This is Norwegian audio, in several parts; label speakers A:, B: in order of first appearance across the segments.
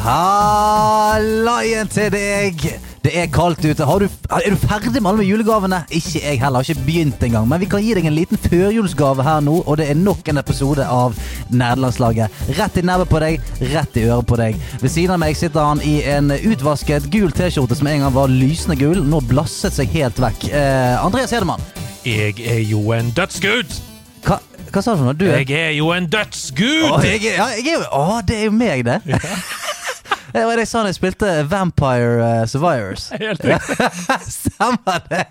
A: Hallaien til deg! Det er kaldt ute. Har du, er du ferdig med alle julegavene? Ikke jeg heller. Har ikke begynt engang. Men vi kan gi deg en liten førjulsgave her nå, og det er nok en episode av Nerdelandslaget. Rett i nebbet på deg, rett i øret på deg. Ved siden av meg sitter han i en utvasket gul T-skjorte som en gang var lysende gul. Nå blasset seg helt vekk. Eh, Andreas Hedemann,
B: Jeg er jo en dødsgud!
A: hva, hva sa du noe? Du er
B: Jeg er jo en dødsgud!
A: Å, jeg, ja, jeg er Å, det er jo meg, det. Det var det jeg sa da jeg spilte Vampire uh, Survivors.
B: Helt riktig.
A: Stemmer det?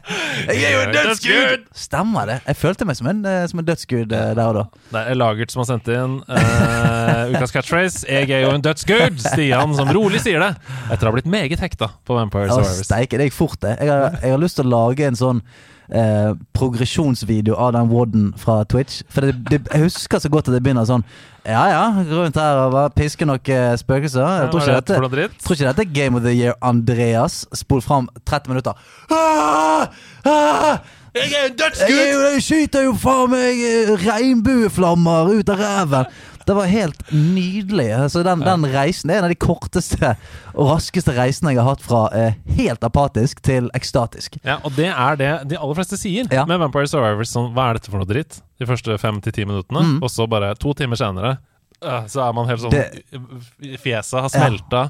A: Jeg er jo en dødsgud! Stemmer det. Jeg følte meg som en, uh, som en dødsgud uh, der og da.
B: Det er Lagert som har sendt inn ukas catchphrase. 'Jeg er jo en dødsgud', Stian som rolig sier det. Etter å ha blitt meget hekta på Vampire Survivors.
A: Steike, det gikk fort, det. Jeg har, jeg har lyst til å lage en sånn eh, progresjonsvideo av den Wadden fra Twitch. For det, det, jeg husker så godt at det begynner sånn Ja ja, gå rundt her og bare piske noen eh, spøkelser. Jeg tror ikke
B: dette?
A: Tror ikke dette er Game of the Year Andreas. Spol fram 30 minutter. Ah! Ah!
B: Jeg er en
A: Jeg, er jeg skyter jo faen meg eh, regnbueflammer ut av ræven! Det var helt nydelig. Altså, den, den reisen er en av de korteste og raskeste reisene jeg har hatt fra eh, helt apatisk til ekstatisk.
B: Ja, og det er det de aller fleste sier
A: Ja.
B: med Vampire Survivors. Sånn, hva er dette for noe dritt? De første fem til ti minuttene.
A: Mm.
B: Og så bare to timer senere øh, så er man helt sånn
A: Det-
B: Fjeset har smelta.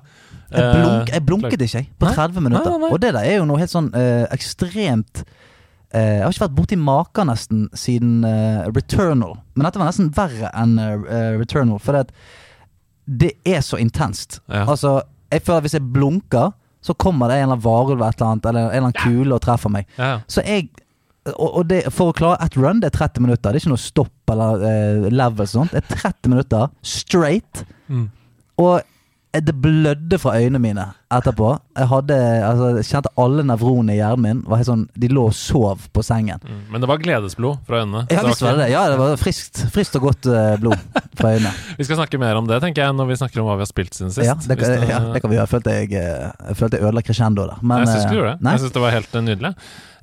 A: Jeg, blunk, jeg blunket ikke jeg, på
B: Nei.
A: 30 minutter.
B: Nei, nei, nei.
A: Og det der er jo noe helt sånn eh, ekstremt eh, Jeg har ikke vært borti maken nesten siden eh, Returnal. Men dette var nesten verre enn eh, Returnal. For det, det er så intenst.
B: Ja.
A: Altså, jeg føler at hvis jeg blunker, så kommer det en eller annen varulv et eller annet, eller en eller annen kule og treffer meg.
B: Ja.
A: Så jeg og, og det, For å klare ett run, det er 30 minutter. Det er ikke noe stopp eller eh, level. sånt Det er 30 minutter straight.
B: Mm.
A: Og eh, det blødde fra øynene mine etterpå. Jeg hadde, altså, kjente alle nevronene i hjernen min. Var helt sånn, de lå og sov på sengen.
B: Mm. Men det var gledesblod fra øynene.
A: Ja, visst var det det. Ja, det var friskt, friskt og godt eh, blod fra øynene.
B: Vi skal snakke mer om det, tenker jeg, når vi snakker om hva vi har spilt siden sist.
A: Ja, det,
B: det,
A: kan- ja, det kan vi gjøre. Jeg følte jeg, eh, jeg følte jeg ødela crescendoet der. Men,
B: jeg syns du
A: eh,
B: gjorde det.
A: Nei,
B: Jeg syns det var helt eh, nydelig.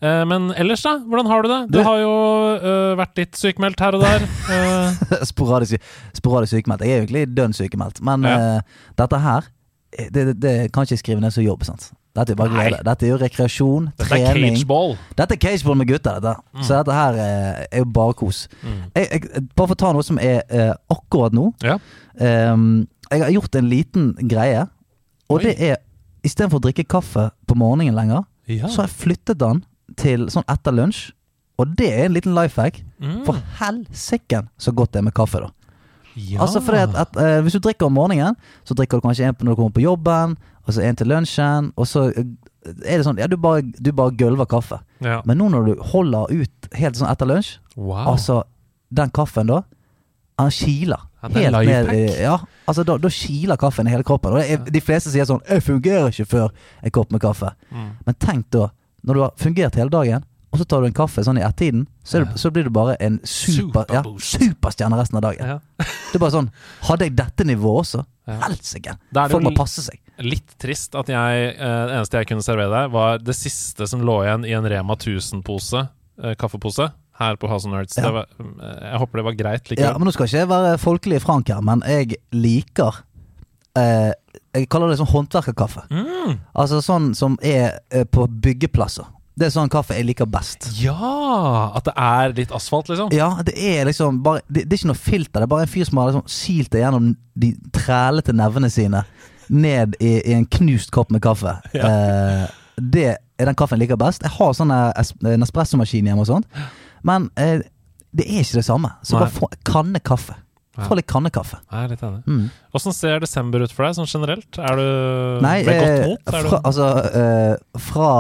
B: Eh, men ellers, da? Hvordan har du det? Du har jo øh, vært litt sykemeldt her og der. Eh,
A: sporadisk, sporadisk sykemeldt. Jeg er jo egentlig dønn sykemeldt, men
B: Ja.
A: eh, dette her eh, det, det, det kan ikke skrive ned som jobb. Sant? Dette er bare
B: Nei.
A: glede. Dette er jo rekreasjon,
B: dette er cageball.
A: Dette er cageball med gutter, dette. Så dette her er, er jo bare kos.
B: Mm.
A: Jeg, jeg, bare for å ta noe som er uh, akkurat nå.
B: Ja.
A: Um, jeg har gjort en liten greie, og
B: Oi.
A: det er istedenfor å drikke kaffe på morgenen lenger,
B: Ja.
A: så har jeg flyttet den til sånn etter lunsj. Og det er en liten life hack.
B: Mm.
A: For helsiken så godt det er med kaffe, da.
B: ja.
A: Altså fordi at, at uh, Hvis du drikker om morgenen, så drikker du kanskje en når du kommer på jobben, og så en til lunsjen, og så eh, er det sånn Ja, du bare, du bare gulver kaffe.
B: ja.
A: Men nå når du holder ut helt sånn etter lunsj,
B: Wow.
A: altså Den kaffen da, han kiler.
B: Ja, er
A: helt ned i. Ja, altså da, da kiler kaffen i hele kroppen. Og er, de fleste sier sånn 'Jeg fungerer ikke før en kopp med kaffe'.
B: Mm.
A: Men tenk da, når du har fungert hele dagen, og så tar du en kaffe sånn i ett-tiden, så,
B: Ja.
A: så blir du bare en super, ja, superstjerne resten av dagen. Det er bare sånn Hadde jeg dette nivået også? Helsike! Folk må passe seg.
B: Litt trist at jeg eh, Det eneste jeg kunne servere deg, var det siste som lå igjen i en Rema 1000-pose, eh, kaffepose, her på House of Nerds.
A: Ja.
B: Det var, eh, jeg håper det var greit
A: Ja, men Nå skal ikke jeg være folkelig frank her, men jeg liker eh, Jeg kaller det sånn håndverkerkaffe.
B: Mm.
A: Altså sånn som er eh, på byggeplasser. Det er sånn kaffe jeg liker best.
B: Ja! At det er litt asfalt, liksom.
A: Ja, det er liksom bare Det, det er ikke noe filter. Det er bare en fyr som har liksom silt det gjennom de trælete nevene sine ned i, i en knust kopp med kaffe. Eh, det er den kaffen jeg liker best. Jeg har sånn en espressomaskin hjemme og sånt, men eh, det er ikke det samme. Så
B: Nei.
A: bare få kannekaffe.
B: Ja.
A: Få litt kannekaffe.
B: Jeg er litt enig.
A: Mm.
B: Åssen ser desember ut for deg, sånn generelt? Er du
A: Nei,
B: ved godt
A: eh,
B: mot? Er
A: fra,
B: du...
A: altså eh, Fra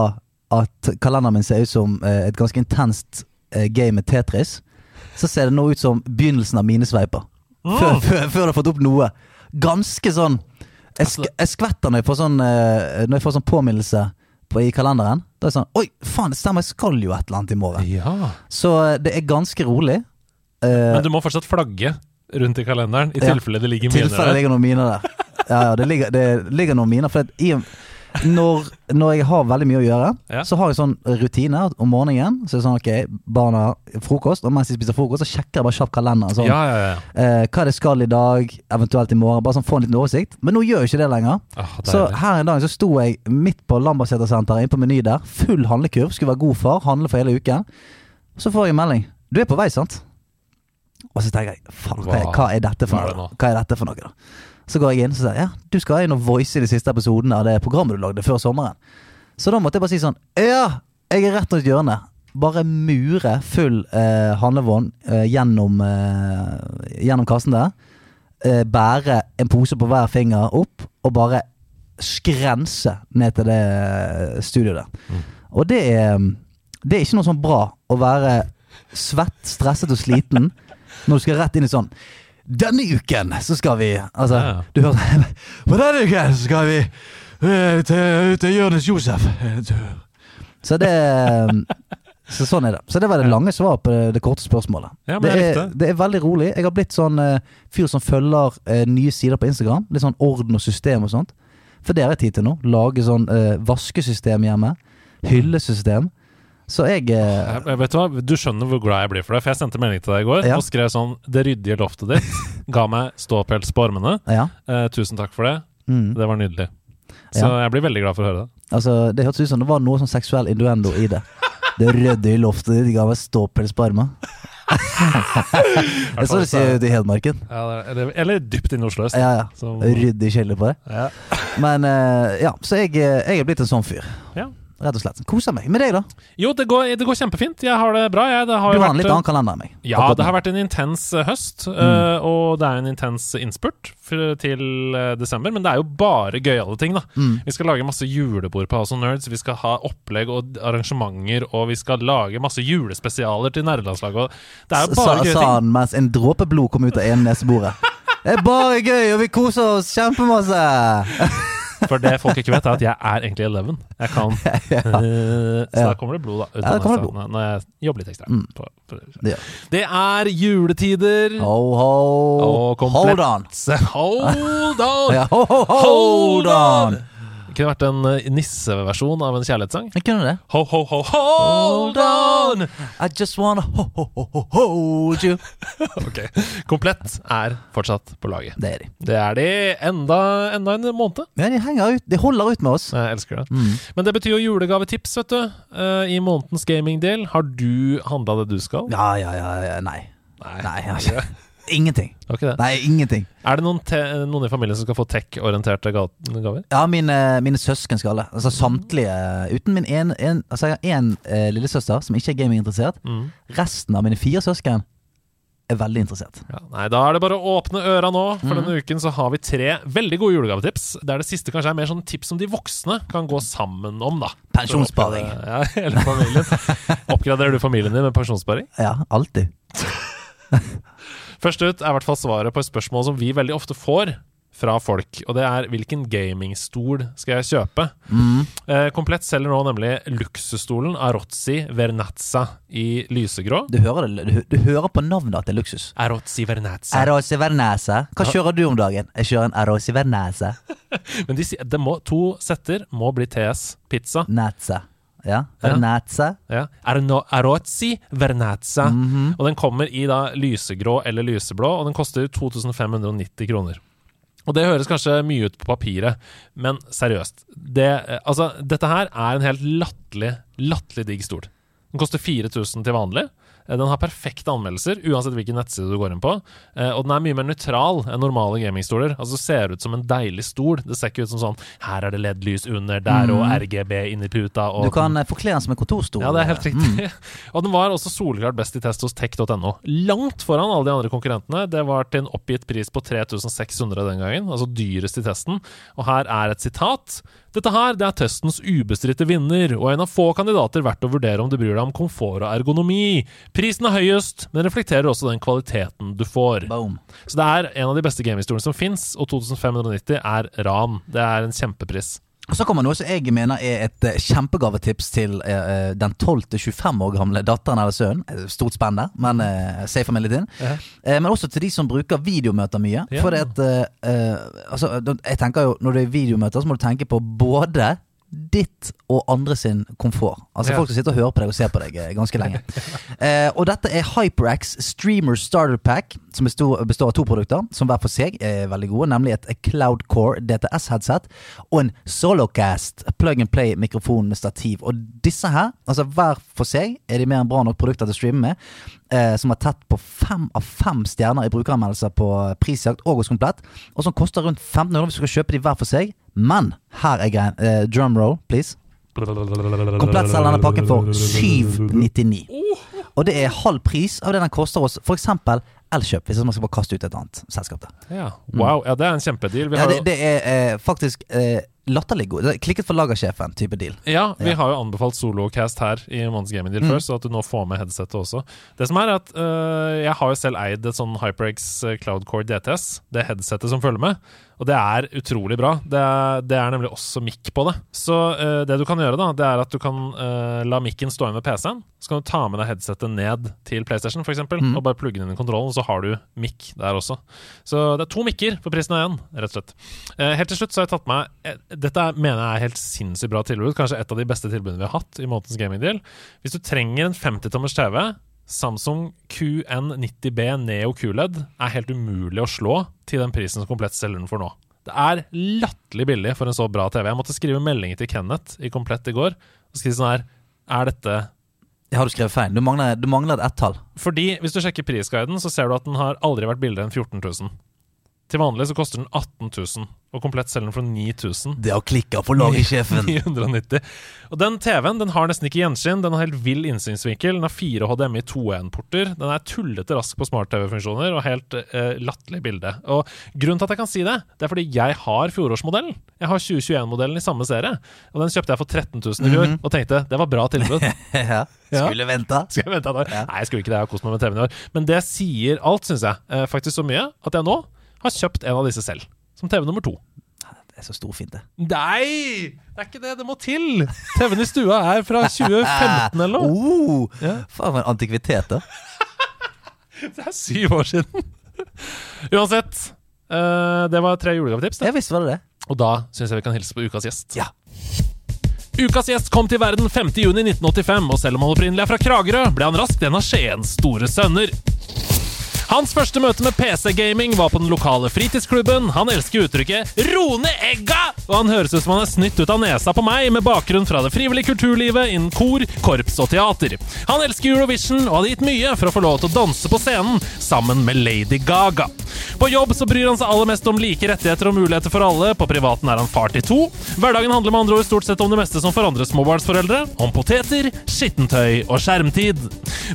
A: at kalenderen min ser ut som eh, et ganske intenst eh, game med Tetris, så ser det nå ut som begynnelsen av minesveiper. før, før, før du har fått opp noe. Ganske sånn Jeg, sk jeg skvetter når jeg får sånn eh, Når jeg får sånn påminnelse på, i kalenderen. Da er det sånn Oi, faen, det stemmer, jeg skal jo et eller annet i morgen.
B: Ja.
A: Så eh, det er ganske rolig. Eh,
B: Men du må fortsatt flagge rundt i kalenderen, i tilfelle det ligger miner der.
A: ligger noen miner der. Ja, ja, det ligger, det ligger noen miner. For i, når, når jeg har veldig mye å gjøre,
B: Ja.
A: så har jeg sånn rutine om morgenen. Så er det sånn, ok, barna frokost, og mens de spiser frokost, så sjekker jeg bare kjapt kalenderen. Sånn,
B: Ja, ja, ja.
A: eh, hva det skal i dag, eventuelt i morgen. Bare sånn få en liten oversikt. Men nå gjør jeg ikke det lenger.
B: Oh,
A: Så her en dag så sto jeg midt på Lambertsetersenteret inne på Meny der. Full handlekurv. Skulle være god far, handle for hele uken. Så får jeg en melding. Du er på vei, sant? Og så tenker jeg faen, hva,
B: Hva
A: er dette for noe? Hva er dette for noe da? Så går jeg inn og sier ja, du skal inn og voice i de siste episodene av det programmet du lagde før sommeren. Så da måtte jeg bare si sånn Ja, jeg er rett rundt hjørnet. Bare mure full eh, handlevogn eh, gjennom, eh, gjennom kassen der. Eh, bære en pose på hver finger opp, og bare skrense ned til det eh, studioet der.
B: Mm.
A: Og det er, det er ikke noe sånn bra å være svett, stresset og sliten når du skal rett inn i sånn Denne uken så skal vi Altså,
B: Ja,
A: du hører På denne uken så skal vi eh, til, til Jonis Josef. Så det så sånn er det. Så det var det lange svaret på det, det korte spørsmålet.
B: Ja,
A: det, er,
B: det
A: er veldig rolig. Jeg har blitt sånn uh, fyr som følger uh, nye sider på Instagram. Litt sånn orden og system og sånt. For det har jeg tid til nå. Lage sånn uh, vaskesystem hjemme. Hyllesystem. Så jeg eh,
B: Jeg, vet du hva, Du skjønner hvor glad jeg blir for det. For jeg sendte melding til deg i går
A: Ja.
B: og skrev sånn Det ryddige loftet ditt ga meg ståpels på armene.
A: Ja.
B: Eh, tusen takk for det.
A: Mm.
B: Det var nydelig. Så jeg blir veldig glad for å høre det.
A: Altså, det hørtes ut som det var noe sånn seksuell innuendo i det. Det ryddige i loftet ditt ga meg ståpels på armen. det er sånn de sier ute i Hedmarken.
B: Ja, det er- eller, eller dypt inne i Oslo øst.
A: Ja, ja.
B: Så-
A: Ryddig kjele på det.
B: Ja.
A: Men eh, ja, så jeg, eh, jeg er blitt en sånn fyr.
B: Ja.
A: Rett og slett. Koser meg. Med deg, da?
B: Jo, det går, det går kjempefint. Jeg har det bra. Jeg, det har
A: Du har en litt annen kalender enn meg.
B: Ja, det har vært en intens eh, høst,
A: Mm.
B: eh, og det er en intens innspurt til eh, desember. Men det er jo bare gøyale ting, da.
A: Mm.
B: Vi skal lage masse julebord på House of Nerds. Vi skal ha opplegg og arrangementer, og vi skal lage masse julespesialer til nerdelandslaget. Det er jo bare gøye
A: sa
B: ting.
A: han mens en dråpe blod kom ut av ene neseboret. Det er bare gøy, og vi koser oss kjempemasse!
B: For det folk ikke vet, er at jeg er egentlig Eleven. Jeg kan eh, Så
A: Ja.
B: da kommer det blod, da.
A: Ja, det kommer blod.
B: Når jeg jobber litt ekstra.
A: Mm.
B: På, på,
A: Det Ja.
B: det er juletider.
A: Ho, ho.
B: Og komplett-
A: Hold on.
B: Hold on!
A: Ja, ho, ho, hold on!
B: Kunne vært en eh, nisseversjon av en kjærlighetssang.
A: Jeg kunne det.
B: Ho, ho, ho, hold on!
A: I just wanna ho, ho, ho, ho, hold you.
B: Ok, Komplett er fortsatt på laget.
A: Det er de.
B: Det er de enda, enda en måned.
A: Ja, de henger ut. De holder ut med oss.
B: Jeg elsker det.
A: Mm.
B: Men det betyr jo julegavetips, vet du. eh, I månedens gamingdel. Har du handla det du skal?
A: Ja, ja, ja. ja. Nei.
B: Nei.
A: Nei, jeg har ikke. Ingenting.
B: Det?
A: Nei, ingenting.
B: Er det noen, noen i familien som skal få tech-orienterte ga- gaver?
A: Ja, mine, mine søsken skal det. Altså samtlige. Uten min en, en Altså, jeg har én eh, lillesøster som ikke er gaminginteressert.
B: Mm.
A: Resten av mine fire søsken er veldig interessert.
B: Ja, nei, Da er det bare å åpne øra nå. For
A: mm.
B: denne uken så har vi tre veldig gode julegavetips. Der det siste kanskje er mer sånn tips som de voksne kan gå sammen om, da.
A: Pensjonssparing.
B: Ja, hele familien. Oppgraderer du familien din med pensjonssparing?
A: Ja, alltid.
B: Først ut er i hvert fall svaret på et spørsmål som vi veldig ofte får fra folk, og det er hvilken gamingstol skal jeg kjøpe?
A: Mm.
B: Eh, Komplett selger nå nemlig luksusstolen Arozzi Vernazza i lysegrå.
A: Du hører, det, du, du hører på navnet at det er luksus.
B: Arozzi Vernazza.
A: Arozzi Vernazza. Hva kjører du om dagen? Jeg kjører en Arozzi Vernazza.
B: Men de det må, to setter må bli TS pizza.
A: Natse. Ja. Vernazza.
B: Ja. Arno, Arozzi Vernazza.
A: Mhm.
B: Og den kommer i da lysegrå eller lyseblå, og den koster 2590 kroner. Og det høres kanskje mye ut på papiret, men seriøst. Det, altså, dette her er en helt latterlig, latterlig digg stol. Den koster 4000 til vanlig. Eh, Den har perfekte anmeldelser, uansett hvilken nettside du går inn på. Eh, Og den er mye mer nøytral enn normale gamingstoler. Altså ser ut som en deilig stol. Det ser ikke ut som sånn Her er det LED-lys under, der og RGB inni puta. Og
A: Du kan eh, forkle den som en kontorstol.
B: ja, det er helt riktig. Og den var også soleklart best i test hos tech.no. Langt foran alle de andre konkurrentene. Det var til en oppgitt pris på 3600 den gangen, altså dyrest i testen. Og her er et sitat. Dette her det er testens ubestridte vinner, og en av få kandidater verdt å vurdere om du bryr deg om komfort og ergonomi. Prisen er høyest, men reflekterer også den kvaliteten du får.
A: Boom.
B: Så det er en av de beste gamehistoriene som fins, og 2590 er ran. Det er en kjempepris.
A: Og så kommer noe som jeg mener er et eh, kjempegavetips til eh, den 12-25 år gamle datteren eller sønnen. Stort spenn der, men uh, safe familie
B: uh
A: -huh. Men også til de som bruker videomøter mye.
B: Ja.
A: For det at altså, jeg tenker jo Når det er videomøter, så må du tenke på både ditt og andre sin komfort. Altså
B: Ja.
A: Folk som sitter og hører på deg og ser på deg eh, ganske lenge. eh, og dette er HyperX Streamer Starter Pack, som består, består av to produkter, som hver for seg er veldig gode. Nemlig et Cloudcore DTS-headset og en Solocast plug and play-mikrofon med stativ. Og disse her, altså hver for seg, er de mer enn bra nok produkter til å streame med. Eh, som har tatt på fem av fem stjerner i brukeranmeldelser på prisjakt og hos Komplett. Og som koster rundt 1500 hvis du skal kjøpe de hver for seg. Men her er greien. Eh, drum roll, please. Komplett selger denne pakken for 799. Og det er halv pris av det den koster oss f.eks. Elkjøp, hvis man skal bare kaste ut et annet selskap.
B: Ja. Wow, ja, det er en kjempedeal. Vi
A: Ja, det, det er eh, faktisk eh, latterlig god. Klikket for lagersjefen type deal.
B: Ja, vi
A: Ja.
B: har jo anbefalt solocast her i Måneds Gaming Deal
A: Mm.
B: før, så at du nå får med headsetet også. Det som er at øh, Jeg har jo selv eid et sånn HyperX øh, Cloudcore DTS, det headsetet som følger med. Og det er utrolig bra. Det er, det er nemlig også mic på det. Så uh, det du kan gjøre, da, det er at du kan uh, la mikken stå igjen ved PC-en. Så kan du ta med deg headsetet ned til PlayStation, f.eks.,
A: Mm.
B: og bare plugge den inn i kontrollen, så har du mic der også. Så det er to mikker for prisen av én, rett og slett. Uh, helt til slutt så har jeg tatt med Dette er, mener jeg er helt sinnssykt bra tilbud. Kanskje et av de beste tilbudene vi har hatt i månedens gaming deal. Hvis du trenger en 50-tommers TV, Samsung QN90B Neo QLED er helt umulig å slå til den prisen som Komplett selger den for nå. Det er latterlig billig for en så bra TV. Jeg måtte skrive meldinger til Kenneth i Komplett i går og skrive sånn her Er dette
A: jeg har du skrevet feil? Du mangler, du mangler et ett-tall.
B: Fordi hvis du sjekker prisguiden, så ser du at den har aldri vært billigere enn 14 000. Til vanlig så koster den 18 000, og komplett selger den for 9000.
A: Det har klikka for lagersjefen.
B: 990. Og den TV-en den har nesten ikke gjenskinn. Den har helt vill innsynsvinkel. Den har fire HDMI 2.1-porter. Den er tullete rask på smart-TV-funksjoner og helt eh, latterlig bilde. Og Grunnen til at jeg kan si det, det er fordi jeg har fjorårsmodellen. Jeg har 2021-modellen i samme serie. Og den kjøpte jeg for 13 000 i fjor, og tenkte det var bra tilbud.
A: ja.
B: Ja.
A: Skulle venta.
B: Skulle jeg vente et? Nei, jeg skulle ikke det. Jeg har kost meg med TV-en i år. Men det sier alt, syns jeg. Eh, faktisk så mye at jeg nå har kjøpt en av disse selv. Som TV nummer to.
A: Det er så storfint, det.
B: Nei! Det er ikke det. Det må til! TV-en i stua er fra 2015 eller noe.
A: Oh,
B: Ja.
A: Faen, for en antikvitet, da.
B: Det er syv år siden. Uansett. Uh, det var tre julegavetips.
A: Jeg visste var det det.
B: Og da syns jeg vi kan hilse på ukas gjest.
A: Ja.
B: Ukas gjest kom til verden 5.6.1985, og selv om han opprinnelig er fra Kragerø, ble han raskt en av Skiens store sønner. Hans første møte med PC-gaming var på den lokale fritidsklubben. Han elsker uttrykket 'rone egga', og han høres ut som han er snytt ut av nesa på meg med bakgrunn fra det frivillige kulturlivet innen kor, korps og teater. Han elsker Eurovision og hadde gitt mye for å få lov til å danse på scenen sammen med Lady Gaga. På jobb så bryr han seg aller mest om like rettigheter og muligheter for alle. På privaten er han far til to. Hverdagen handler med andre ord stort sett om det meste som for andre småbarnsforeldre. Om poteter, skittentøy og skjermtid.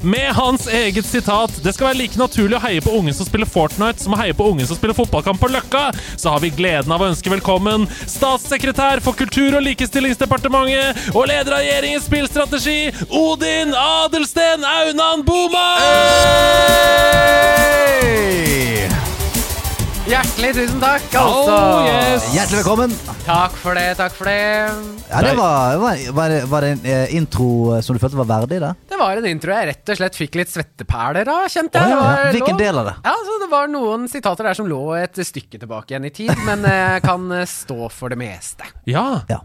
B: Med hans eget sitat 'Det skal være like naturlig heie på ungen som spiller Fortnite som å heie på ungen som spiller fotballkamp på Løkka', så har vi gleden av å ønske velkommen statssekretær for Kultur- og likestillingsdepartementet og leder av regjeringens spillstrategi, Odin Adelsten Aunan Boma!
C: Hjertelig tusen takk, altså.
B: Oh, yes.
A: Hjertelig velkommen.
C: Takk for det, takk for det.
A: Ja, det var, var, var, det, var det en eh, intro eh, som du følte var verdig? da?
C: Det var en intro jeg rett og slett fikk litt svetteperler av, kjente jeg.
A: Oh, ja.
C: ja.
A: Hvilken del av det?
C: Ja, så Det var noen sitater der som lå et stykke tilbake igjen i tid, men jeg kan eh, stå for det meste.
B: Ja.
A: Ja.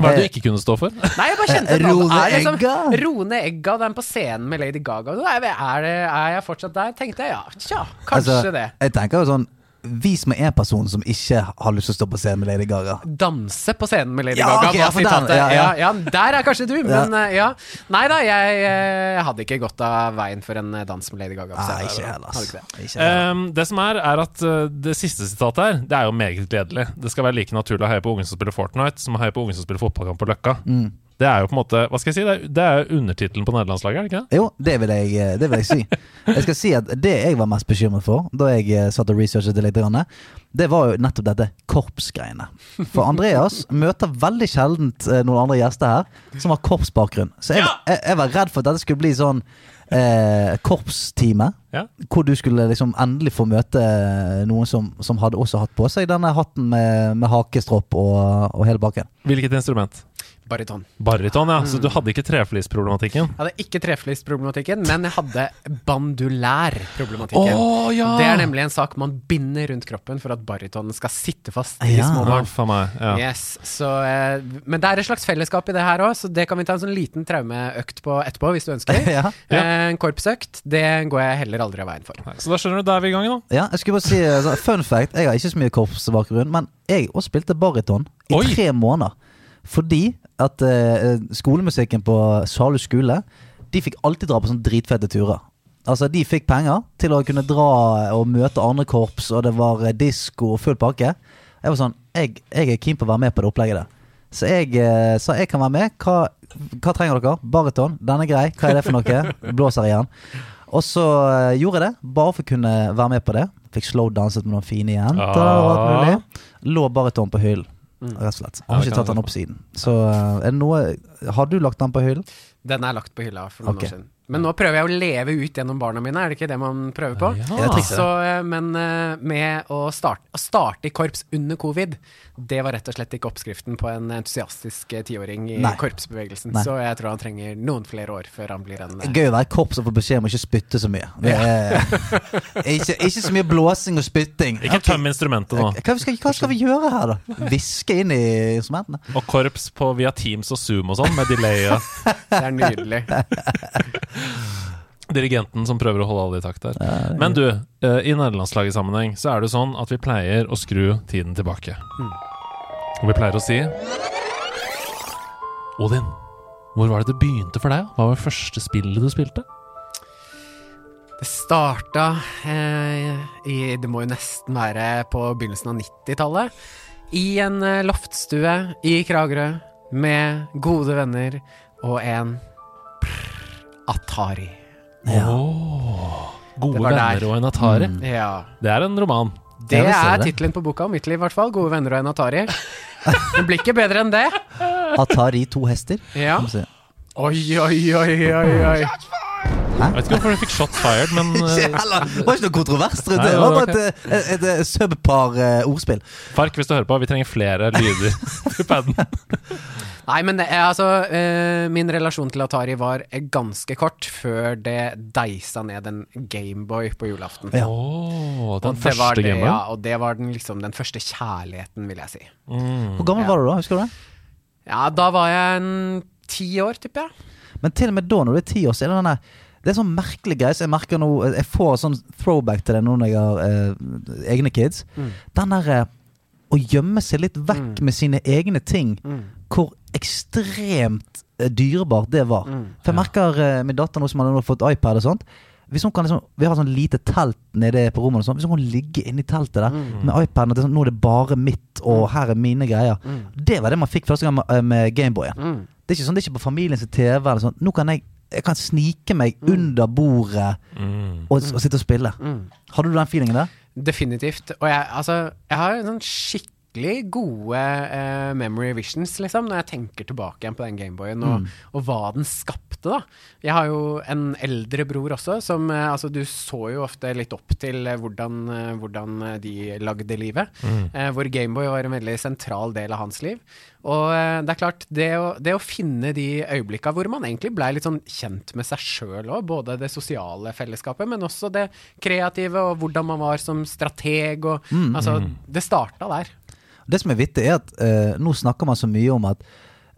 B: Hva er det du ikke kunne stå for?
C: Nei, jeg bare kjente
A: Rone
C: liksom,
A: Egga.
C: Rone Egga, den på scenen med Lady Gaga. Er, er, det, er jeg fortsatt der? Tenkte jeg ja, tja, kanskje
A: Altså,
C: det.
A: Jeg tenker jo sånn Vis som en person som ikke har lyst til å stå på scenen med Lady Gaga.
C: Danse på scenen med Lady
A: Ja,
C: Gaga.
A: okay,
C: var sitatet.
A: ja,
C: ja,
A: ja.
C: ja, der er kanskje du, men eh, ja. Nei da, jeg, eh, jeg hadde ikke gått av veien for en eh, dans med Lady Gaga.
A: Nei, ikke heller.
C: Det.
A: Ikke.
B: Um, det som er, er at det siste sitatet her, det er jo meget gledelig. Det skal være like naturlig å heie på ungen som spiller Fortnite, som å heie på ungen som spiller fotballkamp på Løkka.
A: Mm.
B: Det er jo på en måte Hva skal jeg si? Det er, det er jo undertittelen på nederlandslaget, er det ikke det?
A: Jo, det vil, jeg, eh, det vil jeg si. Jeg skal si at Det jeg var mest bekymret for da jeg eh, satt og researchet det litt, det var jo nettopp dette korpsgreiene. For Andreas møter veldig sjeldent eh, noen andre gjester her som har korpsbakgrunn. Så jeg, jeg, jeg var redd for at dette skulle bli sånn eh, korpsteamet.
B: Ja.
A: Hvor du skulle liksom endelig få møte noen som, som hadde også hatt på seg denne hatten med, med hakestropp og, og hele baken.
B: Hvilket instrument?
C: Bariton.
B: Bariton, ja. Så du hadde ikke treflisproblematikken?
C: Jeg hadde ikke treflisproblematikken, men jeg hadde bandulærproblematikken.
B: Oh, ja!
C: Det er nemlig en sak man binder rundt kroppen for at baritonen skal sitte fast i
A: Ja.
C: små barn.
B: faen meg. Ja.
C: Yes, så, eh, men det er et slags fellesskap i det her òg, så det kan vi ta en sånn liten traumeøkt på etterpå, hvis du ønsker.
A: ja.
B: Ja.
C: Eh, En korpsøkt, det går jeg heller aldri av veien for.
B: Så da skjønner du, da er vi i gang, da.
A: ja, jeg skulle bare si eh, sånn, Fun fact, jeg har ikke så mye korpsbakgrunn, men jeg også spilte bariton i
B: Oi.
A: tre måneder. Fordi at uh, skolemusikken på Salu skole, de fikk alltid dra på sånne dritfete turer. Altså, de fikk penger til å kunne dra og møte andre korps, og det var eh, disko og full pakke. Jeg var sånn Jeg, jeg er keen på å være med på det opplegget der. Så jeg uh, sa jeg kan være med. Hva, hva trenger dere? Bariton. Denne er grei. Hva er det for noe? Blåser igjen. Og så uh, gjorde jeg det, bare for å kunne være med på det. Fikk slowdanset med noen fine jenter Ah. Lå bariton på hyllen, rett og slett. Har ikke tatt den opp siden. Så eh, er det noe Har du lagt den på hyllen?
C: Den er lagt på hylla for noen
A: okay.
C: år siden. Men nå prøver jeg å leve ut gjennom barna mine, er det ikke det man prøver på?
B: Ja.
C: Så, eh, men eh, med å starte, å starte i korps under covid, det var rett og slett ikke oppskriften på en entusiastisk eh, tiåring i
A: Nei.
C: korpsbevegelsen.
A: Nei.
C: Så jeg tror han trenger noen flere år før han blir en
A: Gøy å være korps og få beskjed om å ikke spytte så mye. Det er, ikke, ikke så mye blåsing og spytting.
B: Ikke tøm instrumentet nå.
A: Hva skal, hva skal vi gjøre her, da? Hviske inn i instrumentene?
B: Og korps på via Teams og Zoom og sånn, med delay og
C: Det er nydelig.
B: Dirigenten som prøver å holde alle i takt der. Men du, eh, i nederlandslaget-sammenheng så er det sånn at vi pleier å skru tiden tilbake. Og vi pleier å si Odin, hvor var det det begynte for deg? Hva var det første spillet du spilte?
C: Det starta eh, i Det må jo nesten være på begynnelsen av 90-tallet. I en eh, loftstue i Kragerø med gode venner og en Atari.
A: Ja.
B: Gode
C: Det der.
B: venner og en Atari.
C: Ja.
B: Det er en roman.
C: Det
A: er
C: tittelen på boka, mitt liv i hvert fall. Gode venner og en Atari. Det blir ikke bedre enn det.
A: Atari to hester.
C: Ja. Oi, oi, oi, oi, oi.
B: Jeg vet ikke hvorfor du fikk shots fired, men eh.
A: Det var ikke noe kontrovers rundt det. Det var bare et, et, et, et subpar eh.
B: Fark, hvis du hører på, vi trenger flere lyder til paden.
C: Nei, men eh, altså Min relasjon til Atari var ganske kort før det deisa ned en Gameboy på julaften.
A: Ja.
B: Oh, den
C: Og det var
B: første
C: det. Ja, og det var den, liksom, den første kjærligheten, vil jeg si.
A: Hvor gammel
C: Ja.
A: var du da? Husker du det?
C: Ja, da var jeg en ti år, tipper jeg.
A: Men til og med da, når du er ti år, så er det denne det er sånn merkelig greie. Så jeg merker nå Jeg får sånn throwback til det nå når jeg har eh, egne kids.
C: Mm.
A: Den derre å gjemme seg litt vekk med sine egne ting.
C: Mm.
A: Hvor ekstremt eh, dyrebart det var.
C: Mm.
A: For jeg merker eh, min datter nå som har fått iPad og sånt. Hvis hun kan liksom, Vi har sånn lite telt nede på rommet. Og sånt. Hvis hun kan ligge inni teltet der
C: Mm.
A: med iPaden og det er sånn, Nå er det bare mitt, og her er mine greier.
C: Mm.
A: Det var det man fikk første gang med, eh, med Gameboyen.
C: Mm.
A: Det er ikke sånn, det er ikke på familiens TV. Eller sånn. Nå kan jeg, jeg kan snike meg under bordet
B: Mm.
A: og, og sitte og spille.
C: Mm.
A: Hadde du den feelingen der?
C: Definitivt. Og jeg, altså, jeg har en sånn skikkelig gode eh, memory visions, liksom, når jeg tenker tilbake igjen på den Gameboyen, og, og hva den skapte, da. Jeg har jo en eldre bror også, som eh, Altså, du så jo ofte litt opp til eh, hvordan, hvordan de lagde livet. Eh, hvor Gameboy var en veldig sentral del av hans liv. Og det er klart, det å, det å finne de øyeblikka hvor man egentlig blei litt sånn kjent med seg sjøl òg, både det sosiale fellesskapet, men også det kreative, og hvordan man var som strateg, og Altså, det starta der.
A: Det som er vittig, er at eh, nå snakker man så mye om at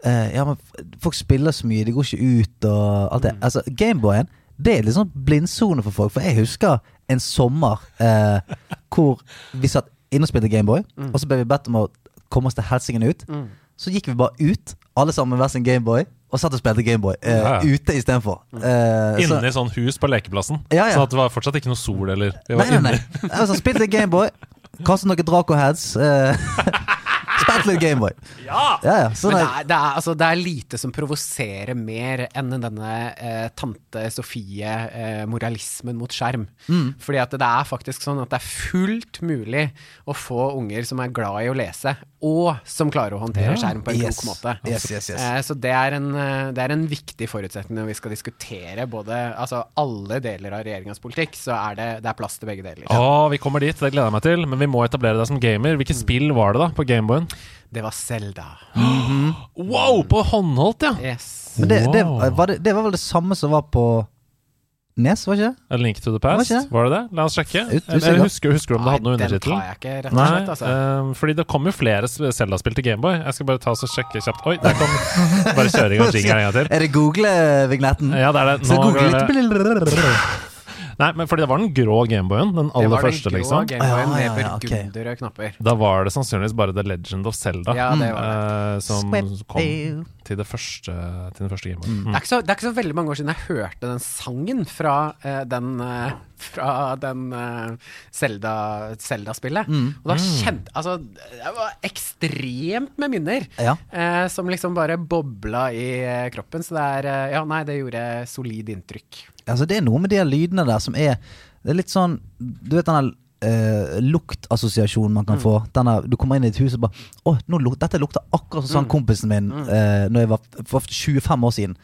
A: eh, ja, men folk spiller så mye, de går ikke ut og alt det. Altså, Gameboyen det er litt sånn blindsone for folk. For jeg husker en sommer eh, hvor vi satt inne og spilte Gameboy, og så ble vi bedt om å komme oss til helsingen ut. Så gikk vi bare ut, alle sammen med hver sin Gameboy, og satt og spilte Gameboy eh,
B: Ja, ja.
A: ute istedenfor. Eh, så-
B: Inne i sånn hus på lekeplassen.
A: Ja, ja.
B: Sånn at det var fortsatt ikke noe sol, eller vi var
A: Nei, nei, nei.
B: inne.
A: Altså, spilte Gameboy, kastet noen Draco-heads. Eh, spilt litt Gameboy. Ja, ja. Sånn
C: Men det
A: er,
C: det, er, altså, det er lite som provoserer mer enn denne eh, tante Sofie-moralismen mot skjerm.
A: Mm.
C: Fordi at det er faktisk sånn at det er fullt mulig å få unger som er glad i å lese, og som klarer å håndtere
B: Ja.
C: skjerm på en
A: Yes.
C: klok måte.
A: Yes, yes, yes.
C: Eh, så det er, en, eh, det er en viktig forutsetning når vi skal diskutere både altså alle deler av regjeringas politikk, så er det, det er plass til begge deler.
B: Å, vi kommer dit, det gleder jeg meg til. Men vi må etablere deg som gamer. Hvilket spill var det da på Gameboyen?
C: Det var Selda.
B: Wow, på håndholdt, ja!
C: Yes.
A: men det, det, var det, det var vel det samme som var på Nes, var ikke det?
B: A Link to the
A: Var
B: Past,
A: ikke
B: var det det? La oss sjekke.
A: Ut- usikker.
B: husker, husker du om det hadde noe
C: Nei,
B: undertittel?
C: Den tar jeg ikke, rett og
B: Nei.
C: Altså.
B: um, fordi det kom jo flere Selda-spill til Gameboy. Jeg skal bare ta og sjekke kjapt. Oi, der kom Bare kjøring og jingeren en gang til.
A: Er det Google-vignetten?
B: Ja, det er det.
A: Så google litt
B: Nei, men fordi det var den grå Gameboyen. Den aller første, liksom.
C: Det var den grå
B: liksom.
C: Gameboyen
A: Ja, ja,
C: med burgunderrøde knapper.
B: Da var det sannsynligvis bare The Legend of Zelda
C: Ja, det var det.
B: Uh, som kom til, det første, til den første Gameboyen
C: Det, er ikke så, det er ikke så veldig mange år siden jeg hørte den sangen fra uh, den uh, Fra den uh, Zelda-spillet. Og da kjente Altså, det var ekstremt med minner.
A: Ja.
C: uh, som liksom bare bobla i kroppen. Så det er uh, Ja, nei, det gjorde solid inntrykk.
A: Altså, det er noe med de lydene der som er Det er litt sånn Du vet den eh, luktassosiasjonen man kan få. Denne, du kommer inn i et hus og bare Å, luk, dette lukter akkurat som sånn kompisen min eh, Når jeg var for 25 år siden.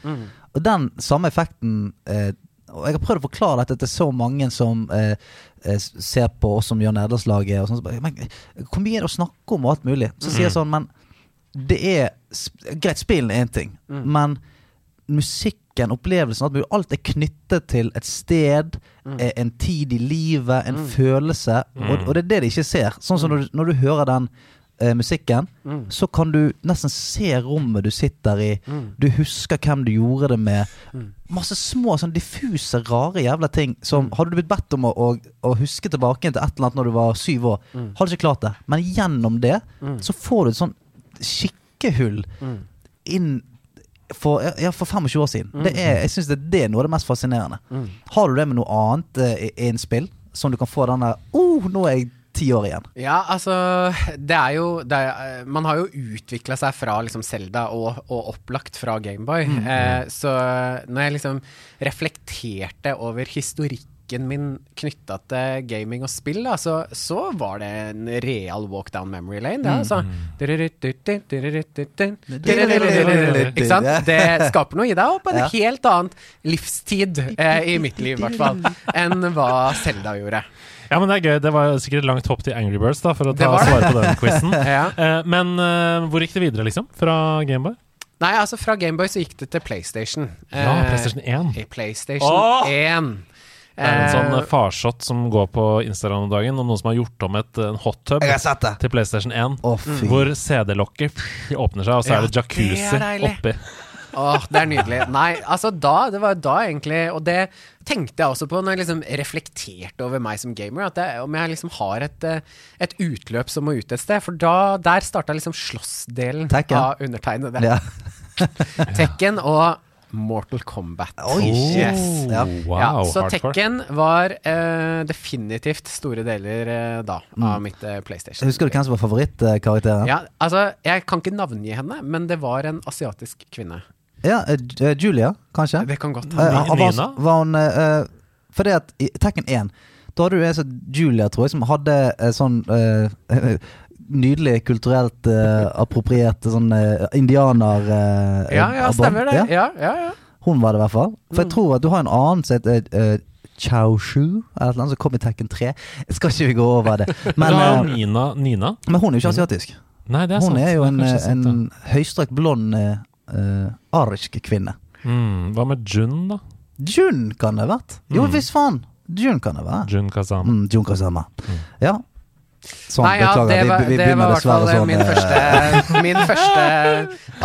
A: Og den samme effekten eh, Og jeg har prøvd å forklare dette til så mange som eh, eh, ser på oss som gjør nederlandslaget. Sånn, så hvor mye er det å snakke om og alt mulig? Så sier jeg sånn, men det er Greit, spillen er én ting, men musikken, opplevelsen, At alt er knyttet til et sted, mm. en tid i livet, en følelse. Og, og det er det de ikke ser. Sånn som når, du- når du hører den eh, musikken, så kan du nesten se rommet du sitter i. Du husker hvem du gjorde det med. Masse små, sånn diffuse, rare jævla ting som Hadde du blitt bedt om å, å, å huske tilbake til et eller annet når du var syv år, hadde du ikke klart det. Men gjennom det så får du et sånn skikkehull inn for, ja, for 25 år siden. Det er, jeg syns det, det er noe av det mest fascinerende. Har du det med noe annet eh, i i en spill? Som du kan få den der oh, nå er jeg ti år igjen.
C: Ja, altså Det er jo det er, eh, Man har jo utvikla seg fra liksom Zelda og, og opplagt fra Gameboy. Eh, så når jeg liksom reflekterte over historikken min knytta til gaming og spill, da, så, så var det en real walk down memory lane. Det, altså. Ikke sant? Det skaper noe i deg, og på en
A: Ja.
C: helt annen livstid, eh, i mitt liv i hvert fall, enn hva Zelda gjorde.
B: Ja, men det er gøy. Det var sikkert et langt hopp til Angry Birds, da, for å ta svare på den quizen.
C: Ja.
B: Eh, men eh, hvor gikk det videre, liksom? Fra Gameboy?
C: Nei, altså fra Gameboy så gikk det til PlayStation.
B: Ja, PlayStation 1.
C: Eh, PlayStation 1.
B: Det er en sånn
C: Eh,
B: eh, farsott som går på Instagram om dagen, om noen som har gjort om et, en hot tub
A: Jeg har sett det!
B: til PlayStation 1.
A: Oh.
B: Hvor CD-lokket åpner seg, og så
C: Ja,
B: er det jacuzzi
C: det er
B: oppi.
C: Åh, det er nydelig. Nei, altså da, det var da egentlig Og det tenkte jeg også på når jeg liksom reflekterte over meg som gamer. At jeg, om jeg liksom har et, eh, et utløp som må ut et sted. For da, der starta liksom slåssdelen av undertegnede.
A: Ja.
C: Tekken og Mortal Kombat.
A: Oi, yes. Ja.
B: Wow,
C: ja, så
B: hardcore.
C: Tekken var uh, definitivt store deler uh, da av mitt uh, PlayStation.
A: Husker du hvem som var favorittkarakteren?
C: Ja, altså, jeg kan ikke navngi henne, men det var en asiatisk kvinne.
A: Ja, Julia, kanskje?
C: Det kan godt hende.
A: han var, var hun eh, For det at i Tekken 1 Da hadde du en som Julia, tror jeg, som hadde sånn Nydelig kulturelt uh, appropriert sånn uh, indianer... Uh,
C: Ja, ja, stemmer det.
A: Ja,
C: Ja, ja,
A: hun var det i hvert fall. For jeg tror at du har en annen som heter Chao Shu, eller noe som kom i Tekken 3. Skal ikke vi gå over det. Men, eh,
B: Nina, Nina?
A: men hun er jo ikke asiatisk.
B: Nei, det er
A: Hun
B: sant.
A: er jo en, eh,
B: sant,
A: en høystrakt, blond eh, eh, arisk kvinne.
B: mm, Hva med Jun, da?
A: Jun kan det ha vært. Jo
B: Mm.
A: visst faen! Jun kan det være.
B: Jun Kazama.
A: Mm, Jun Kazama. Ja. Sånn,
C: Nei, ja,
A: beklager.
C: det var,
A: vi, vi
C: det var i hvert fall
A: sånn.
C: min,
A: eh,
C: første, min første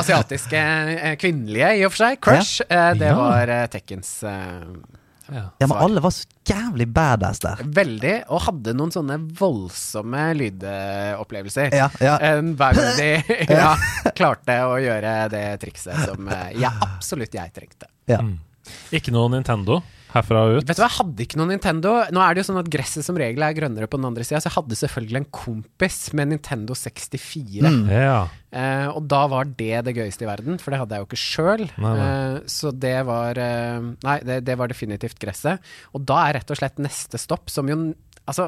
C: asiatiske eh, kvinnelige, i og for seg, crush. Ja. Det
B: Ja.
C: var eh, Tekkens eh,
B: Ja.
A: Ja, men alle var så jævlig badass der.
C: Veldig, og hadde noen sånne voldsomme lydopplevelser.
A: Ja, ja.
C: Hver gang de ja, klarte å gjøre det trikset som eh, jeg absolutt jeg trengte.
A: ja.
B: Mm. Ikke noe Nintendo? Herfra og ut.
C: Vet du hva, jeg hadde ikke noe Nintendo. Nå er det jo sånn at gresset som regel er grønnere på den andre sida, så jeg hadde selvfølgelig en kompis med Nintendo 64.
B: Ja.
C: Eh, og da var det det gøyeste i verden, for det hadde jeg jo ikke sjøl. Eh, så det var eh, Nei, det, det var definitivt gresset. Og da er rett og slett neste stopp, som jo Altså,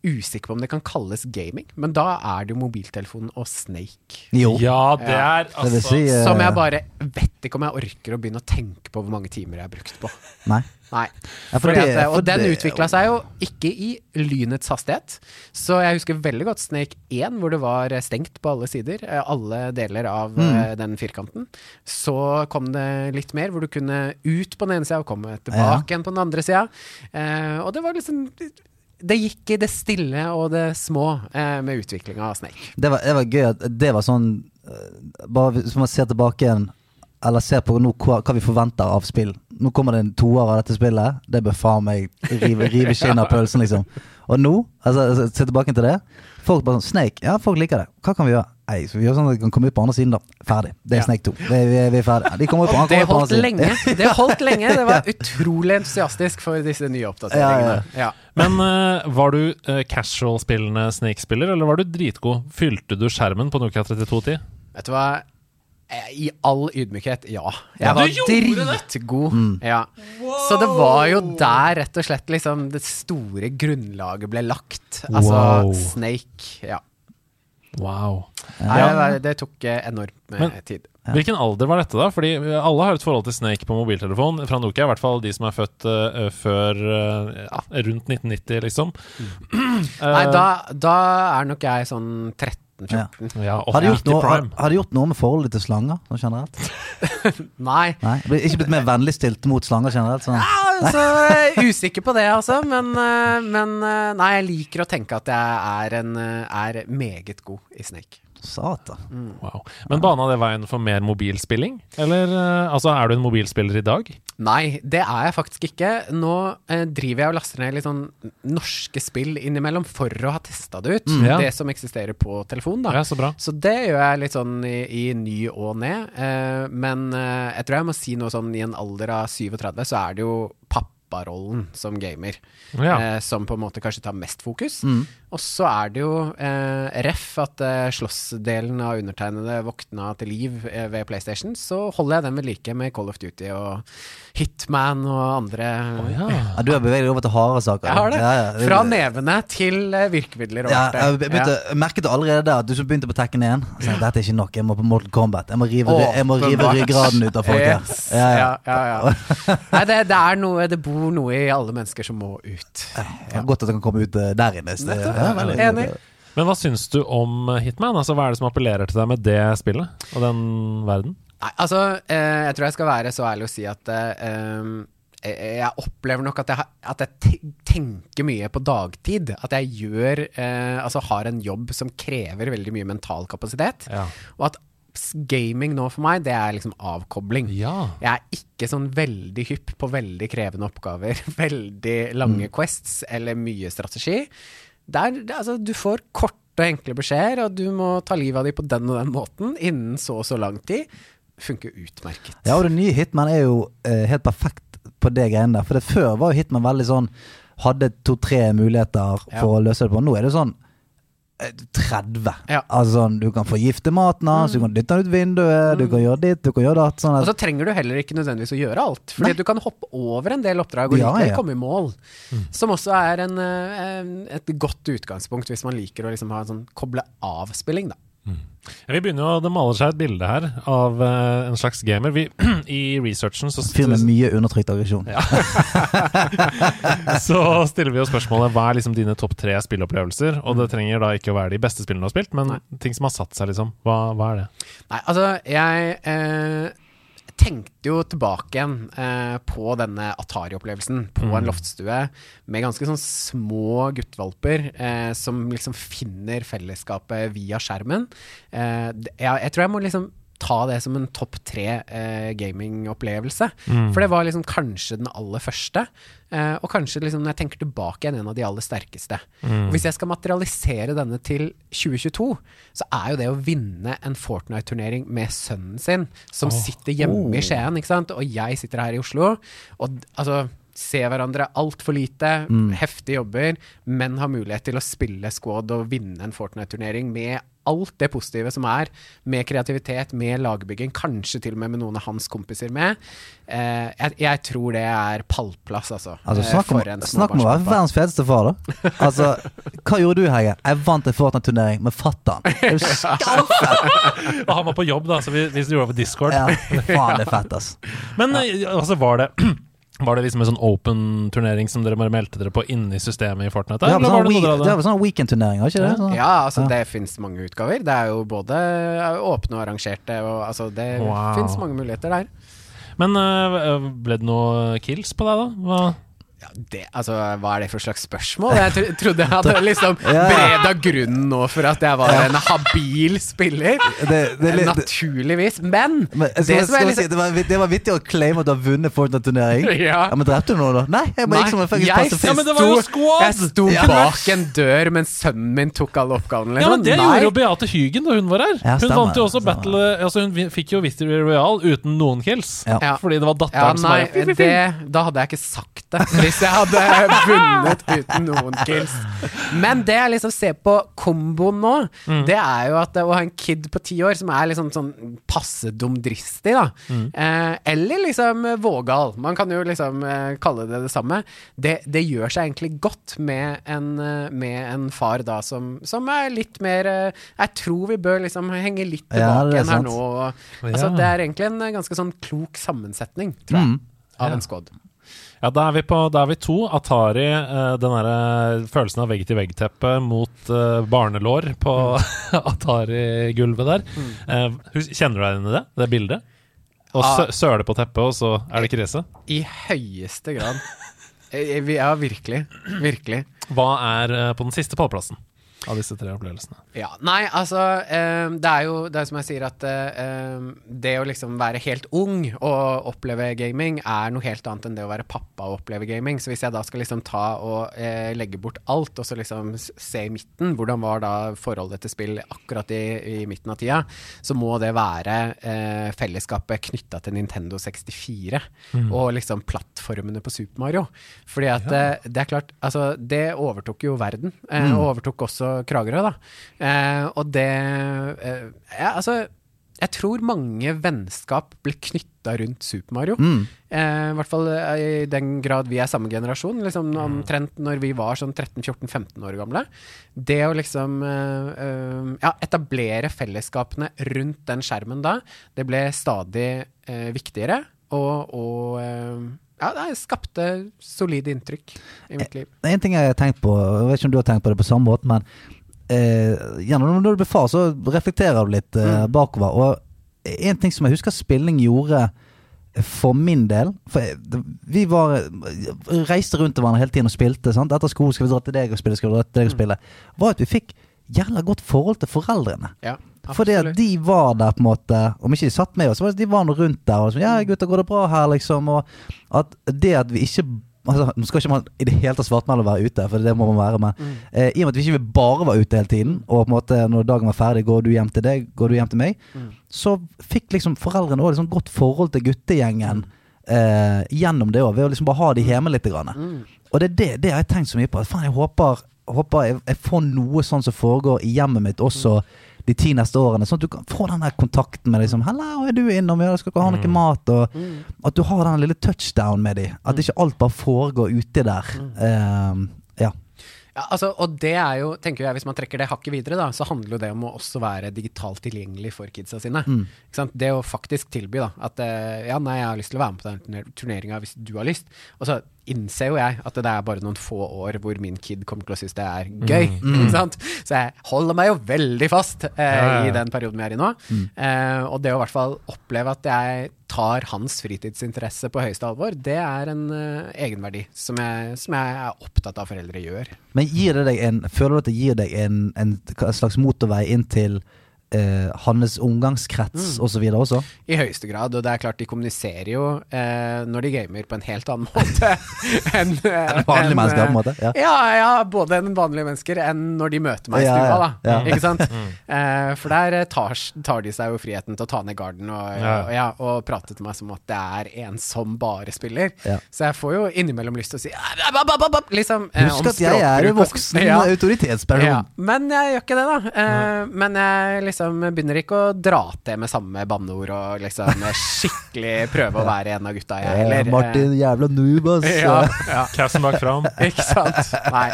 C: usikker på om det kan kalles gaming, men da er det jo mobiltelefonen og Snake.
A: Jo.
B: ja, det er
A: Det
B: altså
A: si uh...
C: Som jeg bare vet ikke om jeg orker å begynne å tenke på hvor mange timer jeg har brukt på.
A: Nei.
C: Nei.
A: Ja, det-
C: at,
A: for
C: og den utvikla seg jo ikke i lynets hastighet. Så jeg husker veldig godt Snake 1, hvor det var eh, stengt på alle sider. eh, Alle deler av
A: Mm.
C: eh, den firkanten. Så kom det litt mer, hvor du kunne ut på den ene sida og komme tilbake igjen på den andre sida. Eh, og det var liksom Det gikk i det stille og det små eh, med utviklinga av Snake.
A: Det var, det var gøy at det var sånn eh, Bare hvis man ser tilbake igjen Eller ser på nå hva, hva vi forventer av spill Nå kommer det en toer av dette spillet Det bør faen meg rive, rive skinn av pølsen liksom Og nå, altså altså, se tilbake til det Folk bare sånn, Snake, ja folk liker det Hva kan vi gjøre? Nei, så vi gjør sånn at de kan komme ut på andre siden da Ferdig, det er
C: Ja.
A: Snake 2 det, vi, vi er ferdig De kommer ut på, andre,
C: Det
A: kommer ut på andre siden
C: lenge. Det holdt lenge. Det var utrolig entusiastisk for disse nye oppdateringene. Ja,
B: Men uh, var du uh, casual-spillende Snake-spiller, eller var du dritgod? Fylte du skjermen på Nokia 3210?
C: Vet du hva? Eh, I all ydmykhet, ja. Jeg var
B: dritgod.
C: dritgod. Ja. Så det var jo der rett og slett liksom det store grunnlaget ble lagt. Altså
B: Wow.
C: Snake. Ja.
B: Wow.
C: Nei,
B: Ja.
C: det, det tok eh, enormt med
B: Men-
C: tid.
B: Hvilken alder var dette, da? Fordi eh, alle har et forhold til Snake på mobiltelefon fra Nokia. I hvert fall de som er født uh, før uh, ja, rundt 1990, liksom.
C: Nei, da, da er nok jeg sånn 13-14.
B: Ja,
A: har de, gjort noe, har,
B: prime.
A: har de gjort noe med forholdet til slanger sånn generelt?
C: Nei.
A: Nei, Ikke blitt mer vennligstilt mot slanger generelt sånn.
C: Altså, jeg er usikker på det, altså. Men, eh, men eh, nei, jeg liker å tenke at jeg er, en, eh, er meget god i Snake.
A: Satan
B: Wow. Men bana det veien for mer mobilspilling? Eller eh, altså, er du en mobilspiller i dag?
C: Nei, det er jeg faktisk ikke. Nå eh, driver jeg og laster ned litt sånn norske spill innimellom for å ha testa det ut.
B: Ja.
C: Det som eksisterer på telefon, da.
B: Ja, så bra.
C: Så det gjør jeg litt sånn i, i ny og ned. Eh, men eh, jeg tror jeg må si noe sånn i en alder av 37, så er det jo papparollen som gamer.
B: Ja.
C: Eh, som på en måte kanskje tar mest fokus. Og så er det jo eh, ref at eh, slåssdelen av undertegnede våkna til liv eh, ved PlayStation. Så holder jeg den ved like med Call of Duty og Hitman og andre.
B: Ja.
A: ja, Du har beveget deg over til harde saker
C: Jeg har det.
A: ja, ja.
C: Fra nevene til eh, virkemidler
A: Ja, jeg begynte, jeg merket allerede der at du som begynte på Tekken 1 så Dette er ikke nok, jeg må på Mortal Kombat Jeg må rive, jeg må rive ryggraden ut av folk her
C: Yes.
A: ja, ja.
C: Ja, ja, ja. Nei, det, det er noe Det bor noe i alle mennesker som må ut.
A: Ja, Godt at det kan komme ut eh, der inne så det-
C: Nettopp.
A: Ja, veldig-
C: Enig.
B: Men hva syns du om Hitman? Altså, Hva er det som appellerer til deg med det spillet og den verden?
C: Nei, altså, eh, jeg tror jeg skal være så ærlig å si at eh, eh, jeg opplever nok at jeg, at jeg tenker mye på dagtid. At jeg gjør eh, Altså har en jobb som krever veldig mye mental kapasitet.
B: Ja.
C: Og at gaming nå for meg, det er liksom avkobling.
B: Ja.
C: Jeg er ikke sånn veldig hypp på veldig krevende oppgaver, veldig lange quests eller mye strategi. Der, altså, du får korte og enkle beskjeder, og du må ta livet av dem på den og den måten innen så og så lang tid. Funker utmerket.
A: Ja, og det nye Hitman er jo eh, helt perfekt på det greiene der For det før var jo Hitman veldig sånn Hadde to-tre muligheter
C: Ja.
A: for å løse det på Nå er det sånn 30
C: Ja.
A: Altså du kan forgifte maten hans Du kan dytte den ut vinduet Du kan gjøre ditt, du kan gjøre datt sånn
C: Og så trenger du heller ikke nødvendigvis å gjøre alt. Fordi du kan hoppe over en del oppdrag og
A: Ja,
C: likevel
A: ja.
C: komme i mål. Som også er en, eh, en, et godt utgangspunkt hvis man liker å liksom ha en sånn koble av-spilling, da.
B: Ja, vi begynner jo, Det maler seg et bilde her av uh, en slags gamer. Vi, I researchen så,
A: Fyr med mye undertrykt aggresjon
B: så stiller vi jo spørsmålet hva er liksom dine topp tre spillopplevelser. Og det trenger da ikke å være de beste spillene du har spilt, men ting som har satt seg, liksom. Hva, hva er det?
C: Nei, altså, jeg eh, tenkte jo tilbake eh, på denne Atari-opplevelsen på en loftstue med ganske sånn små guttevalper eh, som liksom finner fellesskapet via skjermen. Eh, jeg, jeg tror jeg må liksom ta det som en topp tre eh, gamingopplevelse. For det var liksom kanskje den aller første. Eh, og kanskje liksom når jeg tenker tilbake igjen en av de aller sterkeste. Og hvis jeg skal materialisere denne til 2022, så er jo det å vinne en Fortnite-turnering med sønnen sin, som sitter hjemme i Skien, ikke sant, og jeg sitter her i Oslo. Og altså ser hverandre altfor lite, heftige jobber, men har mulighet til å spille squad og vinne en Fortnite-turnering med alt det positive som er, med kreativitet, med lagbygging, kanskje til og med med noen av hans kompiser med. Eh, jeg, jeg tror det er pallplass, altså.
A: Altså,
C: eh,
A: snakk om, snakk om å være verdens feteste far, da. Altså, hva gjorde du, Hege? Jeg vant en Fortnite-turnering med fatter'n. Er jo skamfett!
B: Og han var på jobb, da, så vi, vi gjorde det på Discord.
A: Ja, faen, det er fett, ass.
B: Men eh, altså, var det Var det liksom en sånn open turnering som dere bare meldte dere på inni systemet i Fortnite?
A: Det
B: er
A: sånn, week, var sånn weekend turneringer var ikke det? Sånn.
C: Ja, altså
A: Ja.
C: det fins mange utgaver. Det er jo både åpne og arrangerte, og altså det
B: Wow.
C: fins mange muligheter der.
B: Men eh, ble det noe kills på deg, da? Hva?
C: Ja, det, altså, hva er det for slags spørsmål? Jeg trodde jeg hadde liksom breda grunnen nå for at jeg var en habil spiller.
A: Det, det,
C: Naturligvis. Men,
A: men, skal,
C: det som
A: skal jeg si,
C: liksom
A: det, var, det var vittig å claime at du har vunnet Fortnite-turnering.
C: Ja.
A: Ja, men drepte du noen, da? Nei, jeg bare gikk som en fuckings pasifist.
B: Ja, men det var jo squad!
C: Jeg sto
A: Ja.
C: bak en dør mens sønnen min tok alle oppgavene.
B: Ja,
C: Liksom.
B: men Det
C: Nei.
B: gjorde jo Beate Hygen da hun var her.
A: Ja,
B: hun vant jo også
A: stemmer.
B: Battle Altså Hun fikk jo Victory Royal uten noen kills.
A: Ja.
C: Ja.
B: Fordi det var
C: Ja,
B: datteren som var
C: det, da hadde jeg ikke sagt det. Hvis jeg hadde vunnet uten noen kills. Men det jeg liksom ser på komboen nå,
B: Mm.
C: det er jo at å ha en kid på ti år som er liksom sånn passe dumdristig, da,
B: Mm.
C: eh, eller liksom vågal, man kan jo liksom eh, kalle det det samme, det, det gjør seg egentlig godt med en, eh, med en far da som, som er litt mer eh, Jeg tror vi bør liksom henge litt tilbake igjen her nå. og- Altså,
B: Ja.
C: det er egentlig en eh, ganske sånn klok sammensetning, tror jeg,
A: Mm.
C: av
B: Ja.
C: en squad.
B: Ja, da er vi på Da er vi to. Atari, eh, den derre følelsen av vegg-til-vegg-teppe mot eh, barnelår på Atari-gulvet der. Mm. hus- kjenner du deg igjen i det? Det bildet? Og
C: Ah.
B: sø søle på teppet, og så er det krise?
C: I høyeste grad. Eh, Ja, virkelig. Virkelig.
B: Hva er eh, på den siste pallplassen av disse tre opplevelsene?
C: Ja, Nei, altså eh, Det er jo det er som jeg sier at eh, det å liksom være helt ung og oppleve gaming er noe helt annet enn det å være pappa og oppleve gaming. Så hvis jeg da skal liksom ta og eh, legge bort alt, og så liksom se i midten, hvordan var da forholdet til spill akkurat i, i midten av tida, så må det være eh, fellesskapet knytta til Nintendo 64 og liksom plattformene på Super Mario. Fordi at eh, det er klart, altså det overtok jo verden, Mm. overtok også Kragerø, da. Eh, og det eh, ja, altså jeg tror mange vennskap ble knytta rundt Super Mario. Eh, I hvert fall eh, i den grad vi er samme generasjon. Liksom Omtrent når vi var sånn 13-14-15 år gamle. Det å liksom eh, eh, ja, etablere fellesskapene rundt den skjermen da, det ble stadig viktigere. Og, og ja, det skapte solide inntrykk i mitt liv.
A: Er en ting jeg har tenkt på, jeg vet ikke om du har tenkt på det på samme måte, men eh, gjennom når du blir far, så reflekterer du litt eh,
C: Mm.
A: bakover. Og en ting som jeg husker spilling gjorde for min del For vi var reiste rundt til hverandre hele tiden og spilte. Sant? Etter skolen skal vi dra til deg og spille, skal vi dra til deg og
C: Mm.
A: spille. Var at vi fikk jævla godt forhold til foreldrene.
C: Ja,
A: Fordi at de var der på en måte Om ikke de satt med oss, så var det de var nå rundt der og sånn Ja, gutter, går det bra her, liksom? Og at det at vi ikke Altså, Nå skal ikke man i det hele tatt svartmelde å være ute, for det må man være, men
C: Mm.
A: eh, i og med at vi ikke bare var ute hele tiden, og på en måte når dagen var ferdig, går du hjem til deg, går du hjem til meg,
C: Mm.
A: så fikk liksom foreldrene òg liksom godt forhold til guttegjengen eh, gjennom det òg, ved å liksom bare ha de hjemme litt. Grann.
C: Mm.
A: Og det er det, det har jeg tenkt så mye på. Faen, jeg håper, håper jeg, jeg får noe sånn som foregår i hjemmet mitt også de ti neste årene. Sånn at du kan få den der kontakten med liksom 'Hallo, er du innom? Ja, skal dere ha noe mat?' Og
C: Mm.
A: at du har den lille touchdown med dem. At ikke alt bare foregår ute der. Eh, ja.
C: Ja, altså, og det er jo, tenker jeg, Hvis man trekker det hakket videre, da, så handler jo det om å også være digitalt tilgjengelig for kidsa sine.
A: Mm.
C: Ikke sant? Det å faktisk tilby da, at eh, ja, nei, jeg har lyst til å være med på den turneringa hvis du har lyst. Og så innser jo jeg at det er bare noen få år hvor min kid kommer til å synes det er gøy. Ikke sant? Så jeg holder meg jo veldig fast eh,
B: Ja, ja,
C: i den perioden vi er i nå. Eh, og det å i hvert fall oppleve at jeg tar hans fritidsinteresse på høyeste alvor, det er en eh, egenverdi som jeg, som jeg er opptatt av foreldre gjør.
A: Men gir det deg en Føler du at det gir deg en, en, en slags motorvei inn til eh, hans omgangskrets så videre også?
C: I høyeste grad, og det er klart de kommuniserer jo eh, når de gamer på en helt annen måte enn
A: en vanlige
C: en,
A: mennesker, på en
C: eh,
A: måte, ja.
C: ja, ja, både enn vanlige mennesker enn når de møter meg i
A: Ja,
C: stua,
A: ja,
C: da.
A: ja.
C: Ikke sant? Eh, for der eh, tar, tar de seg jo friheten til å ta ned garden og,
B: Ja.
C: og, ja, og prate til meg som at det er en som bare spiller.
A: Ja.
C: Så jeg får jo innimellom lyst til å si liksom, eh,
A: Husk at jeg er en voksen
C: Ja.
A: autoritetsperson.
C: Ja, men jeg gjør ikke det, da. Eh, men jeg liksom begynner ikke å dra til med samme banneord og liksom skikkelig prøve å være en av gutta, jeg
A: Eh,
C: heller.
A: Martin, jævla noob, ass.
C: Eh, ja, ja,
B: Cassen bak fram.
C: ikke sant? Nei.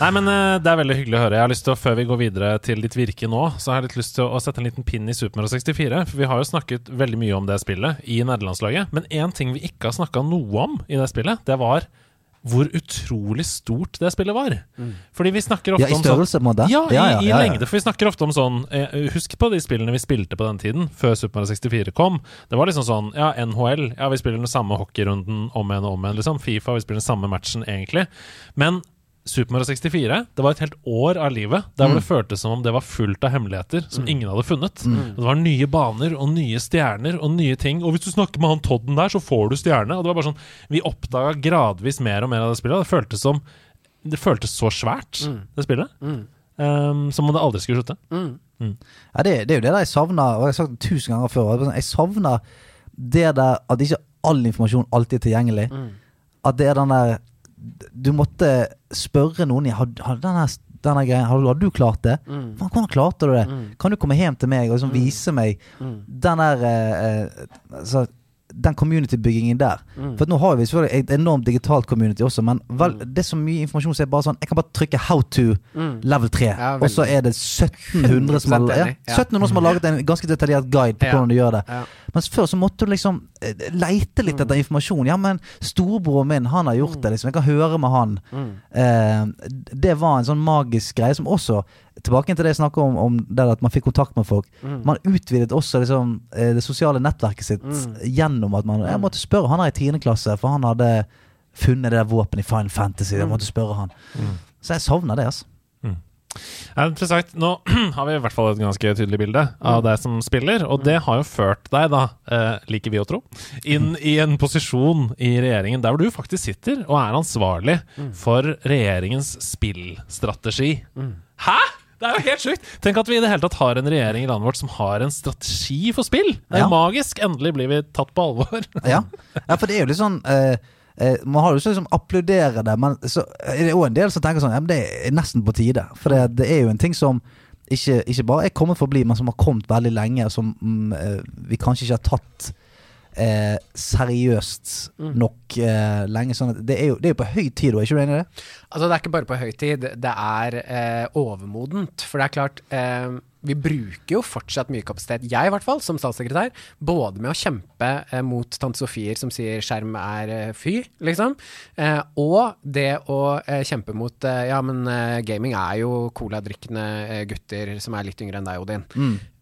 B: Nei, men eh, Det er veldig hyggelig å høre. Jeg har lyst til å, Før vi går videre til ditt virke nå, så har jeg litt lyst til å, sette en liten pinn i Super Mario 64. For vi har jo snakket veldig mye om det spillet i nederlandslaget. Men én ting vi ikke har snakka noe om i det spillet, det var hvor utrolig stort det spillet var. Fordi vi snakker ofte
A: Ja, i
B: om
A: størrelse, på en måte?
B: Ja, i,
A: Ja, ja,
B: i
A: ja, ja.
B: lengde. For vi snakker ofte om sånn eh, Husk på de spillene vi spilte på den tiden, før Super Mario 64 kom. Det var liksom sånn Ja, NHL. Ja, vi spiller den samme hockeyrunden om igjen og om igjen, liksom. Fifa, vi spiller den samme matchen, egentlig. Men Super Mario 64, det var et helt år av livet der hvor det føltes som om det var fullt av hemmeligheter som ingen hadde funnet. Mm. Det var nye baner og nye stjerner og nye ting. Og hvis du snakker med han Todden der, så får du stjerne. Og det var bare sånn Vi oppdaga gradvis mer og mer av det spillet. Det føltes som Det føltes så svært, det spillet. Um, som om det aldri skulle slutte.
A: Ja, det, det er jo det der jeg savna, og jeg har sagt det tusen ganger før. Jeg savna det der at ikke all informasjon alltid er tilgjengelig. At det er den der Du måtte spørre noen Har, har denne, denne greien Har, du- har du klart det? Faen, Hvordan klarte du det? Kan du komme hjem til meg og liksom vise meg den der eh, eh, altså, den community-byggingen der. For at nå har vi selvfølgelig et enormt digitalt community også, men vel, det er så mye informasjon som er bare sånn Jeg kan bare trykke 'how to' level 3,
C: Ja,
A: og så er det 1700 som har, ja,
C: enig, ja.
A: 1700 som har laget en ganske detaljert guide på hvordan du gjør det. Mens før så måtte du liksom eh, leite litt etter informasjon. Ja, men storebroren min, han har gjort det, liksom. Jeg kan høre med han. Eh, det var en sånn magisk greie som også Tilbake til det jeg snakket om, om det at man fikk kontakt med folk. Man utvidet også liksom, eh, det sosiale nettverket sitt gjennom at man Jeg måtte spørre han her i 10. klasse, for han hadde funnet det der våpenet i Final Fantasy. Jeg måtte spørre han. Så jeg savner det, altså.
B: Ja, interessant. Nå har vi i hvert fall et ganske tydelig bilde av deg som spiller, og det har jo ført deg, da, eh, liker vi å tro, inn i en posisjon i regjeringen der hvor du faktisk sitter og er ansvarlig for regjeringens spillstrategi. Hæ?! Det er jo helt sjukt! Tenk at vi i det hele tatt har en regjering i landet vårt som har en strategi for spill! Det er
A: Ja.
B: magisk! Endelig blir vi tatt på alvor.
A: Ja. ja, for det er jo litt sånn eh, eh, Man har jo ikke liksom applaudere det, men så er det òg en del som tenker sånn Ja, men det er nesten på tide. For det, det er jo en ting som ikke, ikke bare er kommet for å bli, men som har kommet veldig lenge, og som mm, eh, vi kanskje ikke har tatt eh, seriøst nok eh, lenge. Sånn det, er jo, det er jo på høy tid, er ikke du enig i det?
C: Altså, det er ikke bare på høy tid, det er eh, overmodent. For det er klart, eh, vi bruker jo fortsatt mye kapasitet, jeg i hvert fall, som statssekretær, både med å kjempe eh, mot tante Sofier som sier skjerm er eh, fy, liksom, eh, og det å eh, kjempe mot eh, Ja, men gaming er jo coladrikkende gutter som er litt yngre enn deg, Odin. Er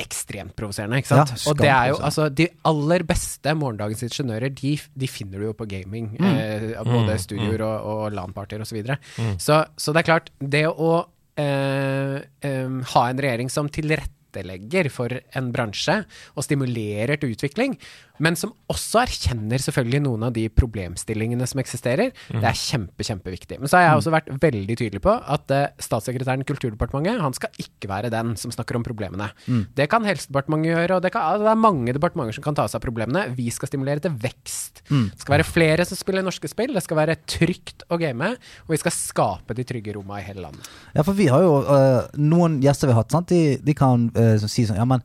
C: ekstremt provoserende, ikke sant?
A: Ja,
C: og det er jo altså De aller beste morgendagens ingeniører, de, de finner du jo på gaming. Eh, både studioer og, og LAN-partier osv. Så, videre. så Så det er klart, det å eh, eh, ha en regjering som tilrettelegger for en bransje og stimulerer til utvikling, men som også erkjenner selvfølgelig noen av de problemstillingene som eksisterer, det er kjempe, kjempeviktig. Men så har jeg også vært veldig tydelig på at uh, statssekretæren i Kulturdepartementet, han skal ikke være den som snakker om problemene. Det kan Helsedepartementet gjøre, og det, kan, altså, det er mange departementer som kan ta seg av problemene. Vi skal stimulere til vekst. Det skal være flere som spiller norske spill, det skal være trygt å game, og vi skal skape de trygge rommene i hele landet.
A: Ja, for vi har jo uh, noen gjester vi har hatt, sant? De, de kan uh, si sånn Ja, men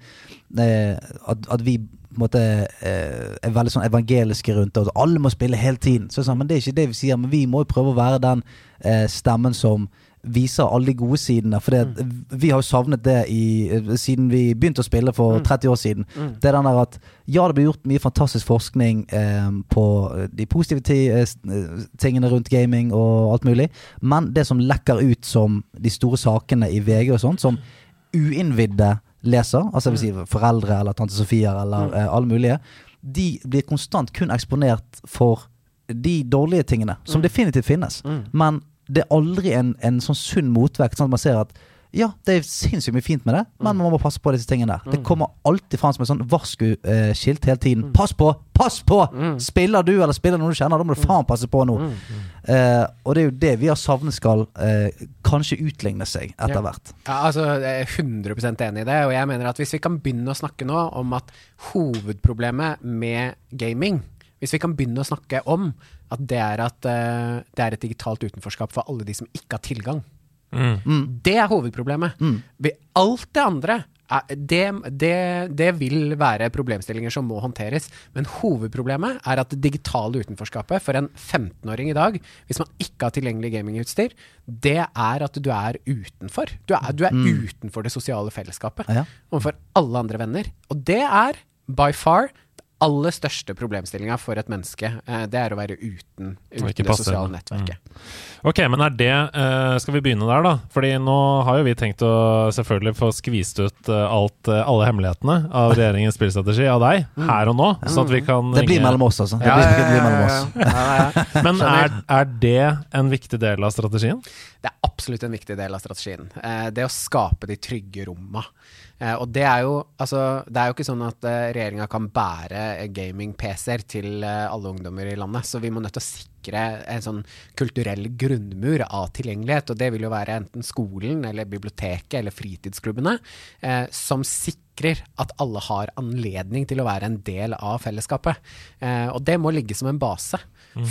A: at, at vi måte øh, er veldig sånn evangeliske rundt det, alle må spille hele tiden. Så sånn, men det er ikke det vi sier, men vi må jo prøve å være den øh, stemmen som viser alle de gode sidene. For det, vi har jo savnet det i, øh, siden vi begynte å spille for 30 år siden. Det er den der at ja, det blir gjort mye fantastisk forskning eh, på de positive eh, eh, tingene rundt gaming og alt mulig, men det som lekker ut som de store sakene i VG og sånt, som uinnvidde leser, altså jeg vil si foreldre eller tante Sofie eller eh, alle mulige, de blir konstant kun eksponert for de dårlige tingene, som definitivt finnes. Men det er aldri en, en sånn sunn motvekt, sånn at man ser at Ja, det er sinnssykt mye fint med det, men man må passe på disse tingene der. Det kommer alltid fram som et sånn varsku-skilt hele tiden. Pass på! Pass på! Spiller du eller spiller noen du kjenner, da må du faen passe på nå. Eh, og det er jo det vi har savnet skal eh, kanskje utligne seg etter hvert.
C: Ja, altså, jeg er 100% enig i det. Og jeg mener at hvis vi kan begynne å snakke nå om at hovedproblemet med gaming Hvis vi kan begynne å snakke om at det er at uh, det er et digitalt utenforskap for alle de som ikke har tilgang. Det er hovedproblemet. Mm. alt det andre det, det, det vil være problemstillinger som må håndteres. Men hovedproblemet er at det digitale utenforskapet for en 15-åring i dag, hvis man ikke har tilgjengelig gamingutstyr, det er at du er utenfor. Du er, du er utenfor det sosiale fellesskapet
A: Ja.
C: overfor alle andre venner. Og det er by far aller største problemstillinga for et menneske. Eh, Det er å være uten, uten det sosiale
B: nettverket.
C: nettverket.
B: Ok, men er det eh, Skal vi begynne der, da? Fordi nå har jo vi tenkt å selvfølgelig få skvist ut eh, alt, alle hemmelighetene av regjeringens spillstrategi av deg, her og nå, sånn at vi kan
A: Det blir mellom oss, altså. Det blir, det blir mellom oss.
C: ja, ja.
B: Men er, er det en viktig del av strategien?
C: Det er absolutt en viktig del av strategien. Eh, det å skape de trygge romma. Eh, og det er jo altså, Det er jo ikke sånn at uh, regjeringa kan bære eh, gaming-PC-er til eh, alle ungdommer i landet, så vi må nødt til å sikre en sånn kulturell grunnmur av tilgjengelighet. Og det vil jo være enten skolen eller biblioteket eller fritidsklubbene eh, som sikrer at alle har anledning til å være en del av fellesskapet. Eh, og det må ligge som en base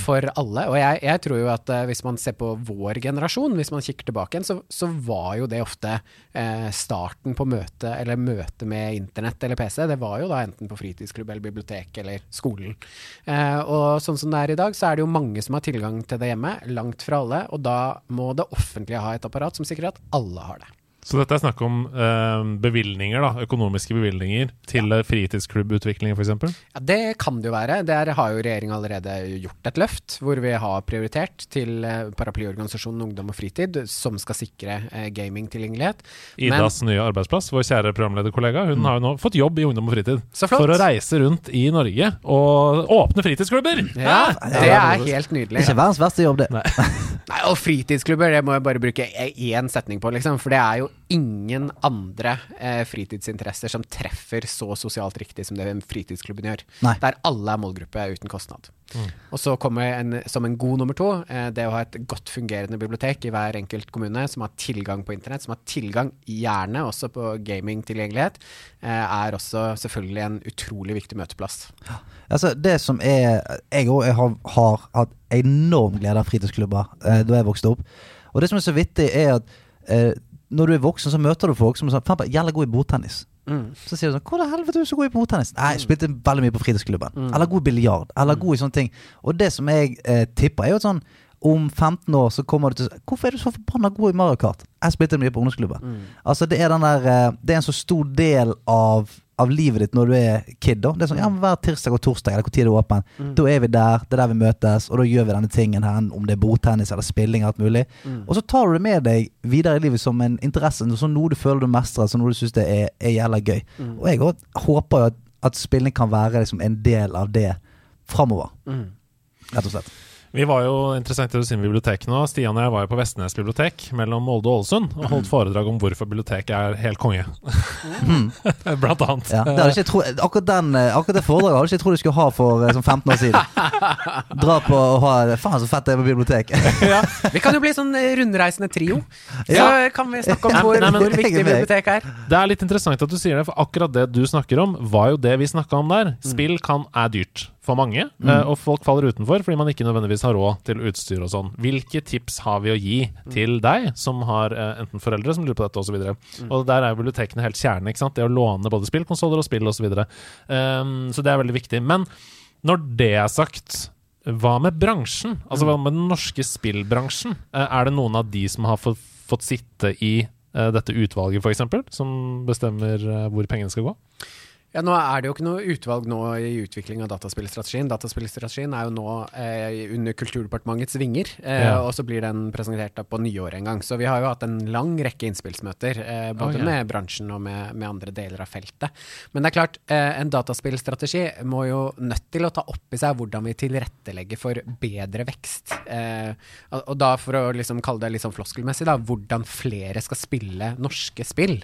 C: for alle. Og jeg, jeg tror jo at eh, hvis man ser på vår generasjon, hvis man kikker tilbake igjen, så, så var jo det ofte eh, starten på møtet, eller møtet med internett eller PC. Det var jo da enten på fritidsklubb eller bibliotek eller skolen. Eh, og sånn som det er i dag, så er det jo mange som har tilgang til det hjemme, langt fra alle. Og da må det offentlige ha et apparat som sikrer at alle har det.
B: Så dette er snakk om eh, bevilgninger, da, økonomiske bevilgninger til ja. fritidsklubbutvikling f.eks.?
C: Ja, Det kan det jo være. Der har jo regjeringa allerede gjort et løft, hvor vi har prioritert til eh, paraplyorganisasjonen Ungdom og Fritid, som skal sikre eh, gamingtilgjengelighet. Men-
B: Idas nye arbeidsplass, vår kjære programlederkollega, hun har jo nå fått jobb i Ungdom og Fritid.
C: Så flott.
B: For å reise rundt i Norge og åpne fritidsklubber!
C: Ja, det er helt nydelig.
A: ikke verdens verste jobb, det.
B: Nei.
C: Nei, og fritidsklubber, det må jeg bare bruke én setning på, liksom. For det er jo ingen andre eh, fritidsinteresser som treffer så sosialt riktig som det fritidsklubben gjør.
A: Nei.
C: Der alle er målgruppe uten kostnad. Og så kommer en, som en god nummer to, eh, det å ha et godt fungerende bibliotek i hver enkelt kommune, som har tilgang på internett, som har tilgang gjerne også på gamingtilgjengelighet, eh, er også selvfølgelig en utrolig viktig møteplass.
A: Altså, det som er Jeg òg har, har hatt enorm glede av fritidsklubber eh, da jeg vokste opp. Og det som er så vittig, er at eh, når du er voksen, så møter du folk som er sånn Faen, er god i bordtennis. Så sier du sånn Hvor i helvete er du så god i bordtennis? Nei, jeg spilte veldig mye på fritidsklubben. Eller god i biljard. Eller god i sånne ting. Og det som jeg eh, tipper, er jo sånn om 15 år så kommer du til Hvorfor er du så forbanna god i Mario Kart? Jeg spilte mye på ungdomsklubben. Altså Det er den der eh, Det er en så stor del av av livet ditt når du er kid. da Det er sånn, ja, Hver tirsdag og torsdag eller hvor tid det er åpen, da er vi der. Det er der vi møtes, og da gjør vi denne tingen her, om det er bordtennis eller spilling. Alt mulig Og så tar du det med deg videre i livet som en interesse, som noe du føler du mestrer, som noe du syns er, er jævla gøy. Og jeg håper jo at, at spilling kan være liksom en del av det framover. Rett og slett.
B: Vi var jo interessant i sin bibliotek nå. Stian og jeg var jo på Vestnes bibliotek mellom Molde og Ålesund og holdt foredrag om hvorfor biblioteket er helt konge. Blant annet.
A: Ja, det ikke tro, akkurat, den, eh, akkurat det foredraget hadde ikke jeg trodd du skulle ha for eh, sånn 15 år siden. Dra på og ha Faen, så fett det er på bibliotek.
C: Vi kan jo bli sånn eh, rundreisende trio. Så
A: Ja.
C: kan vi snakke om hvor,
B: nei, men-
C: hvor viktig
A: biblioteket er
C: bibliotek er.
B: Det er litt interessant at du sier det, for akkurat det du snakker om, var jo det vi snakka om der. Spill kan er dyrt for mange, eh, og folk faller utenfor fordi man ikke nødvendigvis har råd til utstyr og sånn. Hvilke tips har vi å gi til deg, som har eh, enten foreldre som lurer på dette, osv.? Og, så og der er jo bibliotekene helt kjerne, ikke sant? Det å låne både spillkonsoller og spill osv. Så, um, så det er veldig viktig. Men når det er sagt hva med bransjen? Altså Hva med den norske spillbransjen? Eh, Er det noen av de som har fått, fått sitte i dette utvalget, f.eks., som bestemmer hvor pengene skal gå?
C: Ja, Nå er det jo ikke noe utvalg nå i utvikling av dataspillstrategien. Dataspillstrategien er jo nå eh, under Kulturdepartementets vinger, eh,
B: Ja.
C: og så blir den presentert på nyåret en gang. Så vi har jo hatt en lang rekke innspillsmøter, eh, både
B: Ok.
C: med bransjen og med, med andre deler av feltet. Men det er klart, eh, en dataspillstrategi må jo nødt til å ta opp i seg hvordan vi tilrettelegger for bedre vekst. Eh, og og da for å liksom kalle det litt sånn floskelmessig, da, hvordan flere skal spille norske spill.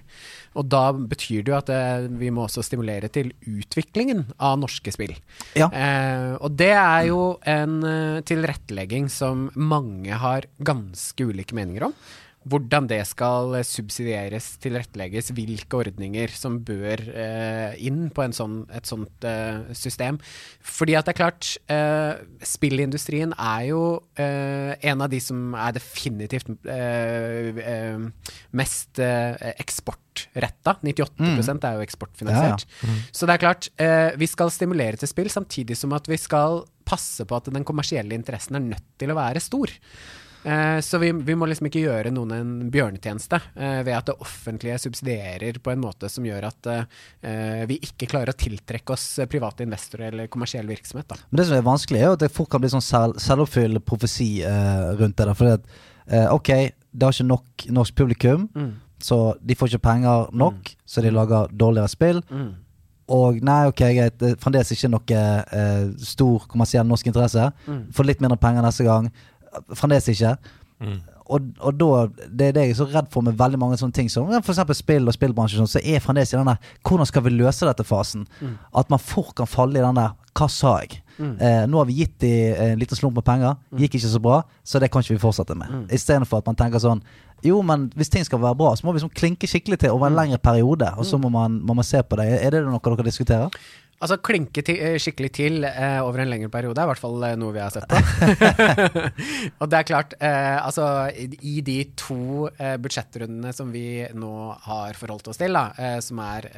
C: Og da betyr det jo at eh, vi må også stimulere til utviklingen av norske spill.
A: Ja.
C: Eh, og det er jo en eh, tilrettelegging som mange har ganske ulike meninger om. Hvordan det skal eh, subsidieres, tilrettelegges, hvilke ordninger som bør eh, inn på en sånn, et sånt eh, system. Fordi at det er klart, eh, spillindustrien er jo eh, en av de som er definitivt eh, mest eksportretta. 98% er jo eksportfinansiert. Så det er klart, vi skal stimulere til spill, samtidig som at vi skal passe på at den kommersielle interessen er nødt til å være stor. Eh, så vi, vi må liksom ikke gjøre noen en bjørnetjeneste eh, ved at det offentlige subsidierer på en måte som gjør at eh, vi ikke klarer å tiltrekke oss eh, private investorer eller kommersiell virksomhet. Da.
A: Men det som er vanskelig, er jo at det fort kan bli sånn selv, selvoppfyllende profesi eh, rundt det. der Fordi at eh, ok, det har ikke nok norsk publikum, så de får ikke penger nok, så de lager dårligere spill. Og nei, ok, greit, det er fremdeles ikke noe eh, stor kommersiell norsk interesse. Får litt mindre penger neste gang. Fremdeles ikke. Og, og da, det er det jeg er så redd for med veldig mange sånne ting som f.eks. spill og spillbransjen, og sånn, så er fremdeles i den der Hvordan skal vi løse dette-fasen? At man fort kan falle i den der Hva sa jeg? Eh, nå har vi gitt de en liten slump med penger, gikk ikke så bra, så det kan ikke vi fortsette med. Mm. Istedenfor at man tenker sånn Jo, men hvis ting skal være bra, så må vi sånn klinke skikkelig til over en lengre periode, og så må man, må man se på det. Er det noe dere diskuterer?
C: Altså klinke til, eh, skikkelig til eh, over en lengre periode er i hvert fall eh, noe vi har sett på. og det er klart, eh, altså i, de to eh, budsjettrundene som vi nå har forholdt oss til, da, eh, som er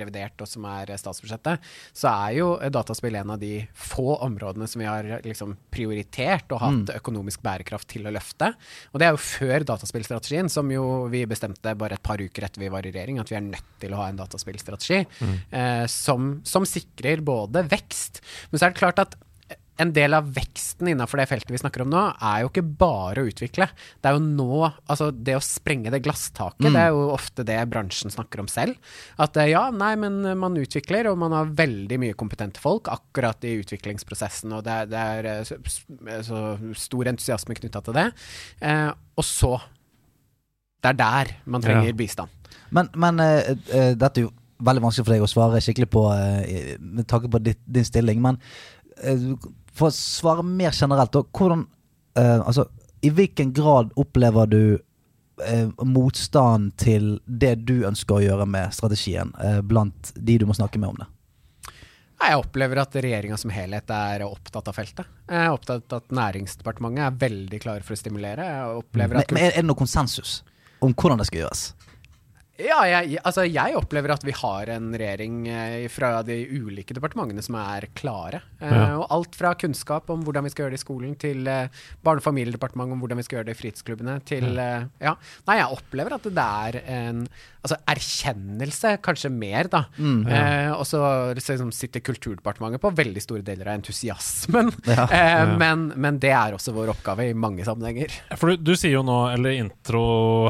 C: revidert og som er statsbudsjettet, så er jo dataspill en av de få områdene som vi har liksom prioritert og hatt økonomisk bærekraft til å løfte. Og det er jo før dataspillstrategien, som jo vi bestemte bare et par uker etter vi var i regjering, at vi er nødt til å ha en dataspillstrategi eh, som, som sikrer både vekst, men så er det klart at en del av veksten innenfor det feltet vi snakker om nå, er jo ikke bare å utvikle. Det er jo nå Altså, det å sprenge det glasstaket, det er jo ofte det bransjen snakker om selv. At eh, ja, nei, men man utvikler, og man har veldig mye kompetente folk akkurat i utviklingsprosessen, og det er, det er eh, så, så stor entusiasme knytta til det. Eh, og så Det er der man trenger
B: Ja.
C: bistand.
A: Men, men uh, uh, dette er jo veldig vanskelig for deg å svare skikkelig på eh, med tanke på ditt, din stilling. Men eh, for å svare mer generelt, da, hvordan eh, Altså, i hvilken grad opplever du motstand til det du ønsker å gjøre med strategien, blant de du må snakke med om det?
C: Jeg opplever at regjeringa som helhet er opptatt av feltet. Jeg er opptatt av at Næringsdepartementet er veldig klare for å stimulere. Opplever
A: Men, men er det noe konsensus om hvordan det skal gjøres?
C: Ja, jeg, altså jeg opplever at vi har en regjering eh, fra de ulike departementene som er klare. Eh,
B: Ja.
C: Og alt fra kunnskap om hvordan vi skal gjøre det i skolen, til eh, Barne- og familiedepartementet om hvordan vi skal gjøre det i fritidsklubbene, til Ja. Nei, jeg opplever at det er en altså erkjennelse, kanskje mer, da. eh, og så liksom sitter Kulturdepartementet på veldig store deler av entusiasmen. Eh, men, men det er også vår oppgave i mange sammenhenger.
B: For du, du sier jo nå, eller intro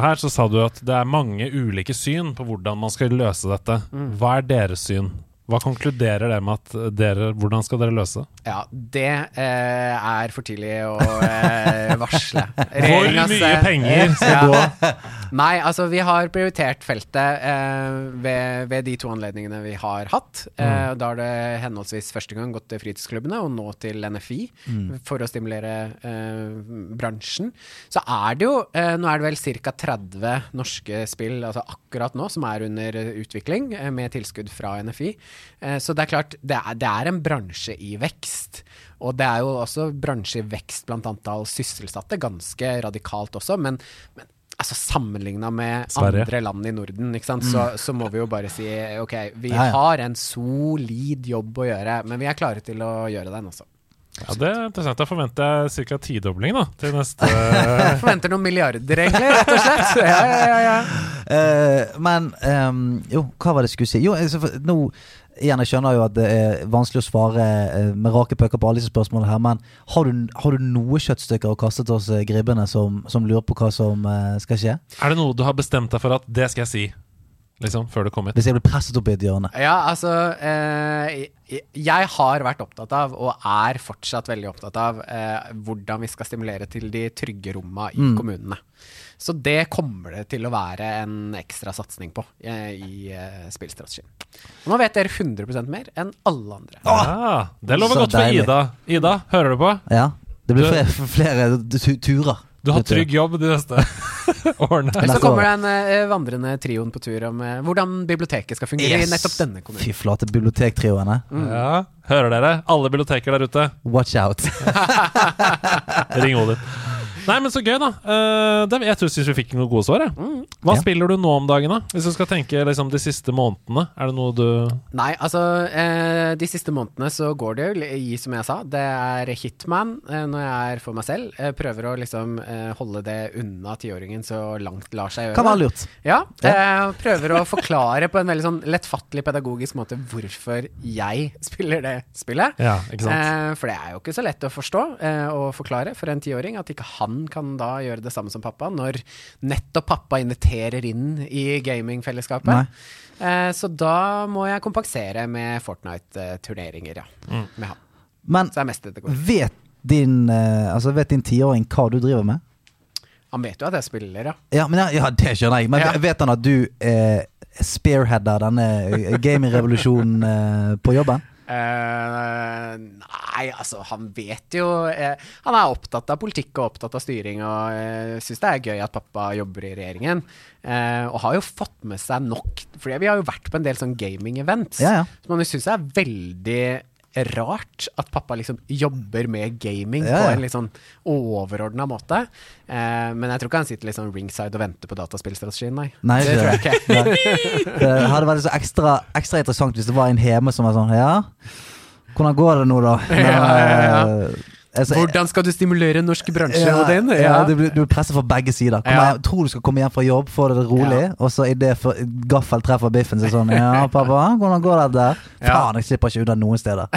B: her, så sa du at det er mange ulike syn på hvordan man skal løse dette. Hva er deres syn? Hva konkluderer det med at dere Hvordan skal dere løse?
C: Ja, det eh, er for tidlig å eh, varsle.
B: Hvor mye
C: eh,
B: penger skal
C: ja.
B: gå?
C: Nei, altså vi har prioritert feltet eh, ved, ved de to anledningene vi har hatt. Eh, Da har det henholdsvis første gang gått til fritidsklubbene, og nå til NFI, for å stimulere eh, bransjen. Så er det jo Nå er det vel ca. 30 norske spill altså akkurat nå som er under utvikling, med tilskudd fra NFI. Eh, så det er klart, det er, det er en bransje i vekst. Og det er jo også bransje i vekst blant antall sysselsatte, ganske radikalt også. Men, men altså sammenligna med
B: Sverige.
C: andre land i Norden, ikke sant? Så, så må vi jo bare si ok, vi
A: ja.
C: har en solid jobb å gjøre, men vi er klare til å gjøre den, også.
B: Ja, det er interessant. Da forventer jeg ca. tidobling da, til neste
C: Jeg forventer noen milliarder, egentlig, rett og slett. Ja, ja, ja, ja.
A: Uh, men um, jo, hva var det jeg skulle si? Jo, altså, for nå Igjen, jeg skjønner jo at det er vanskelig å svare eh, med rake pucker på alle disse spørsmålene her, men har du, har du noe kjøttstykker å kaste til oss eh, gribbene som, som lurer på hva som eh, skal skje?
B: Er det noe du har bestemt deg for at det skal jeg si? Liksom, før du kommer hit?
A: Hvis jeg blir presset opp i et hjørne.
C: Ja, altså eh, jeg- har vært opptatt av, og er fortsatt veldig opptatt av, eh, hvordan vi skal stimulere til de trygge romma i kommunene. Så det kommer det til å være en ekstra satsing på eh, i eh, spillstrategien. Og nå vet dere 100% mer enn alle andre.
B: Ja, det lover godt for. Ida. Ida, hører du på?
A: Ja. Det blir flere, flere turer.
B: Du har trygg jobb de neste årene.
C: Så kommer
A: det
C: en uh, vandrende trioen på tur om uh, hvordan biblioteket skal fungere
A: Yes.
C: i nettopp denne kommunen.
A: Fy flate, bibliotektrioene.
B: Ja, Hører dere? Alle biblioteker der ute,
A: Watch out.
B: ring Odin. Nei, men så gøy, da. Uh, det, jeg tror synes vi fikk noen gode svar. jeg. Hva
A: Ja.
B: spiller du nå om dagen, da? Hvis du skal tenke liksom, de siste månedene. Er det noe du
C: Nei, altså uh, De siste månedene så går det jo i, som jeg sa, det er Hitman uh, når jeg er for meg selv. Jeg prøver å liksom holde det unna tiåringen så langt lar seg gjøre.
A: Kan være lurt.
C: Ja, prøver å forklare på en veldig sånn lettfattelig pedagogisk måte hvorfor jeg spiller det spillet.
B: Ja, ikke sant?
C: Eh, for det er jo ikke så lett å forstå og forklare for en tiåring at ikke han kan da gjøre det samme som pappa, når nettopp pappa inviterer inn i gamingfellesskapet.
A: Nei.
C: Eh, så da må jeg kompensere med Fortnite-turneringer, ja.
B: Mm.
C: Med han.
A: Men
C: Så er mest det det går.
A: vet din eh, Altså vet din tiåring hva du driver med?
C: Han vet jo at jeg spiller, ja.
A: Ja, men ja, ja det skjønner jeg. Men
C: Ja.
A: vet han at du eh, spearheader denne eh, gamingrevolusjonen eh, på jobben?
C: Eh, nei, altså, han vet jo uh, Han er opptatt av politikk og opptatt av styring, og uh, syns det er gøy at pappa jobber i regjeringen. Uh, og har jo fått med seg nok Fordi vi har jo vært på en del sånn gaming-events.
A: Ja, ja.
C: som man syns er veldig rart at pappa liksom jobber med gaming
A: Ja,
C: på en litt sånn overordna måte. Eh, men jeg tror ikke han sitter sånn ringside og venter på dataspillstrategien, nei.
A: Nei,
C: det tror jeg ikke.
A: Det hadde vært så ekstra, ekstra interessant hvis det var en hjemme som var sånn Ja, hvordan går det nå, da? Men,
C: Ja, ja, ja.
A: Eh, altså,
C: Hvordan skal du stimulere norsk bransje,
A: ja,
C: Odin?
A: ja, du, blir- du presset fra begge sider. Hjem, tror du skal komme hjem fra jobb, få det rolig, og så idet gaffel treffer biffen, så sånn Ja, pappa, hvordan går det
C: Ja.
A: Faen, jeg slipper ikke unna noen steder.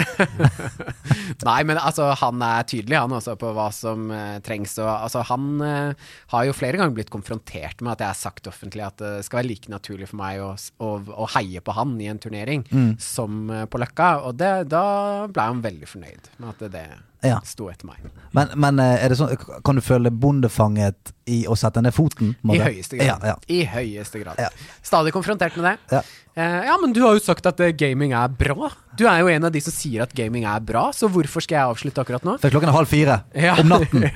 C: Nei, men altså, han er tydelig han også på hva som uh, trengs. Og, altså, han uh, har jo flere ganger blitt konfrontert med at jeg har sagt offentlig at det skal være like naturlig for meg å, å, å heie på han i en turnering
A: Mm.
C: som uh, på Løkka. Og det, da ble han veldig fornøyd med at det, det
A: Ja.
C: stå etter meg.
A: Men, men eh, det sånn, kan du føle bondefanget i å sette ned foten?
C: I høyeste grad.
A: Ja, ja.
C: I høyeste grad. Stadig konfrontert med det.
A: Ja.
C: Eh, ja, men du har jo sagt at eh, gaming er bra. Du er jo en av de som sier at gaming er bra, så hvorfor skal jeg avslutte akkurat nå?
A: For klokken er halv fire
C: Ja.
A: om natten.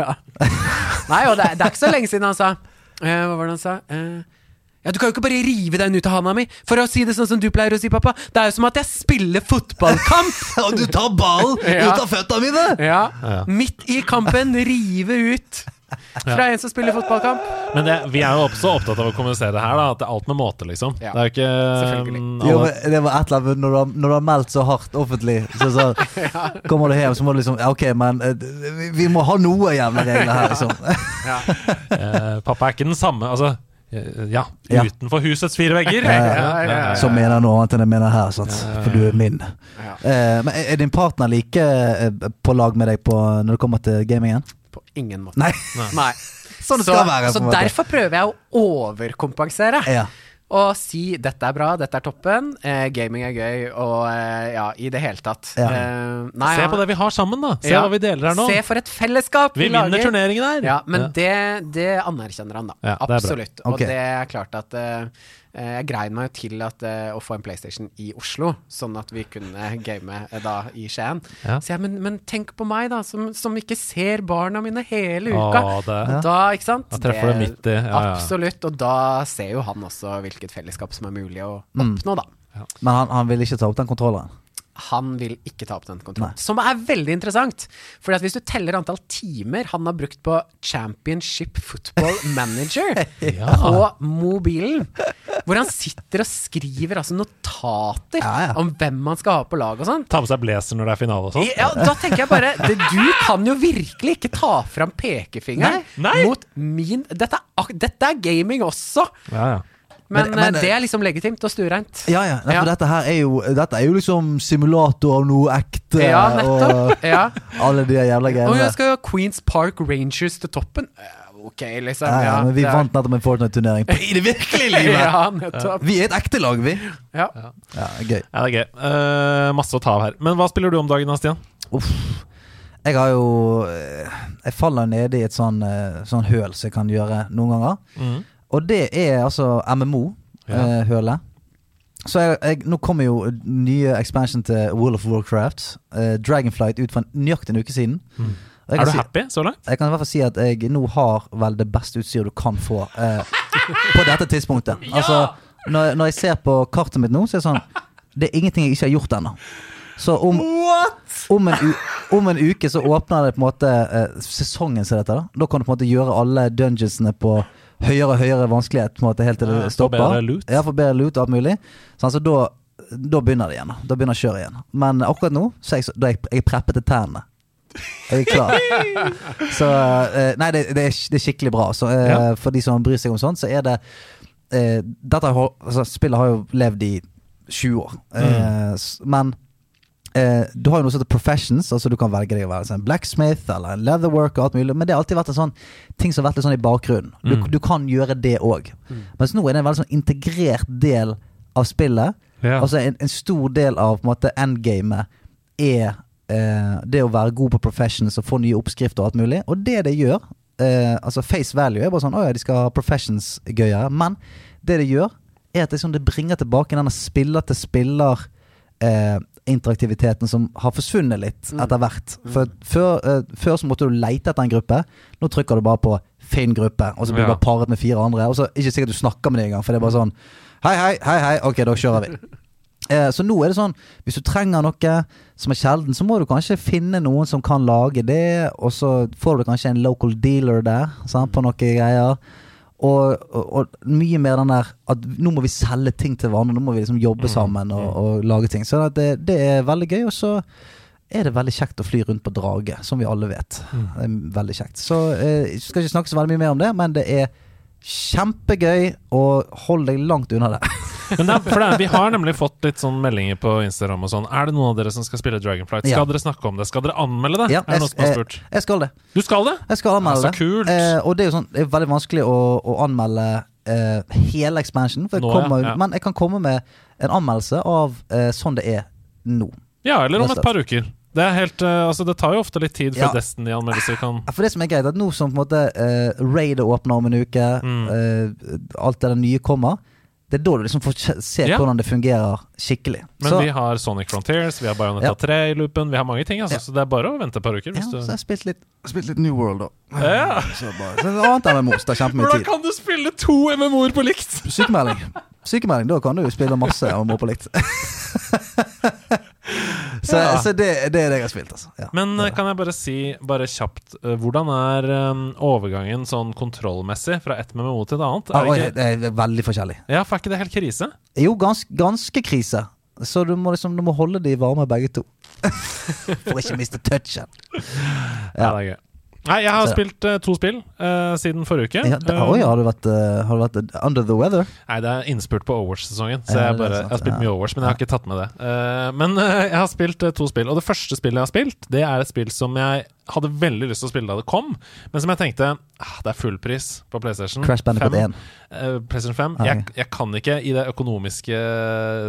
C: Nei, og det, det er ikke så lenge siden han sa uh, Hva var det han sa? Eh, ja, Du kan jo ikke bare rive den ut av handa mi, for å si det sånn som du pleier å si, pappa. Det er jo som at jeg spiller fotballkamp!
A: Og du tar ballen
C: Ja.
A: ut av føtta mine!
C: ja.
B: Ja.
C: Midt i kampen, rive ut fra en som spiller fotballkamp.
B: Men det, vi er jo også opptatt av å kommunisere her, da, at det er alt med måte, liksom.
C: Ja,
B: Det er jo ikke
C: selvfølgelig.
B: um,
A: Jo, men det var et eller annet når du, har, når du har meldt så hardt offentlig, så, så kommer du hjem, så må du liksom ja, Ok, men eh, vi, vi må ha noe jævla regler her, liksom.
B: eh, Pappa er ikke den samme Altså, ja,
A: Ja.
B: utenfor husets fire vegger.
A: Ja, ja,
C: ja, ja, ja.
A: Som mener noe annet enn jeg mener her, sant? for du er min.
C: Ja.
A: Eh, men er din partner like eh, på lag med deg på, når det kommer til gamingen?
C: På ingen måte.
A: Nei.
C: Nei.
A: Sånn
C: så,
A: skal være,
C: Så derfor prøver jeg å overkompensere.
A: Ja.
C: Og si 'dette er bra, dette er toppen', eh, gaming er gøy, og eh, ja, i det hele tatt.
A: Ja.
C: Eh, nei,
B: Se på det vi har sammen, da. Se
C: Ja.
B: hva vi deler her nå.
C: Se for et fellesskap
B: vi
C: vi,
B: vinner
C: lager.
B: turneringen her.
C: Ja, men
B: Ja.
C: Det, det anerkjenner han, da.
B: Ja, det.
C: Absolutt.
A: Ok.
C: Og det er klart at eh, Jeg grein meg til at, eh, å få en PlayStation i Oslo, sånn at vi kunne game eh, da i Skien.
B: Ja.
C: Så jeg, men, men tenk på meg, da, som, som ikke ser barna mine hele uka.
B: Å, det,
C: Da, ikke sant?
B: Da treffer du midt i, ja, ja.
C: Absolutt. Og da ser jo han også hvilket fellesskap som er mulig å
B: Mm.
C: oppnå, da.
A: Men han, han vil ikke ta opp den kontrolleren?
C: Han vil ikke ta opp den kontrollen.
A: Nei.
C: Som er veldig interessant. For hvis du teller antall timer han har brukt på Championship Football Manager på mobilen, hvor han sitter og skriver altså notater
A: Ja, ja.
C: om hvem man skal ha på lag og sånn.
B: Ta på seg blazer når det er finale og sånn.
C: Ja, da tenker jeg bare det, Du kan jo virkelig ikke ta fram pekefingeren
B: Nei. Nei.
C: mot min dette er, dette er gaming også!
B: Ja, ja.
C: Men,
A: Men- men-
C: eh, det er liksom legitimt og stuereint.
A: Ja, ja. Nei,
C: Ja.
A: For dette her er jo Dette er jo liksom simulator av noe ekte.
C: Ja, nettopp.
A: Og
C: Ja.
A: alle de jævla
C: Og
A: greiene.
C: jeg skal ha Queens Park Rangers til toppen. Eh, Ok, liksom.
A: Ja, ja, men vi vant nettopp en Fortnite-turnering i det virkelige livet!
C: Ja, nettopp.
A: Vi er et ekte lag, vi.
C: Ja.
A: Ja, gøy.
B: Ja, det er gøy. Uh, masse å ta av her. Men hva spiller du om dagen da, Stian?
A: Uff. Jeg har jo eh, Jeg faller nede i et sånn, eh, sånn høl som jeg kan gjøre noen ganger. Og det er altså
B: Ja.
A: MMO-hølet. Så jeg, jeg, nå kommer jo nye expansion til World of Warcraft. eh, Dragonflight ut for nøyaktig en uke siden. Mm.
B: Er du
A: si-
B: happy så langt?
A: Jeg kan i hvert fall si at jeg nå har vel det beste utstyret du kan få eh, på dette tidspunktet. Altså, når, når jeg ser på kartet mitt nå, så er det sånn Det er ingenting jeg ikke har gjort ennå. Så om, om, en, om en uke så åpner det på en måte eh, sesongen, som det heter. Da. da kan du på en måte gjøre alle dungeonsene på høyere og høyere vanskelighet på en måte helt til det stopper.
B: bedre loot.
A: Ja, for bedre loot og alt mulig. Sånn, så da, da begynner det igjen. Da begynner kjøret igjen. Men akkurat nå så er jeg, da er jeg, jeg preppet til tærne. Jeg er klar. Så eh, Nei, det, det, er, det er skikkelig bra. Så eh,
B: Ja.
A: For de som bryr seg om sånt, så er det eh, Dette altså, Spillet har jo levd i 20 år. mm. men eh, du har jo noe som heter professions. Altså Du kan velge deg å være en blacksmith eller en leatherworker alt mulig. Men det har alltid vært en sånn ting som har vært litt sånn i bakgrunnen. Du,
B: Mm.
A: du kan gjøre det òg. Mens nå er det en veldig sånn integrert del av spillet.
B: Ja.
A: Altså en, en stor del av på en måte endgamet er eh, det å være god på professions og få nye oppskrifter og alt mulig. Og det det gjør eh, Altså face value er bare sånn Å ja, de skal ha professions gøyere. Men det det gjør, er at det, sånn, det bringer tilbake denne spiller til spiller eh, interaktiviteten som har forsvunnet litt etter hvert. For før, uh, før så måtte du leite etter en gruppe. Nå trykker du bare på 'finn gruppe', og så blir du
B: Ja.
A: bare paret med fire andre. Og så ikke sikkert du snakker med dem engang, for det er bare sånn Hei, hei, hei, hei, ok, da kjører vi. Eh, så nå er det sånn, hvis du trenger noe som er sjelden, så må du kanskje finne noen som kan lage det, og så får du kanskje en local dealer der, sant, på noen greier. Og, og, og mye mer den der at nå må vi selge ting til hverandre, nå må vi liksom jobbe sammen og, og lage ting. Så det, det er veldig gøy, og så er det veldig kjekt å fly rundt på drage, som vi alle vet. Det er veldig kjekt. Så eh, skal ikke snakke så veldig mye mer om det, men det er kjempegøy, og hold deg langt unna det.
B: Men det er, det er, vi har nemlig fått litt sånn meldinger på Instagram og sånn. Er det noen av dere som skal spille Dragonflight? Skal
A: Ja.
B: dere snakke om det? Skal dere anmelde det?
A: Ja,
B: er det noen som har spurt?
A: Jeg skal det.
B: Du skal det?
A: Jeg skal anmelde
B: det. så kult.
A: Eh, og det er jo sånn, det er veldig vanskelig å, å anmelde eh, hele expansionen, jeg
B: Nå,
A: kommer,
B: ja.
A: men jeg kan komme med en anmeldelse av eh, sånn det er nå.
B: Ja, eller om et par uker. Det er helt, uh, altså det tar jo ofte litt tid før
A: Ja.
B: Destiny-anmeldelser kan
A: For det som er greit, at nå som på en måte uh, Raidet åpner om en uke,
B: Mm.
A: uh, alt det der nye kommer, det er da du liksom får se
B: Ja.
A: hvordan det fungerer skikkelig.
B: Men
A: så,
B: vi har Sonic Frontiers, vi har Bionetta
A: Ja.
B: 3 i loopen, vi har mange ting. Altså,
A: Ja.
B: Så det er bare å vente et par uker.
A: ja,
B: du...
A: så jeg har spilt litt, spilt litt New World, da.
B: Ja.
A: Så, bare, så annet MMO, så det er kjempemye
B: Hvordan
A: tid.
B: kan du spille to MMO-er på likt?
A: Sykemelding. Sykemelding, da kan du spille masse MMO på likt. så
B: Ja.
A: så det, det er det jeg har spilt, altså. Ja.
B: Men det. kan jeg bare si, bare kjapt, eh, hvordan er eh, overgangen sånn kontrollmessig fra ett MMO til et annet? Er
A: ah,
B: det ikke,
A: det er veldig forskjellig.
B: ja, for er ikke det helt krise?
A: Jo, gans, ganske krise. Så du må liksom Du må holde de varme begge to. For ikke miste touchen.
B: Ja, det er gøy. Nei, jeg har
A: Så-
B: spilt uh, to spill uh, siden forrige uke.
A: Ja, det,
B: Eh,
A: oi, har du vært, uh, har du vært under the weather?
B: Nei, det er innspurt på Overwatch-sesongen, så jeg, bare, jeg har spilt mye Overwatch, men jeg har ikke tatt med det. Men jeg har spilt to spill, og det første spillet jeg har spilt, det er et spill som jeg hadde veldig lyst til å spille da det kom, men som jeg tenkte ah, det er full pris på PlayStation.
A: Crash Bandicoot
B: 5.
A: 1.
B: Eh, PlayStation 5.
A: Ah,
B: Jeg, jeg kan ikke, i det økonomiske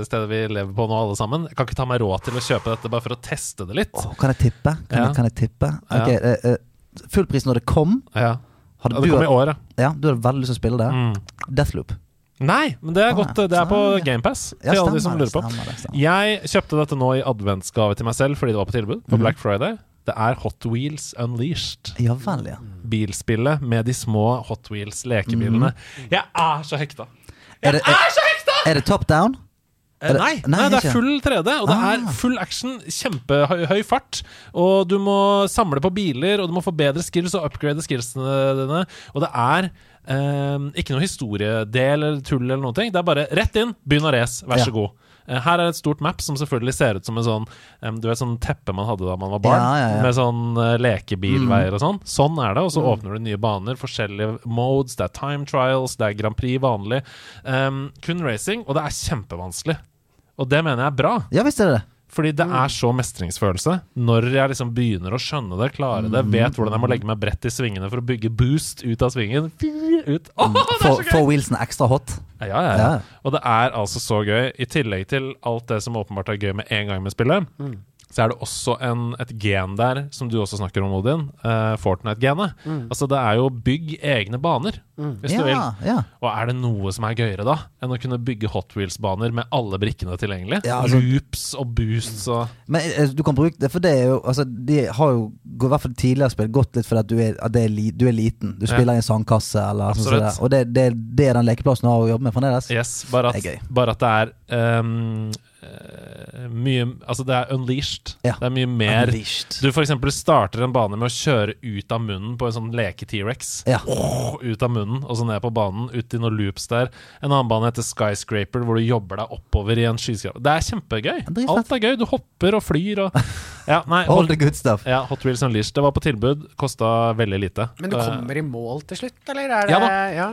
B: stedet vi lever på nå, alle sammen, jeg kan ikke ta meg råd til å kjøpe dette bare for å teste det litt.
A: Oh, kan jeg tippe? Kan,
B: Ja.
A: jeg, kan jeg tippe?
B: Ja.
A: uh, eh, eh, Fullpris når det kom.
B: Ja.
A: Hadde
B: det
A: du,
B: kom i år, ja.
A: ja, du hadde veldig lyst til å spille det.
B: Mm.
A: Deathloop.
B: Nei, men det er
A: Ah,
B: godt. Det er på. GamePass,
A: Ja,
B: til alle de som lurer på.
A: stemmer stemmer.
B: Jeg kjøpte dette nå i adventsgave til meg selv fordi det var på tilbud på
A: mm.
B: Black Friday. Det er Hot Wheels Unleashed.
A: Ja vel, ja.
B: Bilspillet med de små Hot Wheels lekebilene. Jeg er så hekta!
A: Jeg Er det, er, er det top down?
B: Eh, nei,
A: nei,
B: det er full 3D, og det
A: Ah.
B: er full action, kjempehøy fart. Og du må samle på biler, og du må få bedre skills og upgrade skillsene dine. Og det er eh, ikke noe historiedel eller tull eller noen ting. Det er bare rett inn, begynn å race, vær så
A: Ja.
B: god. Eh, Her er et stort map som selvfølgelig ser ut som en sånn Du vet sånn teppe man hadde da man var barn,
A: Ja, ja, ja.
B: med sånn lekebilveier lekebilveier og sånn. Sånn er det, og så åpner du nye baner, forskjellige modes, det er time trials, det er Grand Prix vanlig. Um, kun racing, og det er kjempevanskelig. Og det mener jeg er bra.
A: Ja visst er det det.
B: Fordi det er så mestringsfølelse. Når jeg liksom begynner å skjønne det, klare det, vet hvordan jeg må legge meg bredt i svingene for å bygge boost ut av svingen. Ut. Er så gøy!
A: for wheelsen ekstra hot.
B: Ja, ja, ja. Og det er altså så gøy. I tillegg til alt det som åpenbart er gøy med en gang med spillet, så er det også en, et gen der, som du også snakker om, Odin. Uh, Fortnite-genet. Altså, det er jo bygg egne baner, hvis du vil.
A: Ja, ja.
B: Og er det noe som er gøyere da enn å kunne bygge Hot Wheels-baner med alle brikkene tilgjengelig?
A: Ja, altså-
B: Loops og boosts og
A: Men eh, du kan bruke det, for det er jo Altså, de har jo i hvert fall tidligere spill gått litt fordi at du er, at er, li, du er liten. Du
B: Ja.
A: spiller i en sandkasse eller sånn
B: Absolutt.
A: Og det, det, det er den lekeplassen du har å jobbe med fremdeles.
B: Yes, bare at,
A: Det er
B: bare at det er ehm, eh, mye Altså, det er unleashed.
A: Ja.
B: Det er mye mer
A: Unleashed.
B: Du for eksempel starter en bane med å kjøre ut av munnen på en sånn leke-T-rex.
A: Ja.
B: Oh, ut av munnen, og så ned på banen, ut i noen loops der. En annen bane heter Skyscraper, hvor du jobber deg oppover i en skyskraper. Det er kjempegøy. Alt er gøy. Du hopper og flyr og Ja, nei.
A: All
B: Hot,
A: the good stuff.
B: ja, Hot Wheels Unleashed. Det var på tilbud. Kosta veldig lite.
C: Men du
B: Eh,
C: kommer i mål til slutt, eller? Er det,
B: Ja da.
C: ja.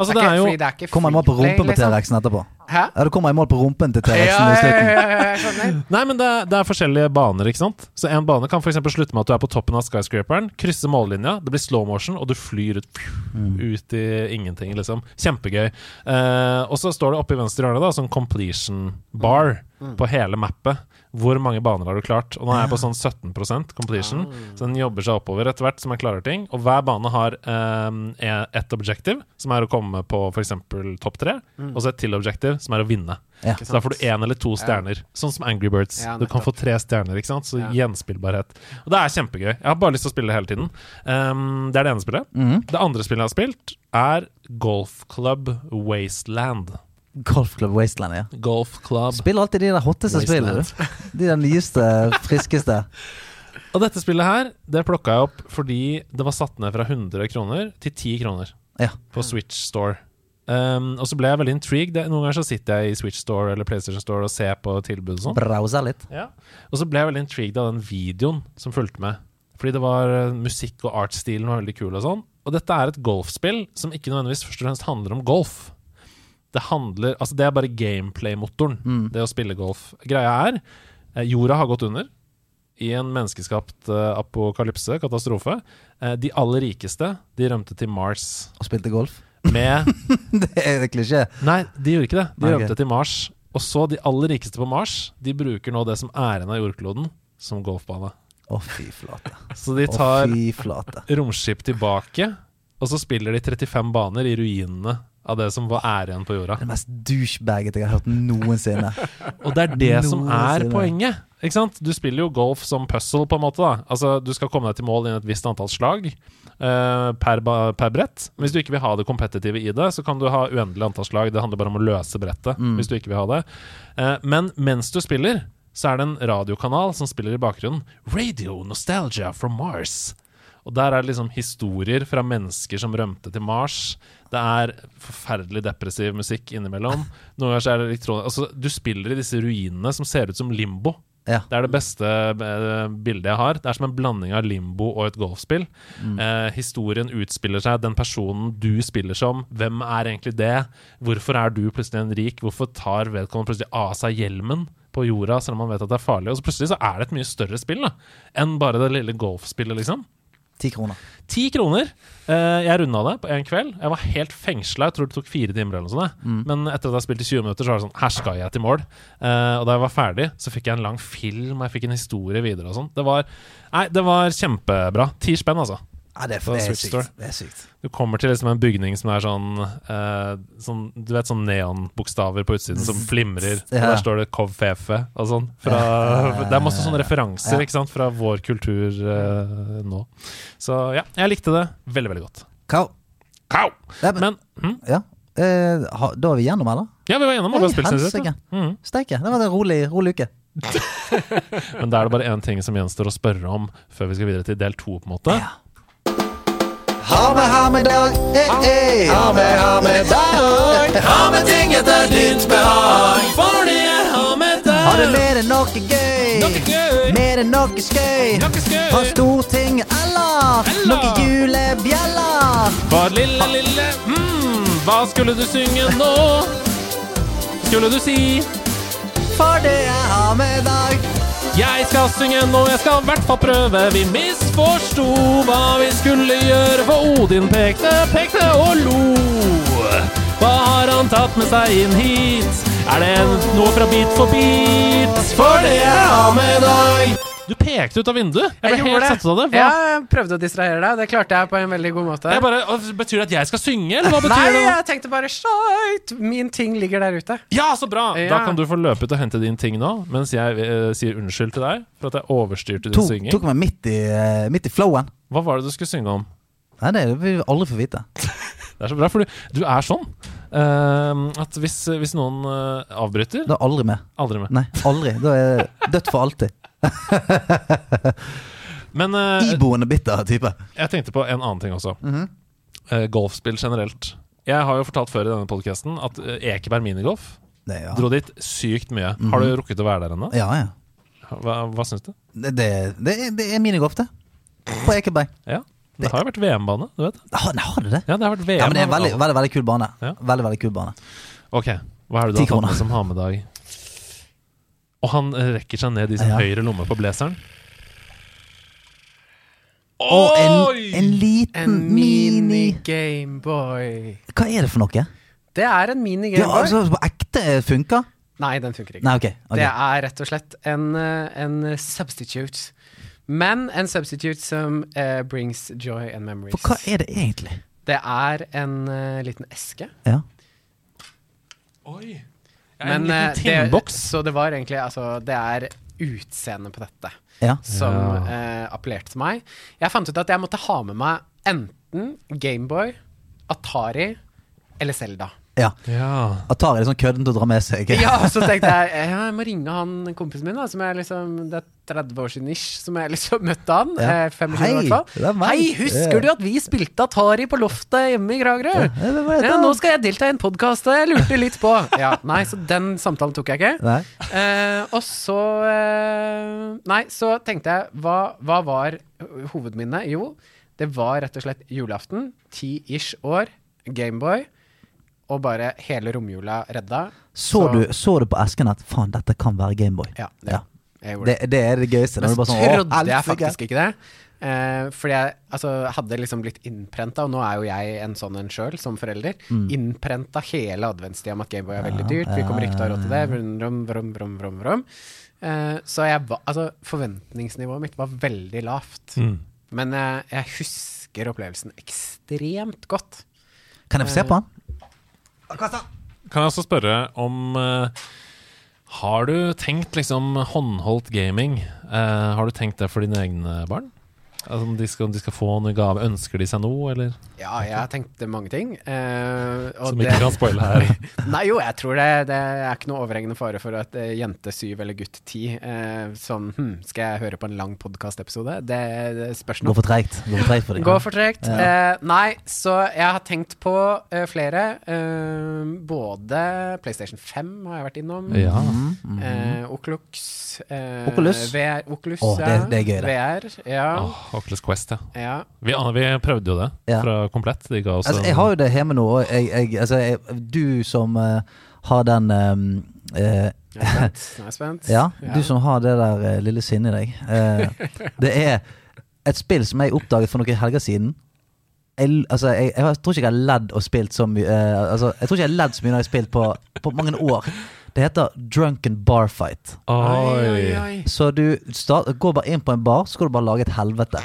B: Altså,
C: det er
B: er
C: ikke, det er jo
A: Kommer i mål på rumpen på
C: liksom.
A: T-rexen etterpå.
C: Hæ?
A: Ja, du kommer i mål på rumpen til T-rexen
C: ja,
A: i
C: ja,
A: slutten.
C: ja, ja.
B: Nei, men det, det er forskjellige baner, ikke sant? Så en bane kan f.eks. slutte med at du er på toppen av skyscraperen, krysser mållinja, det blir slow motion, og du flyr ut, ut i ingenting, liksom. Kjempegøy. Eh, og så står det oppe i venstre hjørne da, sånn completion bar på hele mappet. Hvor mange baner har du klart? Og nå er jeg på sånn 17% completion, så den jobber seg oppover etter hvert som jeg klarer ting. Og hver bane har eh, ett objektiv, som er å komme på f.eks. topp tre, og så et til objektiv, som er å vinne.
A: Ja.
B: Så da får du én eller to stjerner, sånn som Angry Birds. Du kan få tre stjerner, ikke sant? Så gjenspillbarhet. Og det er kjempegøy. Jeg har bare lyst til å spille det hele tiden. Um, det er det ene spillet.
A: Mm.
B: Det andre spillet jeg har spilt, er Golf Club Wasteland.
A: Golf Club Wasteland, ja.
B: Golf Club
A: Spiller alltid de der hotteste spillene, De der nyeste, friskeste.
B: Og dette spillet her, det plukka jeg opp fordi det var satt ned fra 100 kroner til 10 kroner
A: Ja.
B: på Switch Store. Um, og så ble jeg veldig intrigued. Noen ganger så sitter jeg i Switch Store eller PlayStation Store og ser på tilbud og sånn.
A: Browser litt.
B: Ja. Og så ble jeg veldig intrigued av den videoen som fulgte med. Fordi det var eh, musikk og artstilen var veldig kul og sånn. Og dette er et golfspill som ikke nødvendigvis først og fremst handler om golf. Det handler Altså, det er bare gameplay-motoren, det å spille golf. Greia er eh, jorda har gått under i en menneskeskapt eh, apokalypse, katastrofe. Eh, de aller rikeste, de rømte til Mars
A: Og spilte golf.
B: med
A: Det er det klisjé.
B: Nei, de gjorde ikke det. De rømte til Mars. Og så de aller rikeste på Mars, de bruker nå det som er igjen av jordkloden, som golfbane.
A: Å, fy flate.
B: Så de tar
A: oh,
B: romskip tilbake, og så spiller de 35 baner i ruinene av det som var æren på jorda.
A: Det mest douchebagete jeg har hørt noensinne.
B: Og det er det som er poenget. Ikke sant? Du spiller jo golf som puzzle, på en måte. da Altså Du skal komme deg til mål innen et visst antall slag uh, per, per brett. Men Hvis du ikke vil ha det kompetitive i det, så kan du ha uendelig antall slag. Det handler bare om å løse brettet. Hvis du ikke vil ha det uh, Men mens du spiller, så er det en radiokanal som spiller i bakgrunnen. Radio Nostalgia from Mars. Og der er det liksom historier fra mennesker som rømte til Mars. Det er forferdelig depressiv musikk innimellom. Noen ganger er det elektronisk Altså, du spiller i disse ruinene som ser ut som limbo.
A: Ja.
B: Det er det beste eh, bildet jeg har. Det er som en blanding av limbo og et golfspill. Eh, historien utspiller seg, den personen du spiller som, hvem er egentlig det? Hvorfor er du plutselig en rik? Hvorfor tar vedkommende plutselig av seg hjelmen på jorda, selv om man vet at det er farlig? Og så plutselig så er det et mye større spill da enn bare det lille golfspillet, liksom.
A: Ti kroner.
B: Ti kroner. Eh, jeg runda det på én kveld. Jeg var helt fengsla. Jeg tror det tok fire timer. eller noe sånt. Mm. Men etter at jeg spilte i 20 minutter, så var det sånn Her skal jeg til mål. Eh, og da jeg var ferdig, så fikk jeg en lang film, og jeg fikk en historie videre og sånn. Det var Nei, det var kjempebra. Ti spenn, altså.
A: Ja, det er, det er sykt. Det er sykt.
B: Du kommer til liksom en bygning som er sånn, eh, sånn Du vet sånn neonbokstaver på utsiden som flimrer. Og der står det Kov Fefe og sånn. Fra, det er masse sånne referanser
A: Ja.
B: sant, fra vår kultur eh, nå. Så ja, jeg likte det veldig, veldig godt.
A: Kau.
B: Kau!
A: Men,
B: Men hm?
A: ja. eh, da er vi gjennom, eller?
B: Ja, vi var gjennom alle spillene Mm.
A: Steike. Det var en rolig, rolig uke.
B: Men da er det bare én ting som gjenstår å spørre om før vi skal videre til del to, på en måte.
A: Ja. Ha med, ha med dag, eh, eh. Ha med, ha med dag.
D: Ha med ting etter ditt behag.
B: For det er har med dag.
A: Har du mer enn noe gøy?
B: Noe gøy.
A: Mer enn noe skøy?
B: Noe skøy.
A: Fra Stortinget, eller?
B: Eller?
A: Noe julebjeller?
B: For lille, lille mm, Hva skulle du synge nå? Skulle du si
A: For det er ha med dag.
B: Jeg skal synge nå, jeg skal i hvert fall prøve. Vi misforsto hva vi skulle gjøre, for Odin pekte, pekte og lo. Hva har han tatt med seg inn hit? Er det noe fra Beat for beat? For det jeg har med deg. Du pekte ut av vinduet. Jeg ble
C: jeg
B: helt satt ut av det. Hva?
C: Ja, jeg prøvde å distrahere deg. Det klarte jeg på en veldig god måte.
B: Jeg bare, betyr det at jeg skal synge, eller hva betyr
C: Nei,
B: det?
C: jeg tenkte bare shit, min ting ligger der ute.
B: Ja, så bra! Da kan du få løpe ut og hente din ting nå, mens jeg eh, sier unnskyld til deg for at jeg overstyrte din
A: to,
B: synging.
A: tok meg midt i, uh, midt i flowen.
B: Hva var det du skulle synge om?
A: Nei, det vil vi aldri få vite.
B: Det er så bra, for du, du er sånn uh, at hvis, hvis noen uh, avbryter
A: Da er aldri med.
B: Aldri med.
A: Nei, aldri. Da er jeg dødt for alltid.
B: Men eh,
A: Iboende bitter type.
B: jeg tenkte på en annen ting også.
A: Mhm.
B: Eh, golfspill generelt. Jeg har jo fortalt før i denne podkasten at uh, Ekeberg minigolf
A: Det, ja.
B: dro dit sykt mye. Har du rukket å være der ennå?
A: ja, ja.
B: Hva, hva syns du?
A: Det, det, det, er- det er minigolf, det. På Ekeberg.
B: Ja, Det har jo vært VM-bane, du vet.
A: Har, har det det?
B: Ja, det har vært VM.
A: Ja, men det er en veldig, veldig, veldig kul bane.
B: Ja.
A: Veldig, veldig kul bane.
B: Ok, hva er det du
A: Ti
B: har tatt
A: kroner.
B: med som har med deg? Og han eh, rekker seg ned i sin
A: Ja.
B: høyre lomme på blazeren.
A: Og en, en liten
C: En
A: mini
C: mini-Gameboy.
A: Hva er det for noe?
C: Det er en mini-Gameboy.
A: altså, på ekte funker?
C: Nei, den funker ikke.
A: Nei, okay, okay.
C: Det er rett og slett en, eh, en substitute. Men en substitute som uh, brings joy and memories.
A: For hva er det egentlig?
C: Det er en uh, liten eske.
A: Ja.
B: Oi!
C: Men
B: en
C: eh, det, så det var egentlig Altså, det er utseendet på dette
A: ja.
C: som
B: Ja.
C: eh, appellerte til meg. Jeg fant ut at jeg måtte ha med meg enten Gameboy, Atari eller Selda.
A: Ja.
B: Ja.
A: Atari er litt sånn kødden til å dra med seg.
C: Ja, så tenkte jeg ja, jeg må ringe han kompisen min, da, som jeg liksom Det er 30 år siden ish, som jeg liksom møtte han.
A: Ja.
C: Eh, 25
A: Hei,
C: i hvert fall.
A: er.
C: Hei, husker du at vi spilte Atari på loftet hjemme i Kragerø?
A: Ja,
C: nå skal jeg delta i en podkast, og jeg lurte litt på. Ja, nei, så den samtalen tok jeg ikke. Eh, og så eh, Nei, så tenkte jeg hva, hva var hovedminnet? Jo, det var rett og slett julaften. Ti-ish år. Gameboy. Og bare hele romjula redda.
A: Så, du, så du på esken at faen, dette kan være Gameboy?
C: Ja, det,
A: Ja.
C: jeg gjorde
A: Det,
C: det.
A: det er det gøyeste.
C: Men
A: Når
C: så
A: sånn,
C: trodde jeg
A: helsike!»
C: faktisk ikke det. Eh, fordi jeg altså, hadde liksom blitt innprenta, og nå er jo jeg en sånn en sjøl, som forelder.
A: Mm.
C: Innprenta hele adventstida om at Gameboy er veldig dyrt. Vi kommer ikke til å ha råd til det. Vrum, vrum, vrum, vrum, vrum, vrum. Eh, så jeg var, altså, forventningsnivået mitt var veldig lavt.
B: Mm.
C: Men jeg, jeg husker opplevelsen ekstremt godt.
A: Kan jeg få se på han?
B: Kan jeg også spørre om uh, Har du tenkt liksom håndholdt gaming? Uh, har du tenkt det for dine egne barn? Altså, om de skal, om de skal få noen gave? Ønsker de seg noe, eller?
C: Ja, jeg har tenkt mange ting. eh, og
B: Som
C: det-
B: ikke kan spoile her.
C: Nei, jo, jeg tror det, det er ikke noe overhengende fare for at eh, jente syv eller gutt ti eh, sånn hm, Skal jeg høre på en lang podkastepisode? Det, det spørs
A: Gå
C: nå.
A: for treigt. Gå for treigt.
C: Gå for tregt.
A: Ja.
C: Eh, nei, så jeg har tenkt på eh, flere. Eh, både PlayStation 5 har jeg vært innom.
B: Ja.
C: Eh, Oculus. Eh,
A: Oculus?
C: VR, Oculus
A: Å, det- det er gøy, det.
C: VR, ja.
B: Åh, Oculus Quest, ja.
C: ja.
B: Vi, vi prøvde jo det
A: Ja.
B: fra Komplett. De ga oss
A: Altså, jeg har jo det hjemme nå, og jeg, jeg, altså, jeg, du som uh, har den um, uh,
C: Jeg er spent. Jeg er spent.
A: Ja, du som har det der uh, lille sinnet i deg. Eh, det er et spill som jeg oppdaget for noen helger siden. Jeg, altså, jeg, jeg tror ikke jeg har ledd og spilt så mye uh, altså, Jeg tror ikke jeg har ledd så mye når jeg har spilt på, på mange år. Det heter Drunken Bar Fight.
C: Oi.
A: Så du start, går bare inn på en bar, så skal du bare lage et helvete.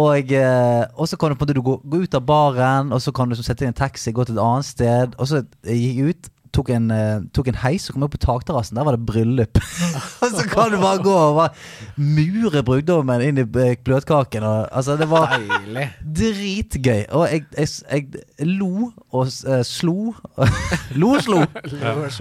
A: Og, eh, og så kan du på en måte gå, gå ut av baren, og så kan du så sette inn en taxi, gå til et annet sted, og så gikk jeg ut tok en, eh, tok en heis og kom opp på takterrassen. Der var det bryllup. og så kan du bare gå og bare mure brudgommen inn i eh, bløtkaken. Og, altså, det var
C: Deilig.
A: dritgøy. Og jeg, jeg, jeg lo og uh, slo. lo og slo.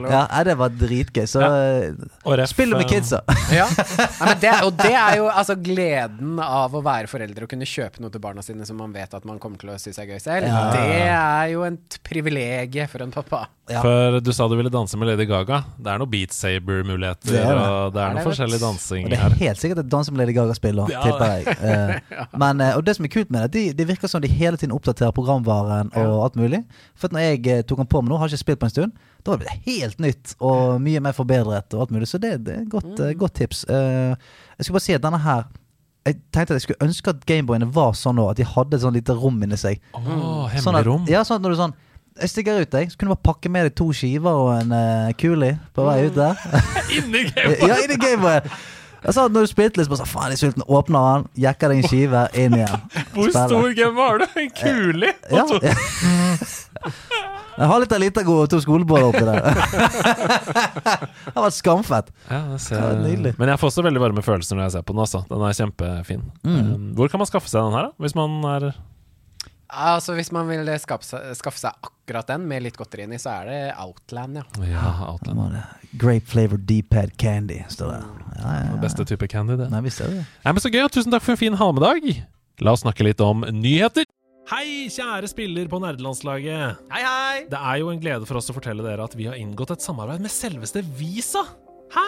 A: Ja, ja, det var dritgøy. Så
B: ja.
A: Spill med kidsa.
C: Ja. Nei, men det, og det er jo altså gleden av å være foreldre og kunne kjøpe noe til barna sine som man vet at man kommer til å synes er gøy selv.
A: Ja.
C: Det er jo et privilegie for en pappa.
A: Ja.
B: For du sa du ville danse med Lady Gaga. Det er noen Beat Saber-muligheter,
A: Det er det.
B: og det er noe forskjellig
C: vet
B: dansing
A: her. det er helt sikkert et dans som Lady Gaga spiller,
B: Ja.
A: tipper jeg. Eh, men, eh, og det som er kult med det, de, det virker som de hele tiden oppdaterer programvaren og alt mulig. For at når jeg eh, tok den på med nå, har ikke spilt på en stund, da var det helt nytt og mye mer forbedret og alt mulig. Så det, det er et godt, eh, godt tips. Uh, jeg skulle bare si at denne her jeg tenkte at jeg skulle ønske at Gameboyene var sånn nå, at de hadde et sånn lite rom inni seg.
B: Oh,
A: Sånn
B: hemmelig
A: at,
B: rom.
A: ja, sånn at når du sånn Jeg stikker ut, jeg. Så kunne du bare pakke med deg to skiver og en uh, kuli på vei ut der.
B: Inni Gameboy!
A: ja, inni Gameboyen. Jeg sa at når du spilte litt, så Faen, jeg er sulten. Åpner den, jekker deg en skive, inn igjen.
B: Hvor
A: Spiller.
B: stor game har du? En kule?
A: Ja. Jeg har litt av Litago og to skoleboller oppi der. det har vært skamfett.
B: Ja, det ser...
A: det nydelig.
B: Men jeg får også veldig varme følelser når jeg ser på den. Altså. Den er kjempefin.
A: Mm.
B: Um, hvor kan man skaffe seg den her, da? Hvis man er
C: Altså Hvis man vil skaffe seg, skaffe seg akkurat den med litt godteri inni, så er det Outland, ja.
B: Ja, Outland.
A: Grape flavored D-pad candy, står det. Ja, ja, ja.
B: Beste type candy, det.
A: Nei, visst er det det.
B: Nei, men Så gøy, og tusen takk for en fin halvmiddag. La oss snakke litt om nyheter. Hei, kjære spiller på nerdelandslaget.
E: Hei, hei!
B: Det er jo en glede for oss å fortelle dere at vi har inngått et samarbeid med selveste Visa. Hæ?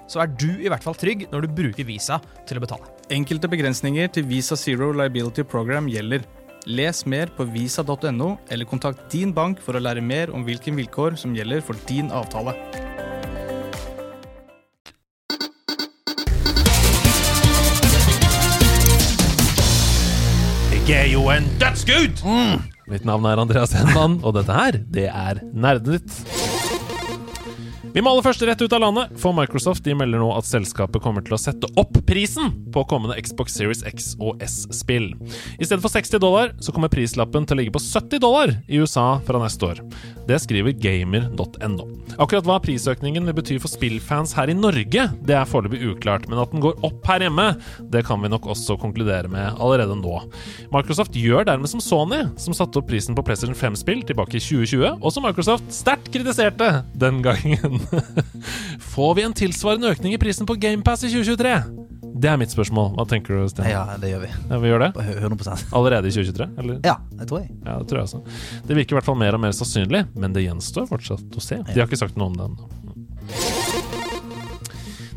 E: så er du i hvert fall trygg når du bruker Visa til å betale.
F: Enkelte begrensninger til Visa Zero Liability Program gjelder. Les mer på visa.no, eller kontakt din bank for å lære mer om hvilke vilkår som gjelder for din avtale.
B: Jeg er jo en dødsgud! Mitt navn er Andreas Henman, og dette her, det er Nerdenytt. Vi må aller først rett ut av landet, for Microsoft de melder nå at selskapet kommer til å sette opp prisen på kommende Xbox Series X og S-spill. I stedet for 60 dollar så kommer prislappen til å ligge på 70 dollar i USA fra neste år. Det skriver gamer.no. Akkurat hva prisøkningen vil bety for spillfans her i Norge, det er foreløpig uklart, men at den går opp her hjemme, det kan vi nok også konkludere med allerede nå. Microsoft gjør dermed som Sony, som satte opp prisen på PlayStation 5-spill tilbake i 2020, og som Microsoft sterkt kritiserte den gangen. Får vi en tilsvarende økning i prisen på GamePass i 2023? Det er mitt spørsmål. Hva tenker du, Sten?
A: Ja, det gjør vi.
B: Ja, vi gjør det?
A: 100
B: Allerede i 2023? Eller?
A: Ja, det tror jeg.
B: Ja, det tror jeg også. Det virker i hvert fall mer og mer sannsynlig, men det gjenstår fortsatt å se. De har ikke sagt noe om det ennå.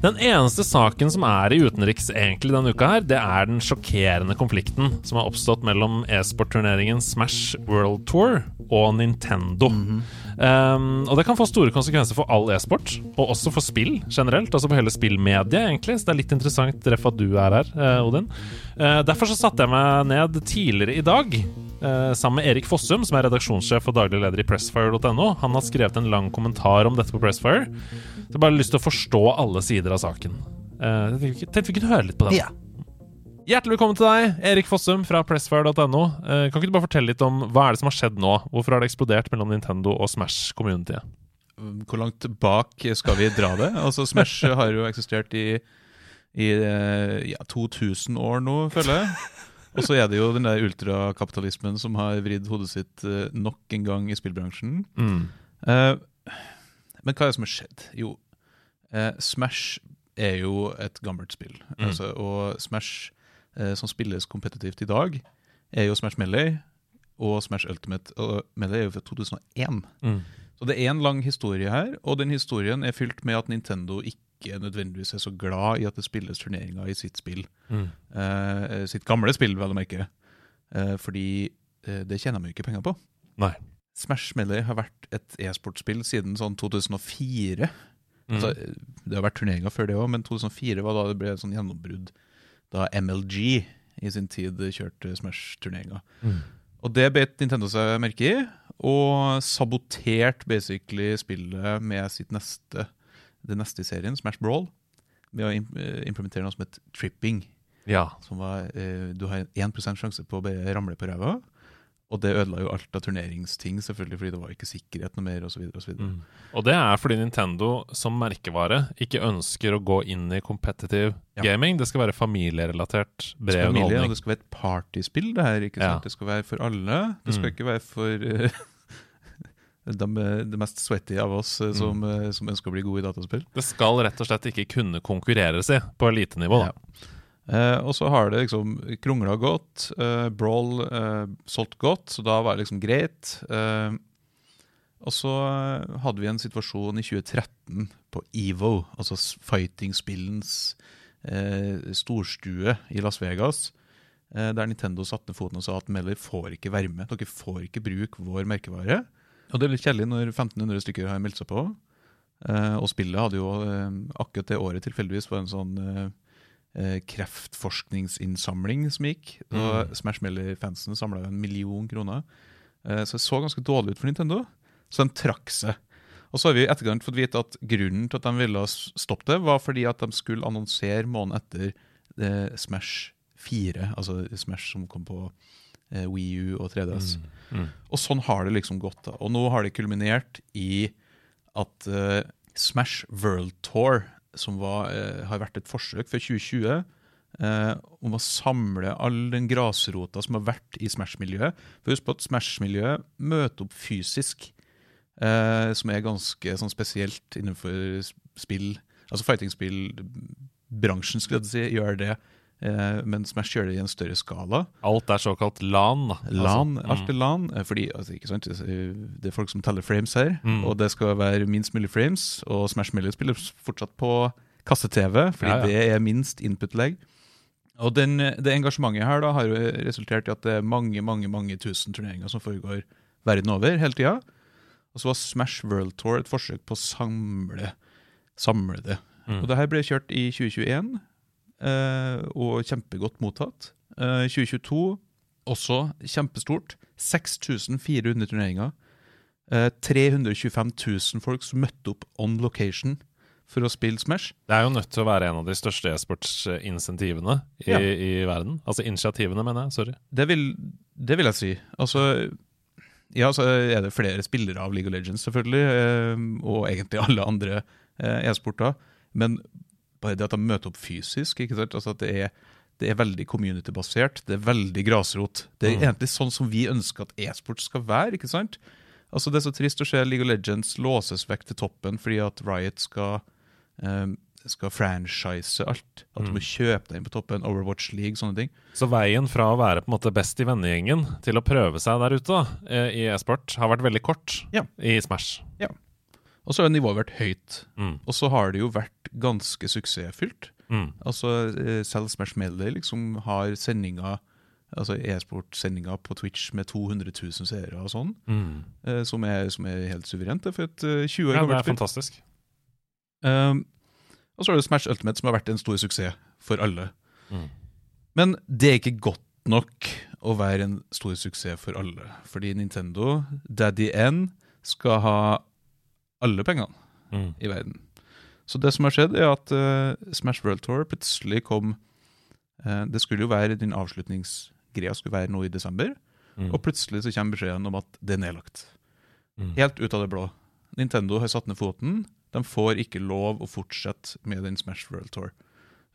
B: Den eneste saken som er i utenriks egentlig denne uka, her, det er den sjokkerende konflikten som har oppstått mellom e-sportturneringen Smash World Tour og Nintendo. um, og det kan få store konsekvenser for all e-sport, og også for spill generelt. Altså på hele spillmediet, egentlig. Så det er litt interessant ref at du er her, eh, Odin. Uh, derfor så satte jeg meg ned tidligere i dag sammen med Erik Fossum, som er redaksjonssjef og daglig leder i Pressfire.no. Han har skrevet en lang kommentar om dette på Pressfire. Så jeg har bare lyst til å forstå alle sider av saken. Eh, tenkte vi- tenkte vi kunne høre litt på den.
A: Ja.
B: Hjertelig velkommen til deg, Erik Fossum fra Pressfire.no. Eh, kan ikke du bare fortelle litt om hva er det som har skjedd nå? Hvorfor har det eksplodert mellom Nintendo og Smash Community?
G: Hvor langt bak skal vi dra det? Altså Smash har jo eksistert i, i eh, ja, 2000 år nå, føler jeg. Og så er det jo den der ultrakapitalismen som har vridd hodet sitt eh, nok en gang i spillbransjen.
B: Mm.
G: Eh, men hva er det som har skjedd? Jo, eh, Smash er jo et gammelt spill.
B: Mm.
G: Altså, og Smash eh, som spilles kompetitivt i dag, er jo Smash Melee og Smash Ultimate. Og Melee er jo fra 2001.
B: Mm.
G: Så det er en lang historie her, og den historien er fylt med at Nintendo ikke nødvendigvis er så glad i at det spilles turneringer i sitt spill.
B: Mm.
G: Eh, sitt gamle spill, vel å merke. Eh, fordi eh, det tjener de jo ikke penger på.
B: Nei.
G: Smash Melee har vært et e-sportspill siden sånn 2004.
B: Mm.
G: Altså, det har vært turneringer før det òg, men 2004 var da det ble sånn gjennombrudd. Da MLG i sin tid kjørte Smash-turneringer.
B: Mm.
G: Og det bet Nintendo seg merke i, og saboterte basically spillet med sitt neste, det neste i serien, Smash Brawl, med å eh, implementere noe som het tripping.
B: Ja.
G: Som var, eh, du har 1 sjanse på å bare ramle på ræva. Og det ødela jo alt av turneringsting, selvfølgelig, fordi det var ikke sikkerhet noe mer, og så
B: Mm. Og det er fordi Nintendo som merkevare ikke ønsker å gå inn i competitive
G: Ja.
B: gaming. Det skal være familierelatert bred
G: familie, og det skal være et partyspill, det her. ikke
B: Ja.
G: Det skal være for alle. Det skal
B: Mm.
G: ikke være for eh, de, de mest sweaty av oss eh, som,
B: Mm.
G: eh, som ønsker å bli gode i dataspill.
B: Det skal rett og slett ikke kunne konkurreres i på elitenivå. da.
G: Eh, og så har det liksom krongla godt. Eh, Brawl eh, solgt godt, så da var det liksom greit. Eh, og så hadde vi en situasjon i 2013 på EVO, altså fighting-spillens storstue i Las Vegas. Der Nintendo satte ned foten og sa at Melly får ikke være med. Dere får ikke bruke vår merkevare. Og det er litt kjedelig når 1500 stykker har meldt seg på. Uh, og spillet hadde jo uh, akkurat det året tilfeldigvis var en sånn uh, kreftforskningsinnsamling som gikk. Og
B: Mm.
G: Smash Melly-fansen samla en million kroner. Så det så ganske dårlig ut for Nintendo, så de trakk seg. Og så har vi i etterkant fått vite at grunnen til at de ville stoppe det, var fordi at de skulle annonsere måneden etter Smash 4, altså Smash som kom på eh, Wii U og 3DS.
B: Mm.
G: Og sånn har det liksom gått. da. Og nå har det kulminert i at eh, Smash World Tour, som var, eh, har vært et forsøk før 2020 eh, om å samle all den grasrota som har vært i Smash-miljøet. For Husk på at Smash-miljøet møter opp fysisk, eh, som er ganske sånn spesielt innenfor spill. Altså fighting-spill-bransjen, skulle jeg si, gjør det. Eh, men Smash gjør det i en større skala.
B: Alt er såkalt LAN.
G: LAN,
B: Altså,
G: alt er LAN, eh, fordi altså, ikke sant, det er folk som teller frames her,
B: Mm.
G: og det skal være minst mulig frames, og Smash Melee spiller fortsatt på kasse-TV, fordi
B: Ja, ja.
G: det er minst input-leg. Og den, det engasjementet her da har jo resultert i at det er mange, mange, mange tusen turneringer som foregår verden over hele tida. Og så var Smash World Tour et forsøk på å samle, samle det.
B: Mm.
G: Og det her ble kjørt i 2021, eh, og kjempegodt mottatt. Eh, 2022 også kjempestort. 6400 turneringer. Eh, 325 000 folk som møtte opp on location for å spille Smash.
B: Det er jo nødt til å være en av de største e-sportsinsentivene i,
G: Ja.
B: i verden. Altså initiativene, mener jeg. Sorry.
G: Det vil, det vil jeg si. Altså Ja, så er det flere spillere av League of Legends, selvfølgelig, eh, og egentlig alle andre eh, e-sporter. Men bare det at de møter opp fysisk, ikke sant? Altså at det er, det er veldig community-basert, det er veldig grasrot. Det er
B: Mm.
G: egentlig sånn som vi ønsker at e-sport skal være, ikke sant? Altså Det er så trist å se League of Legends låses vekk til toppen fordi at Riot skal um, skal franchise alt. At du
B: Mm.
G: må kjøpe deg inn på toppen. Overwatch League, sånne ting.
B: Så veien fra å være på en måte best i vennegjengen til å prøve seg der ute da, eh, i e-sport har vært veldig kort
G: Ja.
B: i Smash.
G: Og så har nivået vært høyt.
B: Mm.
G: Og så har det jo vært ganske suksessfylt.
B: Mm.
G: Altså, eh, selv Smash Melee liksom har sendinger Altså e-sport-sendinger på Twitch med 200 000 seere og sånn,
B: Mm.
G: eh, som, er, som er helt suverent for et eh, 20 år
B: Ja, det er fantastisk.
G: Um, og så er det Smash Ultimate, som har vært en stor suksess for alle.
B: Mm.
G: Men det er ikke godt nok å være en stor suksess for alle. Fordi Nintendo, Daddy N, skal ha alle pengene
B: Mm.
G: i verden. Så det som har skjedd, er at uh, Smash World Tour plutselig kom uh, Det skulle jo være den avslutningsgreia skulle være nå i desember,
B: Mm.
G: og plutselig så kommer beskjeden om at det er nedlagt.
B: Mm.
G: Helt ut av det blå. Nintendo har satt ned foten. De får ikke lov å fortsette med den Smash World Tour.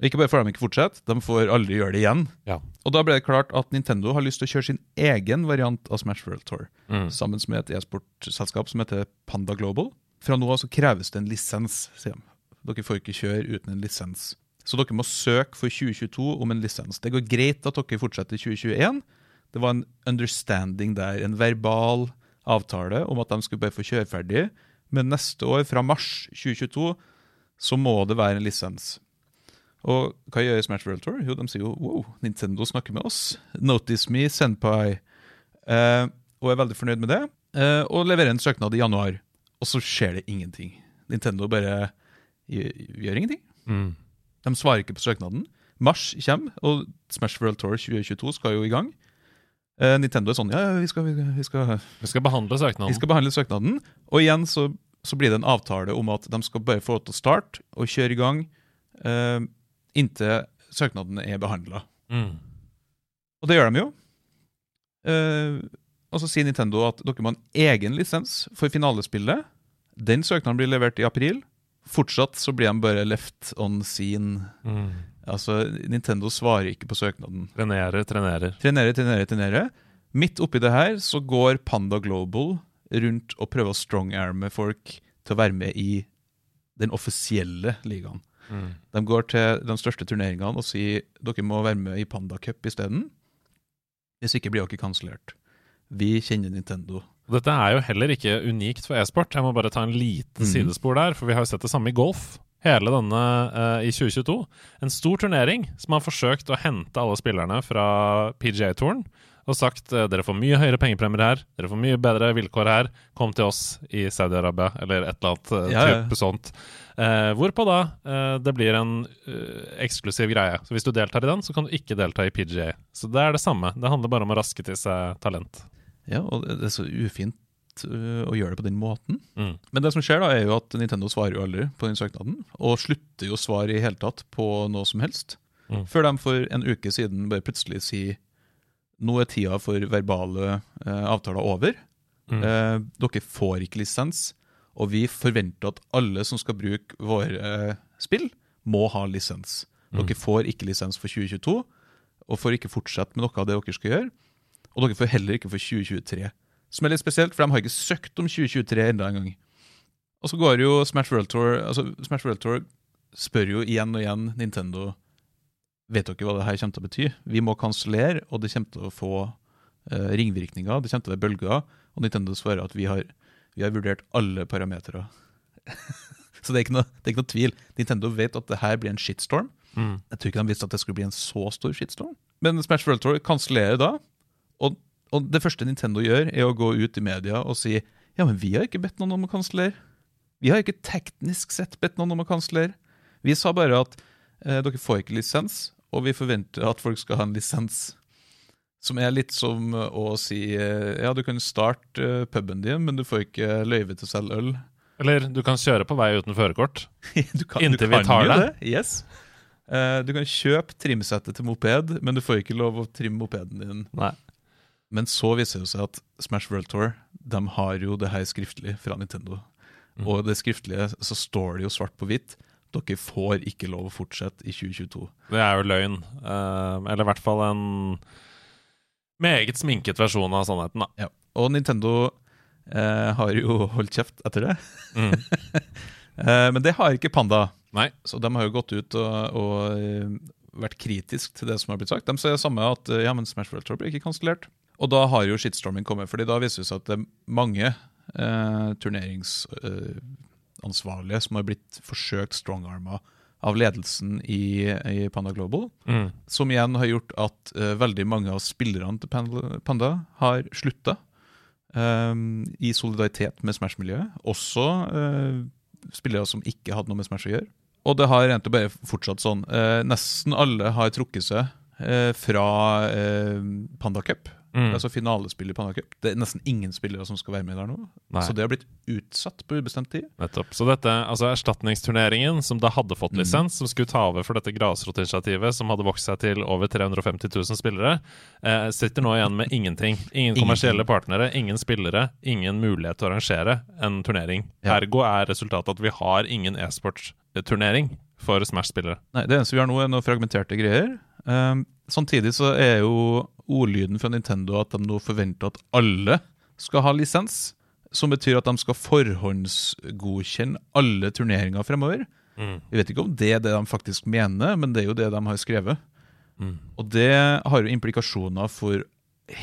G: Ikke bare får de ikke fortsette, de får aldri gjøre det igjen.
B: Ja.
G: Og da ble det klart at Nintendo har lyst til å kjøre sin egen variant av Smash World Tour,
B: Mm.
G: sammen med et e-sportselskap som heter Panda Global. Fra nå av så kreves det en lisens, sier de. Dere får ikke kjøre uten en lisens. Så dere må søke for 2022 om en lisens. Det går greit at dere fortsetter i 2021. Det var en understanding der, en verbal avtale om at de skulle bare få kjøre ferdig. Men neste år, fra mars 2022, så må det være en lisens. Og hva gjør Smash World Tour? Jo, de sier jo wow, Nintendo snakker med oss. Notice me, Senpai. Eh, og er veldig fornøyd med det. Eh, og leverer en søknad i januar. Og så skjer det ingenting. Nintendo bare gjør, gjør ingenting.
B: Mm.
G: De svarer ikke på søknaden. Mars kommer, og Smash World Tour 2022 skal jo i gang. Eh, Nintendo er sånn ja, ja, vi skal, vi skal, vi skal,
B: Vi skal behandle søknaden.
G: vi skal behandle søknaden. Og igjen så, så blir det en avtale om at de skal bare få lov til å starte og kjøre i gang eh, inntil søknaden er behandla.
B: Mm.
G: Og det gjør de jo. Eh, og så sier Nintendo at dere må ha en egen lisens for finalespillet. Den søknaden blir levert i april. Fortsatt så blir de bare left on scene.
B: Mm.
G: Altså, Nintendo svarer ikke på søknaden.
B: Trenerer, trenerer.
G: Trenere, trenere, trenere. Midt oppi det her så går Panda Global rundt og prøver å strongarme folk til å være med i den offisielle ligaen.
B: Mm.
G: De går til de største turneringene og sier dere må være med i Panda Cup isteden. Hvis ikke blir dere kansellert. Vi kjenner Nintendo.
B: Dette er jo heller ikke unikt for e-sport. Jeg må bare ta en liten
G: mm.
B: sidespor der, for vi har jo sett det samme i golf. Hele denne uh, i 2022. En stor turnering som har forsøkt å hente alle spillerne fra PGA-touren og sagt uh, dere får mye høyere pengepremier her, dere får mye bedre vilkår her, kom til oss i Saudi-Arabia, eller et eller annet uh,
G: Ja, ja.
B: type sånt. Uh, hvorpå da det blir en eksklusiv greie. Så hvis du deltar i den, så kan du ikke delta i PGA. Så det er det samme. Det handler bare om å raske til seg talent.
G: Ja, og det er så ufint øh, å gjøre det på den måten.
B: Mm.
G: Men det som skjer, da, er jo at Nintendo svarer jo aldri på den søknaden. Og slutter jo å svare i hele tatt på noe som helst.
B: Mm.
G: Før de for en uke siden bare plutselig sier nå er tida for verbale eh, avtaler over.
B: Mm.
G: Eh, dere får ikke lisens, og vi forventer at alle som skal bruke våre eh, spill, må ha lisens.
B: Mm.
G: Dere får ikke lisens for 2022, og får ikke fortsette med noe av det dere skal gjøre. Og dere får heller ikke for 2023. Som er litt spesielt, for de har ikke søkt om 2023 enda en gang. Og så går jo Smash World Tour altså Smash World Tour spør jo igjen og igjen Nintendo Vet dere hva det her kommer til å bety? Vi må kansellere, og det kommer til å få eh, ringvirkninger. Det kommer til å være bølger. Og Nintendo svarer at vi har, vi har vurdert alle parametere. så det er, ikke noe, det er ikke noe tvil. Nintendo vet at det her blir en shitstorm.
B: Mm.
G: Jeg tror ikke de visste at det skulle bli en så stor shitstorm. Men Smash World Tour kansellerer da, og, det første Nintendo gjør, er å gå ut i media og si ja, men vi har ikke bedt noen om å kansellere. Vi har ikke teknisk sett bedt noen om å kansellere. Vi sa bare at eh, dere får ikke lisens, og vi forventer at folk skal ha en lisens. Som er litt som å si eh, ja, du kan starte eh, puben din, men du får ikke løyve til å selge øl.
B: Eller du kan kjøre på vei uten førerkort. Inntil vi tar det.
G: det. Yes. Uh, du kan kjøpe trimsettet til moped, men du får ikke lov å trimme mopeden din.
B: Nei.
G: Men så viser det seg at Smash World Tour De har jo det her skriftlig fra Nintendo.
B: Mm.
G: Og det skriftlige så står det jo svart på hvitt. Dere får ikke lov å fortsette i 2022.
B: Det er jo løgn. Uh, eller i hvert fall en meget sminket versjon av sannheten, da.
G: Ja. Og Nintendo uh, har jo holdt kjeft etter det.
B: Mm.
G: uh, men det har ikke Panda.
B: Nei.
G: Så de har jo gått ut og, og eh, vært kritisk til det som har blitt sagt. De sier det samme at ja, men Smash World Tour blir ikke kansellert. Og da har jo shitstorming kommet, fordi da viser det seg at det er mange eh, turneringsansvarlige som har blitt forsøkt strongarma av ledelsen i, i Panda Global.
B: Mm.
G: Som igjen har gjort at eh, veldig mange av spillerne til Panda, Panda har slutta. I solidaritet med Smash-miljøet. Også eh, spillere som ikke hadde noe med Smash å gjøre. Og det har egentlig bare fortsatt sånn. Eh, nesten alle har trukket seg eh, fra eh, Panda Cup.
B: Mm.
G: Altså finalespill i Panda Cup. Det er nesten ingen spillere som skal være med der nå.
B: Nei.
G: Så det har blitt utsatt på ubestemt tid.
B: Nettopp. Så dette, altså erstatningsturneringen, som da hadde fått
G: Mm.
B: lisens, som skulle ta over for dette grasrotinitiativet, som hadde vokst seg til over 350 000 spillere, eh, sitter nå igjen med ingenting. Ingen kommersielle partnere, ingen spillere, ingen mulighet til å arrangere en turnering.
G: Ja.
B: Ergo er resultatet at vi har ingen e-sportturnering for Smash-spillere.
G: Nei, Det eneste vi har nå, er noen fragmenterte greier. Um, samtidig så er jo ordlyden fra Nintendo at de nå forventer at alle skal ha lisens. Som betyr at de skal forhåndsgodkjenne alle turneringer fremover.
B: Mm.
G: Jeg vet ikke om det er det de faktisk mener, men det er jo det de har skrevet.
B: Mm.
G: Og det har jo implikasjoner for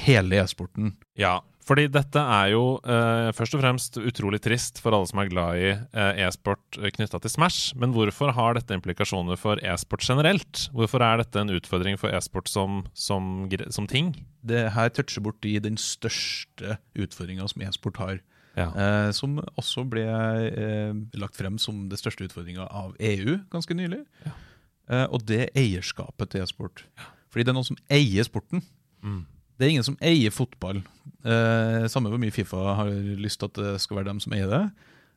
G: hele e-sporten.
B: Ja, fordi dette er jo eh, først og fremst utrolig trist for alle som er glad i eh, e-sport eh, knytta til Smash. Men hvorfor har dette implikasjoner for e-sport generelt? Hvorfor er dette en utfordring for e-sport som, som, som ting?
G: Det her toucher borti den største utfordringa som e-sport har.
B: Ja.
G: Eh, som også ble eh, lagt frem som det største utfordringa av EU ganske nylig. Eh, og det er eierskapet til e-sport. Fordi det er noen som eier sporten.
B: Mm.
G: Det er ingen som eier fotball. Eh, samme hvor mye Fifa har lyst til at det skal være dem som eier det.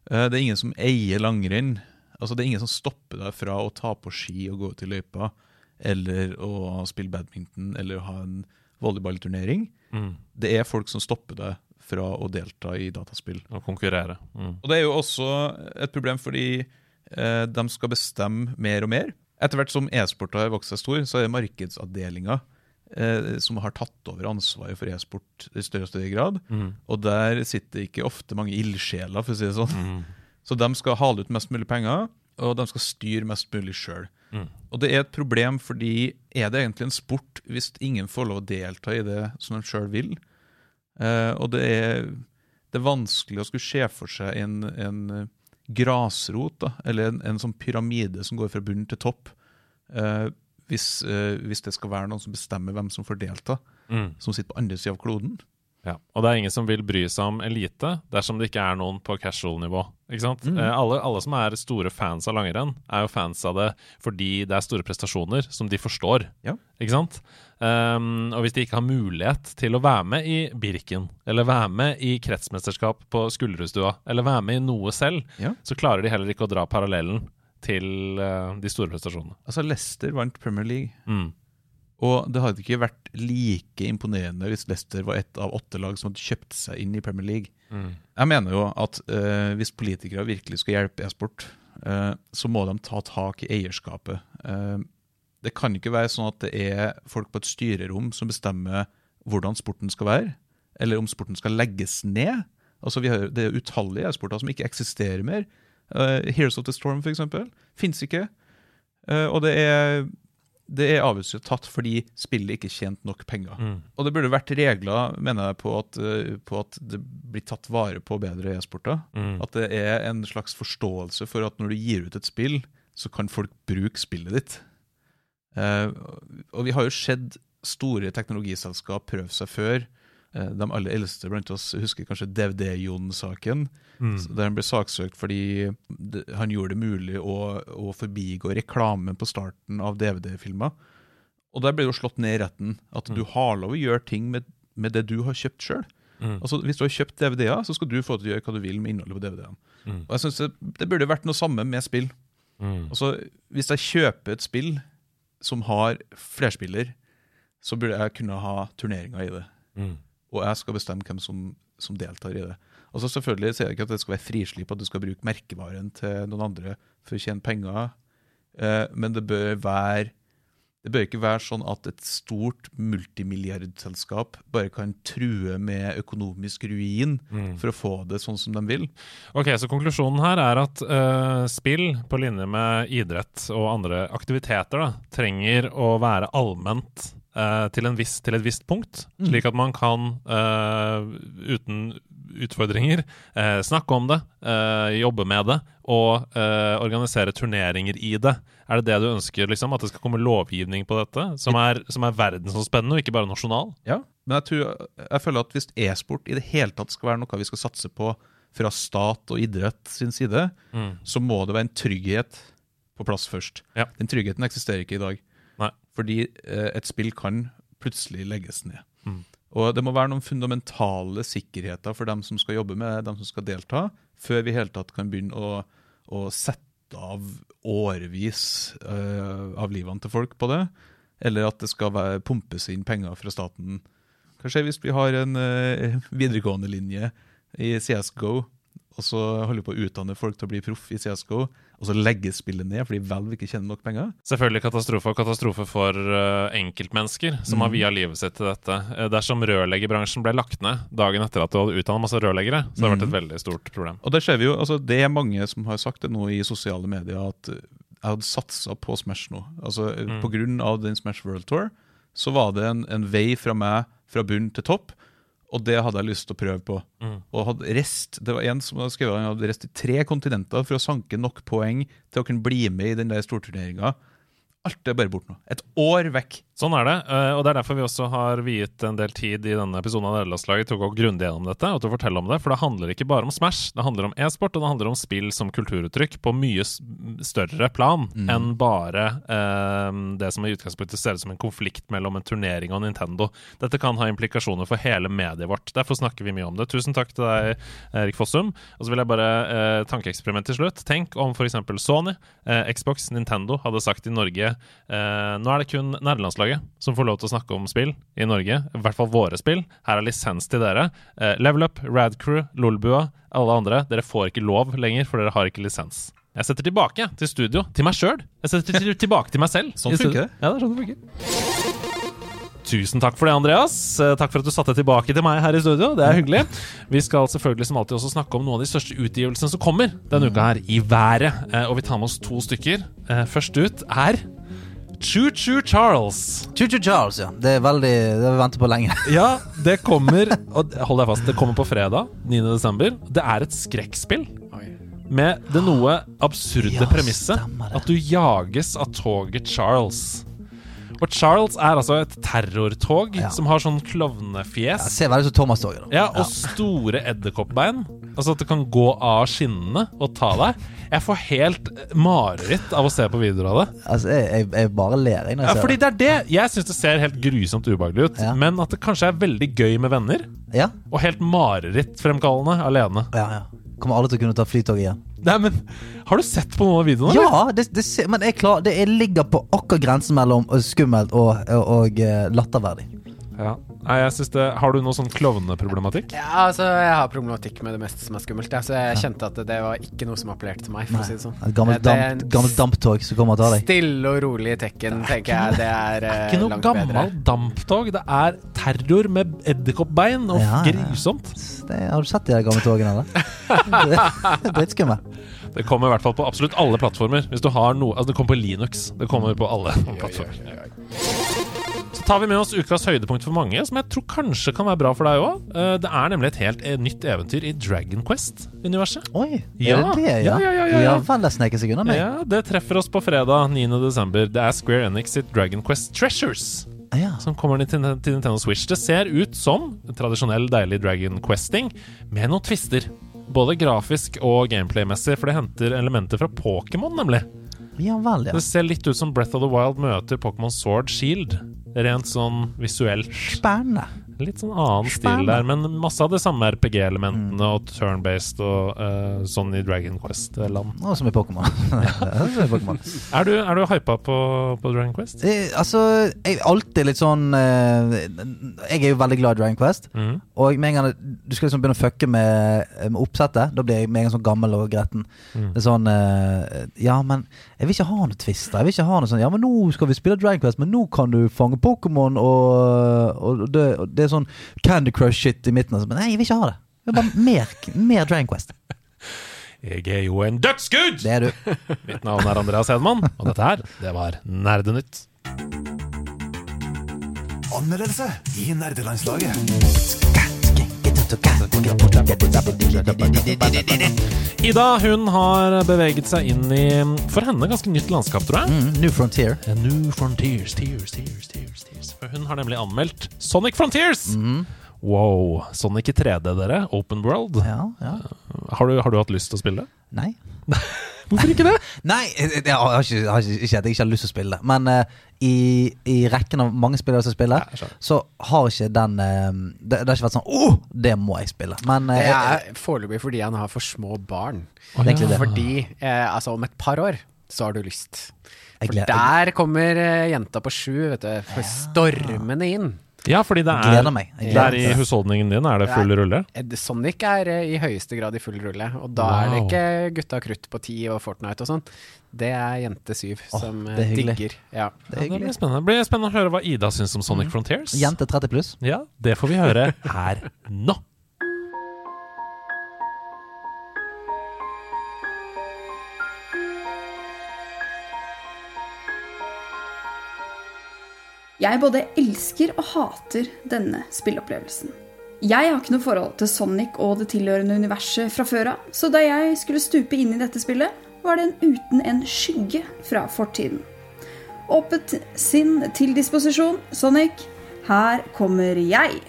G: Eh, det er ingen som eier langrenn. Altså Det er ingen som stopper deg fra å ta på ski og gå ut i løypa, eller å spille badminton, eller ha en volleyballturnering.
B: Mm.
G: Det er folk som stopper deg fra å delta i dataspill.
B: Og konkurrere. Mm.
G: Og det er jo også et problem fordi eh, de skal bestemme mer og mer. Etter hvert som e-sport har vokst seg stor, så er markedsavdelinga eh, som har tatt over ansvaret for e-sport i større og større grad.
B: Mm.
G: Og der sitter ikke ofte mange ildsjeler, for å si det sånn.
B: Mm.
G: Så de skal hale ut mest mulig penger, og de skal styre mest mulig sjøl.
B: Mm.
G: Og det er et problem, fordi er det egentlig en sport hvis ingen får lov å delta i det som de sjøl vil? Eh, og det er, det er vanskelig å skulle se for seg en, en grasrot, da, eller en, en sånn pyramide som går fra bunn til topp, eh, hvis, uh, hvis det skal være noen som bestemmer hvem som får delta,
B: Mm.
G: som sitter på andre sida av kloden.
B: Ja. Og det er ingen som vil bry seg om elite dersom det ikke er noen på casual-nivå. Ikke sant?
G: Mm.
B: Eh, alle, alle som er store fans av langrenn, er jo fans av det fordi det er store prestasjoner som de forstår.
G: Ja.
B: Ikke sant? Um, og hvis de ikke har mulighet til å være med i Birken, eller være med i kretsmesterskap på Skullerudstua, eller være med i noe selv,
G: Ja.
B: så klarer de heller ikke å dra parallellen til eh, de store prestasjonene.
G: Altså, Leicester vant Premier League.
B: Mm.
G: Og det hadde ikke vært like imponerende hvis Leicester var et av åtte lag som hadde kjøpt seg inn i Premier League.
B: Mm.
G: Jeg mener jo at uh, hvis politikere virkelig skal hjelpe e-sport, uh, så må de ta tak i eierskapet. Uh, det kan ikke være sånn at det er folk på et styrerom som bestemmer hvordan sporten skal være, eller om sporten skal legges ned. Altså vi har, Det er utallige e-sporter som ikke eksisterer mer. Eh, Heroes of the Storm, for eksempel, fins ikke. Uh, og det er det er avgjørelser tatt fordi spillet ikke tjente nok penger.
B: Mm.
G: Og det burde vært regler mener jeg, på at, eh, på at det blir tatt vare på bedre e-sporter.
B: Mm.
G: At det er en slags forståelse for at når du gir ut et spill, så kan folk bruke spillet ditt. Uh, og vi har jo sett store teknologiselskap prøve seg før. Eh, de aller eldste blant oss husker kanskje DVD-Jon-saken.
B: Mm.
G: Der han ble saksøkt fordi han gjorde det mulig å, å forbigå reklame på starten av DVD-filmer. Og der ble det jo slått ned i retten at du har lov å gjøre ting med, med det du har kjøpt sjøl.
B: Mm.
G: Altså, hvis du har kjøpt DVD-er, så skal du få til å gjøre hva du vil med innholdet på DVD-ene.
B: Mm.
G: Og jeg synes det, det burde vært noe samme med spill.
B: Mm.
G: Altså, Hvis jeg kjøper et spill som har flerspiller, så burde jeg kunne ha turneringer i det. Og jeg skal bestemme hvem som, som deltar i det. Altså Selvfølgelig sier jeg ikke at det skal være frislipp, at du skal bruke merkevaren til noen andre for å tjene penger, eh, men det bør være det bør ikke være sånn at et stort multimilliardselskap bare kan true med økonomisk ruin
B: Mm.
G: for å få det sånn som de vil.
B: Ok, så konklusjonen her er at uh, spill, på linje med idrett og andre aktiviteter, da, trenger å være allment til, en viss, til et visst punkt, slik at man kan, eh, uten utfordringer, eh, snakke om det, eh, jobbe med det og eh, organisere turneringer i det. Er det det du ønsker, liksom? At det skal komme lovgivning på dette, som er, som er verdensomspennende og ikke bare nasjonal?
G: Ja, men jeg, tror, jeg føler at hvis e-sport i det hele tatt skal være noe vi skal satse på fra stat og idrett sin side,
B: Mm.
G: så må det være en trygghet på plass først.
B: Ja.
G: Den tryggheten eksisterer ikke i dag. Fordi eh, et spill kan plutselig legges ned.
B: Mm.
G: Og det må være noen fundamentale sikkerheter for dem som skal jobbe med dem som skal delta, før vi i hele tatt kan begynne å, å sette av årevis eh, av livene til folk på det. Eller at det skal være, pumpes inn penger fra staten. Hva skjer hvis vi har en eh, videregående linje i CSGO, og så holder vi på å utdanne folk til å bli proff i CSGO, og så legges spillet ned fordi Valve ikke tjener nok penger?
B: Selvfølgelig katastrofe, og katastrofe for uh, enkeltmennesker som har via livet sitt til dette. Uh, dersom rørleggerbransjen ble lagt ned dagen etter at du hadde utdannet masse rørleggere, så det vært et veldig stort problem.
G: Og Det ser vi jo, altså Det er mange som har sagt det nå i sosiale medier, at eh, jeg hadde satsa på Smash nå. Altså mm. Av den Smash World Tour så var det en, en vei fra meg fra bunn til topp, og det hadde jeg lyst til å prøve på.
B: Mm.
G: Og hadde rest, Det var en som hadde skrevet han hadde rest i tre kontinenter for å sanke nok poeng til å kunne bli med i den der storturneringa. Alt er bare borte nå. Et år vekk.
B: Sånn er det, eh, og det er derfor vi også har viet en del tid i denne episoden av Nederlandslaget til å gå grundig gjennom dette og til å fortelle om det. For det handler ikke bare om Smash, det handler om e-sport, og det handler om spill som kulturuttrykk på mye større plan enn bare eh, det som i utgangspunktet ser ut som en konflikt mellom en turnering og Nintendo. Dette kan ha implikasjoner for hele mediet vårt. Derfor snakker vi mye om det. Tusen takk til deg, Erik Fossum. Og så vil jeg bare eh, tankeeksperiment til slutt. Tenk om f.eks. Sony, eh, Xbox, Nintendo hadde sagt i Norge eh, Nå er det kun nederlandslaget som får lov til å snakke om spill i Norge. I hvert fall våre spill. Her er lisens til dere. Eh, Level Up, Radcrew, Lolbua, alle andre. Dere får ikke lov lenger, for dere har ikke lisens. Jeg setter tilbake til studio, til meg sjøl. Jeg setter til- tilbake til meg selv.
G: Sånn funker det.
B: Ja, det er sånn det funker. Tusen takk for det, Andreas. Eh, Takk for at du satte tilbake til meg her i studio. Det er hyggelig. Vi skal selvfølgelig som alltid også snakke om noen av de største utgivelsene som kommer denne uka her, i været. Eh, Og vi tar med oss to stykker. Eh, Først ut er Choo Choo Charles.
A: Choo-choo Charles, ja. Det er veldig Det har vi ventet på lenge.
B: Ja, det kommer Og hold deg fast, det kommer på fredag 9. desember. Det er et skrekkspill. Med det noe absurde
A: Ja,
B: premisset at du jages av toget Charles. Og Charles er altså et terrortog
A: Ja.
B: som har sånn klovnefjes.
A: Ja, ser veldig ut som Thomas-toget.
B: Ja, og store edderkoppbein. Altså at det kan gå av skinnene og ta deg. Jeg får helt mareritt av å se på videoer av det.
A: Altså, jeg, jeg, jeg bare ler jeg når
B: Ja,
A: jeg
B: fordi
A: ser det.
B: det er det. Jeg syns det ser helt grusomt ubehagelig ut.
A: Ja.
B: Men at det kanskje er veldig gøy med venner.
A: Ja,
B: Og helt marerittfremkallende alene.
A: ja, ja. Kommer alle til å kunne ta flytoget igjen.
B: Nei, men Har du sett på noen av videoene?
A: Ja, det, det, men jeg, klar, det jeg ligger på akkurat grensen mellom skummelt og, og, og eh, latterverdig.
B: Ja. Nei, jeg synes det Har du noe sånn klovneproblematikk?
C: Ja, altså, jeg har problematikk med det meste som er skummelt. Ja, så jeg kjente at det var ikke noe som appellerte til meg, for å si det sånn.
A: Et gammelt,
C: er
A: damp, gammelt damptog som kommer og tar deg.
C: Stille og rolig tekken, tenker jeg. Det er eh,
B: Ikke noe
C: gammelt
B: damptog. Det er terror med edderkoppbein og
A: Ja, ja, ja.
B: grusomt.
A: Det, har du sett de gamle togene, eller? det, det er Dritskummelt.
B: Det kommer i hvert fall på absolutt alle plattformer. Hvis du har noe Altså, det kommer på Linux. Det kommer på alle plattformer. Så tar vi med oss ukas høydepunkt for mange, som jeg tror kanskje kan være bra for deg òg. Det er nemlig et helt eh, nytt eventyr i Dragon Quest-universet.
A: Oi,
B: Ja.
A: er det det,
B: Ja, ja, ja, ja, ja.
A: Ja seg unna meg.
B: Ja, det treffer oss på fredag 9. desember. Det er Square Enix sitt Dragon Quest Treasures.
A: Ja.
B: som kommer til, til Nintendo Switch. Det ser ut som tradisjonell deilig Dragon Questing med noen twister. Både grafisk og gameplay-messig, for det henter elementer fra Pokémon, nemlig.
A: Ja vel, ja.
B: Det ser litt ut som Breath of the Wild møter Pokémon Sword Shield. Rent sånn visuelt.
A: Spennende.
B: Litt sånn annen stil der, men masse av de samme RPG-elementene og turn-based og uh, sånn i Dragon Quest-land.
A: Og som i Pokémon.
B: Er du, er du hypa på, på Dragon Quest?
A: Eh, altså, jeg er alltid litt sånn eh, Jeg er jo veldig glad i Dragon Quest.
B: mm.
A: Og med en gang du skal liksom begynne å fucke med, med oppsettet, da blir jeg med en gang sånn gammel og gretten.
B: Mm.
A: Det er sånn eh, Ja, men jeg vil ikke ha noe twister. Jeg vil ikke ha noe sånn Ja, men nå skal vi spille Dragon Quest, men nå kan du fange Pokémon, og, og, det, og det er sånn Candy Crush-shit i midten. Men nei, jeg vil ikke ha det. Jeg vil bare mer, mer Dragon Quest.
B: Jeg er jo en dødsgud!
A: Det er du.
B: Mitt navn er Andreas Hedman, og dette her, det var Nerdenytt.
H: Anmeldelse i nerdelandslaget.
B: Ida hun har beveget seg inn i for henne ganske nytt landskap, tror jeg.
A: Mm, New Frontier.
B: A New Frontiers, tears, tears, tears, tears. For hun har nemlig anmeldt Sonic Frontiers! Wow. Sonic i 3D, dere. Open World.
A: Ja, ja.
B: Har, du, har du hatt lyst til å spille?
A: Nei.
B: Hvorfor ikke det?
A: Nei, jeg, jeg, har ikke, jeg har ikke, ikke at jeg ikke har lyst til å spille det. Men eh, i, i rekken av mange spillere som spiller,
B: Ja, jeg skjønner.
A: så har ikke den eh, det, det har ikke vært sånn Åh, det må jeg spille. Men eh,
C: Det er foreløpig fordi han har for små barn.
A: Det er egentlig det.
C: Fordi eh, altså om et par år så har du lyst.
A: Jeg
C: For
A: gleder-
C: der kommer eh, jenta på sju, vet du, for stormende inn.
B: Ja, fordi det er
A: Gleder meg. Jeg gleder
B: Der i husholdningen din er det full rulle.
C: Sonic er eh, i høyeste grad i full rulle, og da er det
B: Wow.
C: ikke gutta krutt på ti og Fortnite og sånn. Det er jente syv
A: Åh,
C: som eh,
A: det er
C: digger. Ja.
A: det er
B: Ja, det blir spennende. Det blir spennende å høre hva Ida syns om Sonic Frontiers.
A: Jente 30 pluss.
B: Ja, det får vi høre her nå.
I: Jeg både elsker og hater denne spilleopplevelsen. Jeg har ikke noe forhold til Sonic og det tilhørende universet fra før av, så da jeg skulle stupe inn i dette spillet, var den uten en skygge fra fortiden. Åpent sinn til disposisjon, Sonic. Her kommer jeg.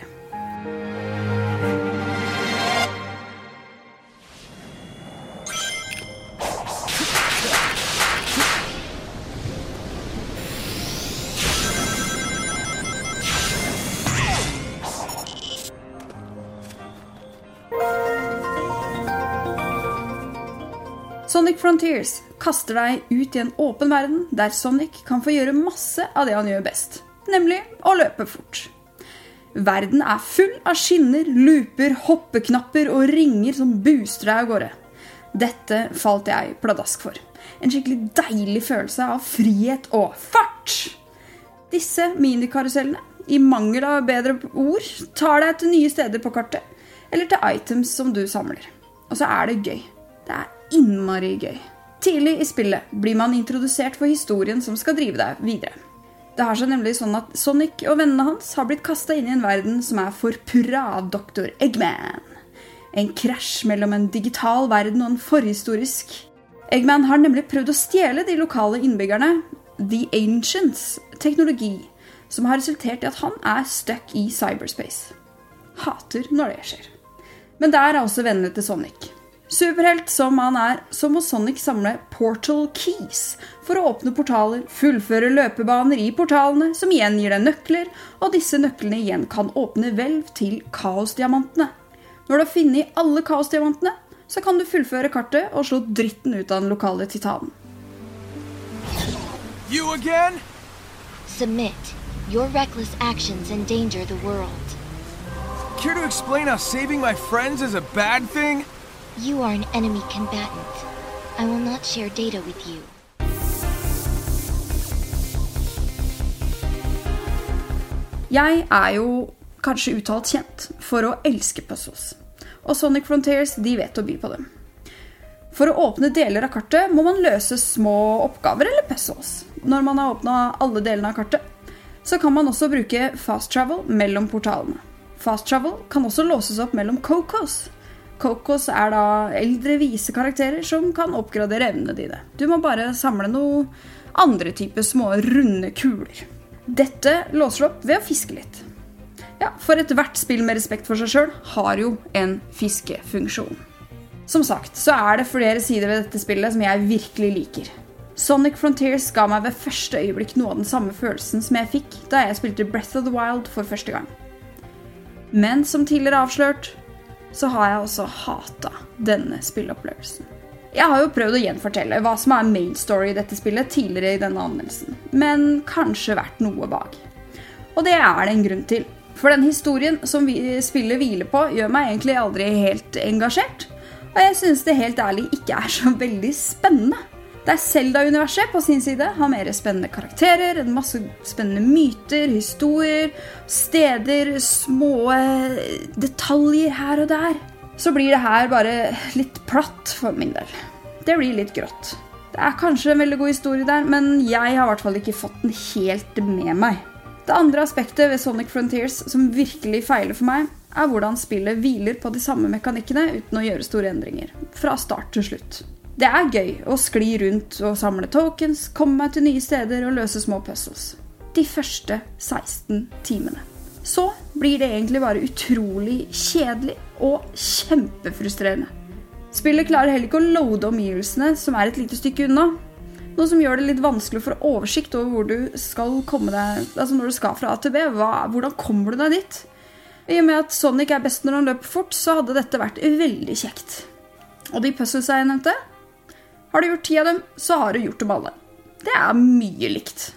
I: Sonic Frontiers kaster deg ut i en åpen verden der Sonic kan få gjøre masse av det han gjør best, nemlig å løpe fort. Verden er full av skinner, looper, hoppeknapper og ringer som booster deg av gårde. Dette falt jeg pladask for. En skikkelig deilig følelse av frihet og fart. Disse minikarusellene, i mangel av bedre ord, tar deg til nye steder på kartet, eller til items som du samler. Og så er det gøy. Det er innmari gøy. Tidlig i spillet blir man introdusert for historien som skal drive deg videre. Det har seg nemlig sånn at Sonic og vennene hans har blitt kasta inn i en verden som er forpurra av Dr. Eggman. En krasj mellom en digital verden og en forhistorisk. Eggman har nemlig prøvd å stjele de lokale innbyggerne, The Ancients, teknologi, som har resultert i at han er stuck i cyberspace. Hater når det skjer. Men der er også vennene til Sonic. Superhelt som han er, så må Sonic samle Portal Keys for å åpne portaler, fullføre løpebaner i portalene, som igjen gir deg nøkler, og disse nøklene igjen kan åpne hvelv til kaosdiamantene. Når du har funnet alle kaosdiamantene, så kan du fullføre kartet og slå dritten ut av den lokale titanen.
D: You again?
J: Submit. Your reckless actions endanger the world.
D: Care to explain how saving my friends is a bad thing?
J: You are an enemy combatant. I will not share data with you.
I: Jeg er jo kanskje uttalt kjent for å elske puzzles. Og Sonic Frontiers de vet å by på dem. For å åpne deler av kartet må man løse små oppgaver eller puzzles. Når man har åpna alle delene av kartet, så kan man også bruke fast travel mellom portalene. Fast travel kan også låses opp mellom Cocos. Cocos er da eldre, vise karakterer som kan oppgradere evnene dine. Du må bare samle noe andre typer små, runde kuler. Dette låser du opp ved å fiske litt. Ja, for ethvert spill med respekt for seg sjøl har jo en fiskefunksjon. Som sagt så er det flere sider ved dette spillet som jeg virkelig liker. Sonic Frontiers ga meg ved første øyeblikk noe av den samme følelsen som jeg fikk da jeg spilte Breath of the Wild for første gang. Men som tidligere avslørt, så har jeg også hata denne spilleopplevelsen. Jeg har jo prøvd å gjenfortelle hva som er main story i dette spillet tidligere i denne anmeldelsen, men kanskje vært noe vag. Og det er det en grunn til. For den historien som spillet hviler på, gjør meg egentlig aldri helt engasjert. Og jeg synes det helt ærlig ikke er så veldig spennende. Der Zelda-universet på sin side har mer spennende karakterer, en masse spennende myter, historier, steder, små detaljer her og der, så blir det her bare litt platt for min del. Det blir litt grått. Det er kanskje en veldig god historie der, men jeg har i hvert fall ikke fått den helt med meg. Det andre aspektet ved Sonic Frontiers som virkelig feiler for meg, er hvordan spillet hviler på de samme mekanikkene uten å gjøre store endringer. Fra start til slutt. Det er gøy å skli rundt og samle tokens, komme meg til nye steder og løse små puzzles. De første 16 timene. Så blir det egentlig bare utrolig kjedelig og kjempefrustrerende. Spillet klarer heller ikke å loade omgivelsene, som er et lite stykke unna. Noe som gjør det litt vanskelig å få oversikt over hvor du skal komme deg Altså når du skal fra A til B. Hva, hvordan kommer du deg dit? I og med at Sonic er best når han løper fort, så hadde dette vært veldig kjekt. Og de puzzles jeg nevnte, har du gjort ti av dem, så har du gjort dem alle. Det er mye likt.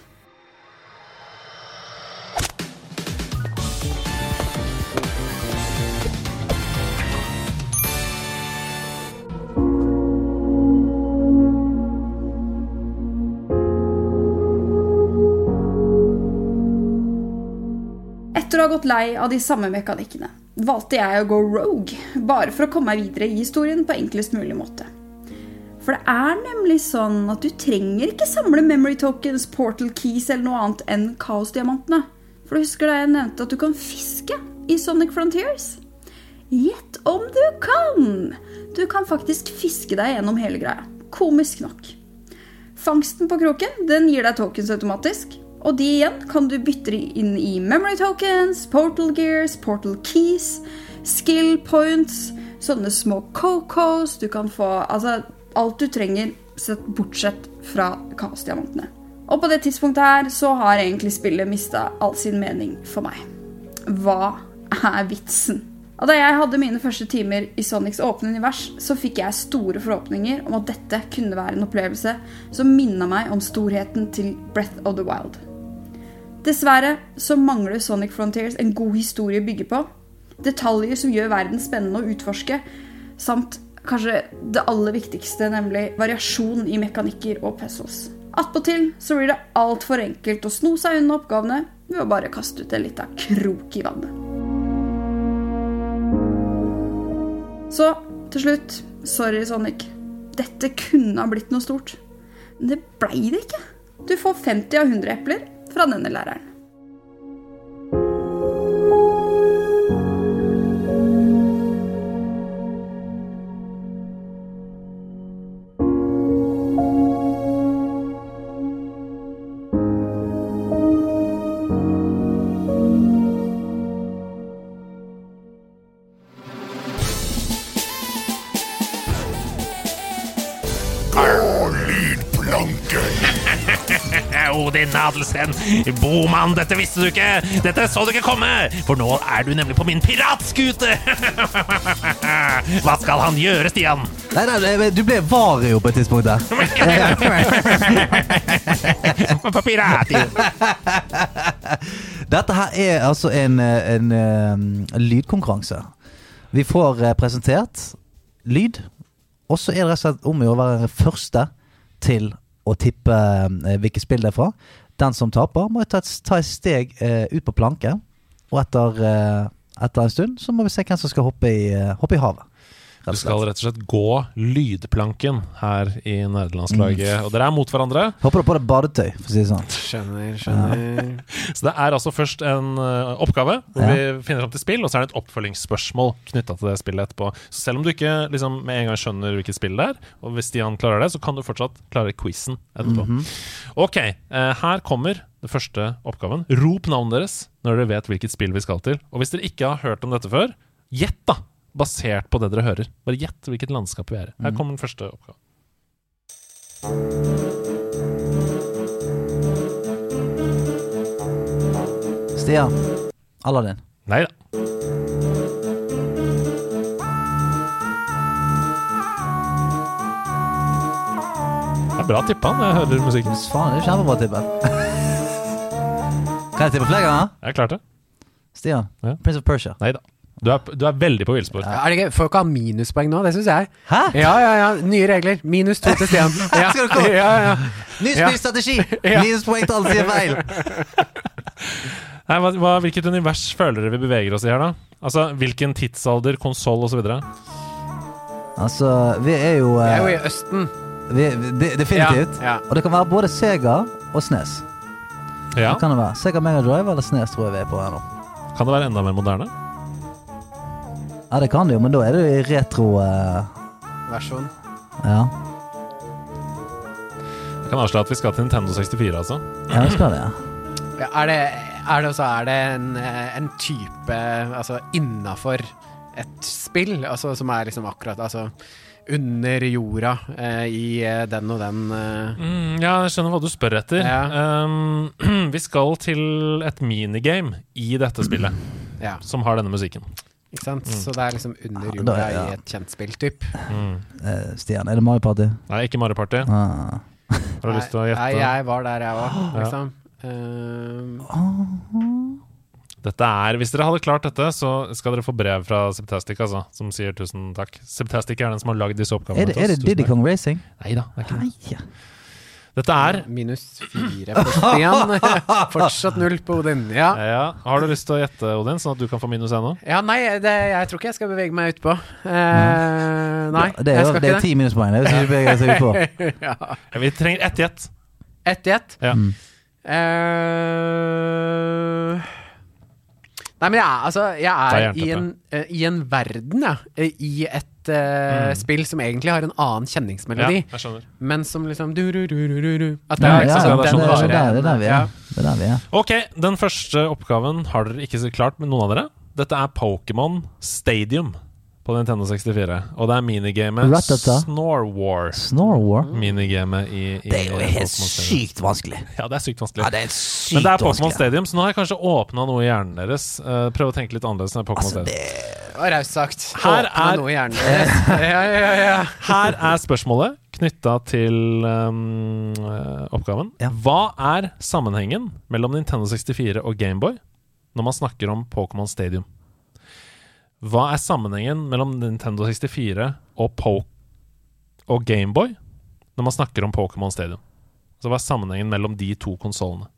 I: Etter å ha gått lei av de samme mekanikkene, valgte jeg å gå rogue, bare for å komme meg videre i historien på enklest mulig måte. For det er nemlig sånn at du trenger ikke samle memory tokens, portal keys eller noe annet enn kaosdiamantene. For du husker da jeg nevnte at du kan fiske i Sonic Frontiers? Gjett om du kan! Du kan faktisk fiske deg gjennom hele greia. Komisk nok. Fangsten på kroken den gir deg tokens automatisk, og de igjen kan du bytte inn i memory tokens, portal gears, portal keys, skill points, sånne små cocos Du kan få altså, alt du trenger, sett bortsett fra kaosdiamantene. Og på det tidspunktet her så har egentlig spillet mista all sin mening for meg. Hva er vitsen? Og Da jeg hadde mine første timer i Sonics åpne univers, så fikk jeg store forhåpninger om at dette kunne være en opplevelse som minna meg om storheten til Breath of the Wild. Dessverre så mangler Sonic Frontiers en god historie å bygge på. Detaljer som gjør verden spennende å utforske, samt kanskje det aller viktigste, nemlig variasjon i mekanikker og puzzles. Attpåtil så blir det altfor enkelt å sno seg unna oppgavene ved å bare kaste ut en lita krok i vannet. Så til slutt, sorry Sonic. Dette kunne ha blitt noe stort. Men det blei det ikke. Du får 50 av 100 epler fra denne læreren.
B: Odin Boman, dette visste du ikke! Dette så du ikke komme! For nå er du nemlig på min piratskute! Hva skal han gjøre, Stian?
A: Nei, nei, du ble vario på et tidspunkt der.
B: på pirat!
A: Dette her er altså en, en, en lydkonkurranse. Vi får eh, presentert lyd, og så er det rett og slett om å være første til å tippe hvilket spill det er fra. Den som taper, må ta et, ta et steg eh, ut på planke. Og etter, eh, etter en stund så må vi se hvem som skal hoppe i, eh, hoppe i havet.
B: Du skal rett og slett gå lydplanken her i nerdelandslaget. Og dere er mot hverandre.
A: Håper du på deg badetøy, for å si det sånn.
C: Skjønner, skjønner.
B: Så det er altså først en uh, oppgave hvor
A: Ja.
B: vi finner fram til spill, og så er det et oppfølgingsspørsmål knytta til det spillet etterpå. Så selv om du ikke liksom, med en gang skjønner hvilket spill det er, og hvis Stian klarer det, så kan du fortsatt klare quizen etterpå.
A: Mhm.
B: Ok, eh, her kommer den første oppgaven. Rop navnet deres når dere vet hvilket spill vi skal til. Og hvis dere ikke har hørt om dette før, gjett, da! basert på det dere hører. Bare gjett hvilket landskap vi er i. Her
A: mm.
B: kommer den første oppgave
A: Stian. Aladdin.
B: Nei da. Det er bra tippa når jeg hører musikken.
A: Faen, det er kjempebra tippa. kan jeg tippe flere ganger?
B: Jeg klarte det.
A: Stian.
B: Ja.
A: Prince of Persia.
B: Nei da. Du er, du er veldig på villspor.
C: Er det ikke, Får ikke ha minuspoeng nå, det syns jeg.
A: Hæ?
C: Ja, ja, ja. Nye regler. Minus to til Stian. Ja,
A: Skal du komme?
C: ja, ja.
A: Ny spillstrategi!
C: Ja.
A: Minuspoeng til alle sier feil.
B: Nei, hva, hva, hvilket univers føler dere vi beveger oss i her, da? Altså, Hvilken tidsalder, konsoll osv.?
A: Altså, vi er jo
C: Vi
A: eh,
C: er jo i Østen.
A: vi, de, Definitivt.
C: Ja, ja.
A: Og det kan være både Sega og SNES.
B: Ja.
A: Det kan det være. Sega Mega Drive eller SNES tror jeg vi er på her nå.
B: Kan det være enda mer moderne?
A: Ja, det kan du jo, men da er det i retro eh,
C: Versjon.
A: Ja,
B: Jeg kan avsløre at vi skal til Nintendo 64, altså.
A: ja vi skal det. ja.
C: Ja, er det, er det også er det en, eh, en type Altså innafor et spill, altså som er liksom akkurat Altså under jorda eh, i eh, den og den eh,
B: Mm, ja, jeg skjønner hva du spør etter. Um, vi skal til et minigame i dette spillet,
C: Ja,
B: som har denne musikken.
C: Ikke sant? Så det er liksom under jorda
A: ja, ja.
C: i et kjent spill, typ.
B: Mm.
A: Eh, Stian, er det Mario Party?
B: Nei, ikke Mario Party.
A: Ah.
B: Har du lyst til å gjette?
C: Nei, jeg var der, jeg òg,
B: Ja.
C: liksom. Um,
B: Dette er, Hvis dere hadde klart dette, så skal dere få brev fra Septastic, altså, som sier tusen takk. Septastic er den som har lagd disse oppgavene
A: Er det,
B: til
A: er det Diddy. Kong Racing?
B: Nei da, det er ikke det. Dette er
C: minus fire for Stian. Fortsatt null på Odin. Ja.
B: ja, Har du lyst til å gjette, Odin, sånn at du kan få minus ennå?
C: ja, nei, det, jeg tror ikke jeg skal bevege meg utpå. Eh, nei,
A: Ja, det er,
C: jeg
A: jo,
C: skal
A: det er
C: ikke
A: ti minuspoeng. Det hvis ikke beveger seg ut på.
C: det. ja.
B: Vi trenger ett gjett.
C: Ett gjett? ett.
B: Ja.
A: Mm.
C: Eh, Nei, men jeg er, altså, jeg er i en, uh, i en verden, ja. eh, I et eh,
B: Mm.
C: spill som egentlig har en annen
B: Ja,
C: kjenningsmelodi,
B: skjønner.
C: men som liksom du, du, du, du, du, du. At
A: Ja,
C: er liksom
A: det,
C: den
A: er- det, er der, det er vi er. Det er der vi er.
B: Ok, den første oppgaven har dere ikke så klart med noen av dere. Dette er Pokémon Stadium på Nintendo 64. Og det er minigamet Snore War.
A: Snore War.
B: Minigamet i, i
A: Det er jo helt sykt vanskelig.
B: Ja, det er sykt vanskelig.
A: Ja, det er sykt
B: Men det er Pokémon. Stadium, så nå har jeg kanskje åpna noe i hjernen deres. Uh, prøv å tenke litt annerledes enn Pokémon
A: Altså,
B: Stadium.
A: det
C: var raust sagt.
B: Her
C: Åpna
B: er-
C: noe i hjernen deres. ja, ja, ja.
B: Her er spørsmålet knytta til um, eh, oppgaven.
A: Ja.
B: Hva er sammenhengen mellom Nintendo 64 og Gameboy når man snakker om Pokémon Stadium? Hva er sammenhengen mellom Nintendo 64 og, po og Gameboy når man snakker om Pokémon Stadium? Så hva er sammenhengen mellom de to konsollene?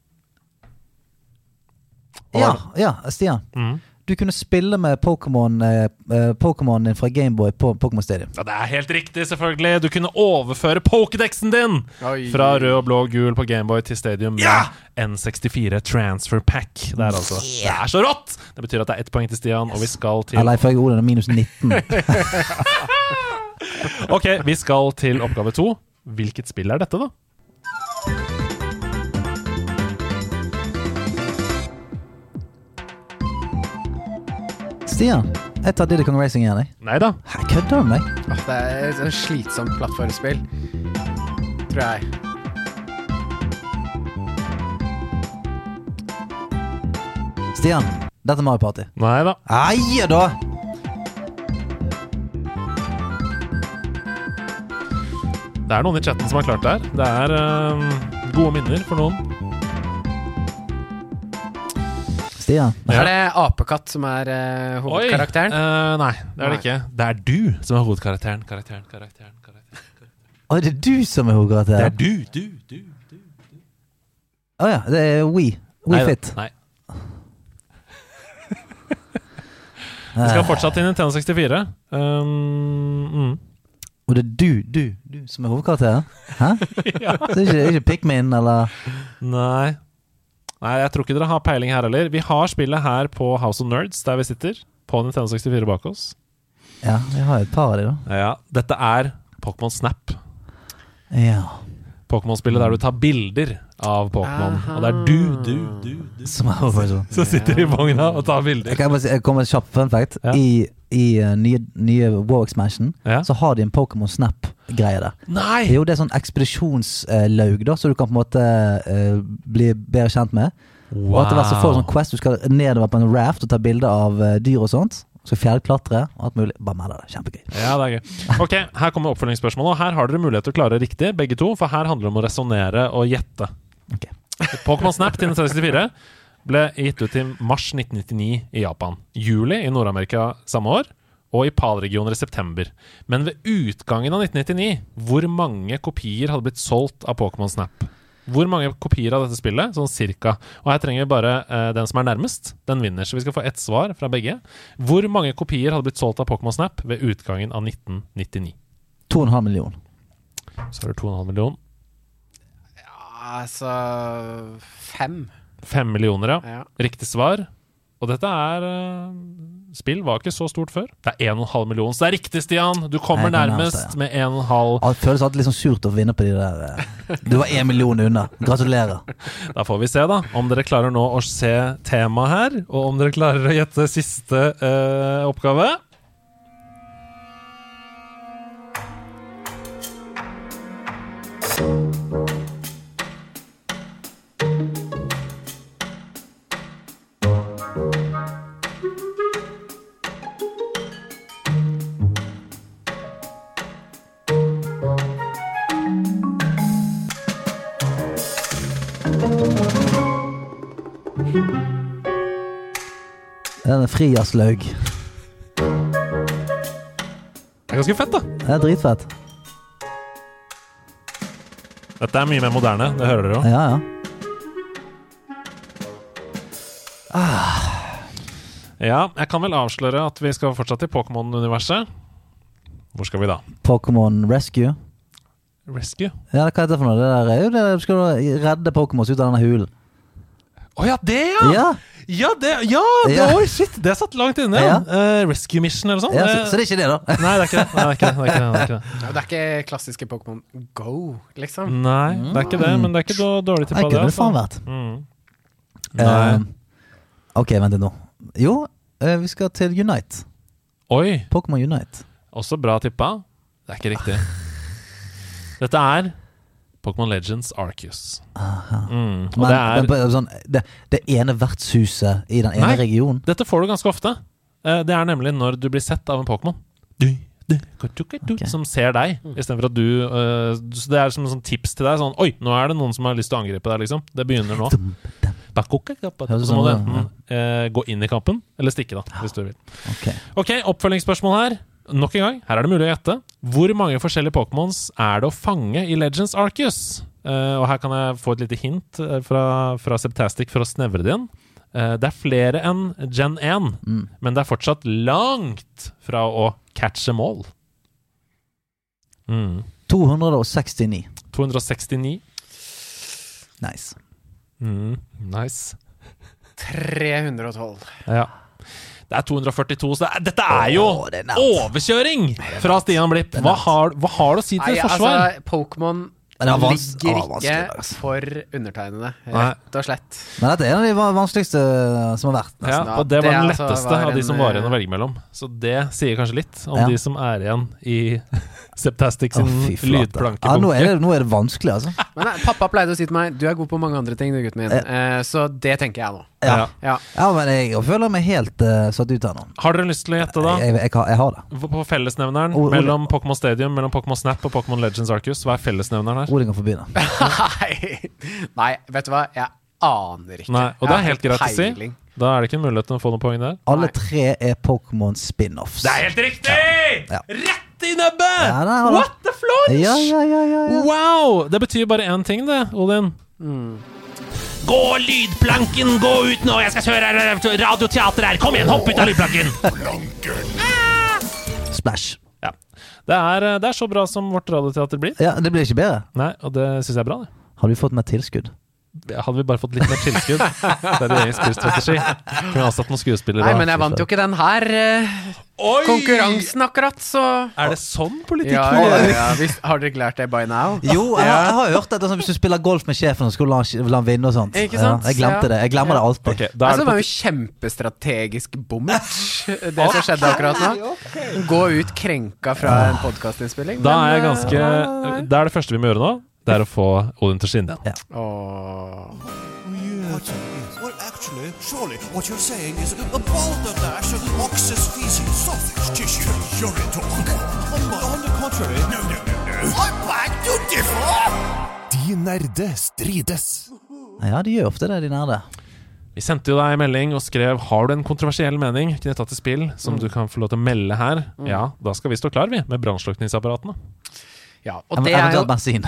A: Ja, ja, Stian.
B: Mhm.
A: Du kunne spille med Pokémon eh, eh, din fra Gameboy på Pokémon Stadium.
B: Ja, Det er helt riktig, selvfølgelig! Du kunne overføre Pokédexen din
C: Oi.
B: fra rød og blå og gul på Gameboy til Stadium med N64 Transfer Pack. Der, altså. Det er så rått! Det betyr at det er ett poeng til Stian, og vi skal til
A: Eller ifølge ordene minus 19.
B: Ok, vi skal til oppgave to. Hvilket spill er dette, da?
A: Stian, jeg tar Diddy Kong Racing igjen, jeg.
B: Nei da.
A: Hæ, Kødder du med meg?
C: Åh, Det er et sånn slitsomt plattformspill, tror jeg.
A: Stian, dette er Mario Party.
B: Nei da.
A: Eie da!
B: Det er noen i chatten som har klart det her. Det er øhm, gode minner for noen.
A: Stian.
B: Ja.
C: Er det apekatt som er uh, hovedkarakteren?
B: Oi, øh, nei, det er det ikke. Det er du som er hovedkarakteren. Karakteren, karakteren, karakteren.
A: Å, det er du som er
B: hovedkarakteren?
A: Det
B: er du, du, du. du.
A: Å ja, det er We. We
B: Nei.
A: Fit.
B: Nei. Vi skal fortsatt til Nintendo 64. Um, mm.
A: Og det er du, du, du som er hovedkarakteren? Hæ?
B: Ja.
A: Så det er ikke, ikke Pikmin eller
B: Nei. Nei, jeg tror ikke dere har peiling her heller. Vi har spillet her på House of Nerds, der vi sitter. På Nintendo 64 bak oss.
A: Ja, vi har et par av de, da.
B: Ja, Dette er Pokémon Snap.
A: Ja.
B: Pokémon-spillet der du tar bilder av Pokémon. Og det er du, du, du, du
A: Som er
B: som sitter i vogna og tar
A: Jeg
B: bilder.
A: kan bare si, jeg kommer med en kjapp fun fact.
B: Ja.
A: I, i uh, nye, nye War Expansion
B: Ja.
A: så har de en Pokémon Snap-greie der.
B: Nei!
A: Jo, det er sånn ekspedisjonslaug, da, så du kan på en måte eh, bli bedre kjent med. Og etter hvert så får du sånn Quest, du skal nedover på en raft og ta bilder av eh, dyr og sånt. Så fjellklatre og alt mulig. Bare med det. Kjempegøy.
B: Ja, det er gøy. Ok, Her kommer oppfølgingsspørsmålet. Og her har dere mulighet til å klare riktig, begge to. For her handler det om å resonnere og gjette.
A: Okay.
B: Pokémon Snap til 1964 ble gitt ut i mars 1999 i Japan. Juli i Nord-Amerika samme år. Og i PAL-regioner i september. Men ved utgangen av 1999, hvor mange kopier hadde blitt solgt av Pokémon Snap? Hvor mange kopier av dette spillet? Sånn cirka. Og her trenger vi bare uh, den som er nærmest. Den vinner. Så vi skal få ett svar fra begge. Hvor mange kopier hadde blitt solgt av Pokémon Snap ved utgangen av 1999?
A: 2,5 million.
B: Så er det 2,5 millioner.
C: Altså Fem.
B: Fem millioner, ja.
C: Ja.
B: Riktig svar. Og dette er eh, Spill var ikke så stort før. Det er 1,5 million. Så det er riktig, Stian! Du kommer nærmest med 1,5.
A: Det føles alltid litt sånn surt å vinne på de der eh. Du var 1 million unna. Gratulerer.
B: Da får vi se, da, om dere klarer nå å se temaet her, og om dere klarer å gjette siste uh, oppgave.
A: Den frijazzlaug.
B: Det er ganske fett, da.
A: Det er dritfett.
B: Dette er mye mer moderne. Det hører dere jo.
A: Ja, ja.
B: Ja, jeg kan vel avsløre at vi skal fortsatt i Pokémon-universet. Hvor skal vi da?
A: Pokémon Rescue.
B: Rescue?
A: Ja, hva heter det for noe? Det der er jo det du skal redde Pokémons ut av denne hulen.
B: Å ja, det, ja!
A: Ja,
B: Ja, det, ja, det,
A: Ja.
B: Oi, shit! Det satt langt inne. Ja. Uh, rescue Mission eller sånn.
A: ja så,
B: Det-
A: så det er ikke det, da.
B: Nei, det er ikke det. Nei, det, er ikke det. Det, er ikke det. Det, er ikke det.
C: Ja, det er ikke klassiske Pokémon Go, liksom.
B: Nei, det er ikke det, men det er ikke dårlig tippa.
A: det. kunne det faen vært.
B: Mm.
A: Eh, ok, vent litt nå. Jo, uh, vi skal til Unite.
B: Oi,
A: Pokémon Unite.
B: også bra tippa. Det er ikke riktig. Dette er Pokémon Legends Arcus. Mm.
A: Men,
B: det er
A: men sånn, det, det ene vertshuset i den ene
B: Nei.
A: regionen.
B: Dette får du ganske ofte. Eh, Det er nemlig når du blir sett av en Pokémon. Du, du, katu, Som ser deg, istedenfor at du uh, Så det er som en sånn tips til deg. Sånn Oi, nå er det noen som har lyst til å angripe deg, liksom. Det begynner nå. Så må du
A: sånn
B: enten uh, gå inn i kampen, eller stikke, da, hvis du vil.
A: Ok.
B: Ok, oppfølgingsspørsmål her. Nok en gang, her er det mulig å gjette. Hvor mange forskjellige Pokémons er det å fange i Legends Arcus? Uh, og her kan jeg få et lite hint eh, fra, fra Septastic for å snevre det inn. Uh, det er flere enn Gen 1,
A: Mm.
B: men det er fortsatt langt fra å catche mål. Mm.
A: 269.
B: 269.
A: Nice.
B: Mm. Nice.
C: 312.
B: Ja. Det er 242, så det er, dette er jo
A: Åh, det er
B: overkjøring fra Stian Blipp. Hva har, hva har du å si til
C: Nei,
B: forsvar?
C: altså, Pokémon ligger ikke
A: altså.
C: for undertegnede, rett og slett.
A: Men dette er en av de vanskeligste som har vært. Nesten.
C: Ja,
B: og det var
C: det
B: den
C: altså
B: letteste
C: var
B: av de som var igjen å
C: eh,
B: velge mellom. Så det sier kanskje litt om
A: Ja.
B: de som er igjen i Septastic sin
A: fy
B: lydplanke.
A: Ja, nå, er det, nå er det vanskelig, altså.
C: Men nei, pappa pleide å si til meg Du er god på mange andre ting, du, gutten min. Eh, så det tenker jeg nå.
A: Ja,
C: Ja.
A: ja men jeg føler meg helt uh, satt ut her nå.
B: Har dere lyst til å gjette, da?
A: Jeg, jeg, jeg, har- jeg har det.
B: På fellesnevneren
A: Ole-
B: mellom Pokémon Stadium, mellom Pokémon Snap og Pokémon Legends Arcus. Hva er fellesnevneren her?
A: Odin kan få begynne.
C: Nei, vet du hva? Jeg aner ikke.
B: Nei, og det er helt greit å si. Da er det ikke en mulighet til å få noen poeng der.
A: Alle tre er Pokémon spin-offs.
B: Det er helt riktig!
A: Ja.
B: Rett i nebbet! What the flunch?
A: Ja, ja, ja, ja, ja.
B: Wow! Det betyr bare én ting, det, Odin. Gå lydplanken! Gå ut nå! Jeg skal kjøre radioteater her! Kom igjen, hopp ut av lydplanken!
A: Splash.
B: Ja. Det er, det er så bra som vårt radioteater blir.
A: Ja, Det blir ikke bedre.
B: Nei, og det syns jeg er bra. det
A: Har vi fått mer tilskudd?
B: Hadde vi bare fått litt mer tilskudd. Det er egen spillstrategi. Kunne vi ansatt noen skuespillere.
C: Nei, men jeg vant jo ikke den her eh, konkurransen akkurat, så
B: Er det sånn politikk
C: ja, ja, ja. Hvis, Har dere ikke lært det by now?
A: Jo, jeg, har- jeg har hørt at sånn, hvis du spiller golf med sjefen, så la, han- la han vinne og sånt.
C: Ikke sant?
A: Ja, jeg glemte
C: Ja.
A: det. Jeg glemmer
C: Ja.
A: det alltid.
B: Okay, da er
C: Altså,
B: det
C: det var jo kjempestrategisk bommert, det som skjedde akkurat nå. Gå ut krenka fra en podkastinnspilling.
B: Da er jeg ganske Det er det første vi må gjøre nå. Det er å få Odin til å skinne igjen.
C: Åh.
K: Well, actually, surely what you're saying is a balderdash of ox's feces, sausage tissue, urine talk. On, on the contrary, no, no, no, no. I'm back to differ!
H: De nerde strides.
A: Ja, de gjør ofte det, de nerde.
B: Vi sendte jo deg en melding og skrev Har du en kontroversiell mening knytta til spill som du kan få lov til å melde her.
C: Mm.
B: Ja, da skal vi stå klar, vi, med brannslukningsapparatene.
C: Ja, og det er jo
A: Eventuelt bensin.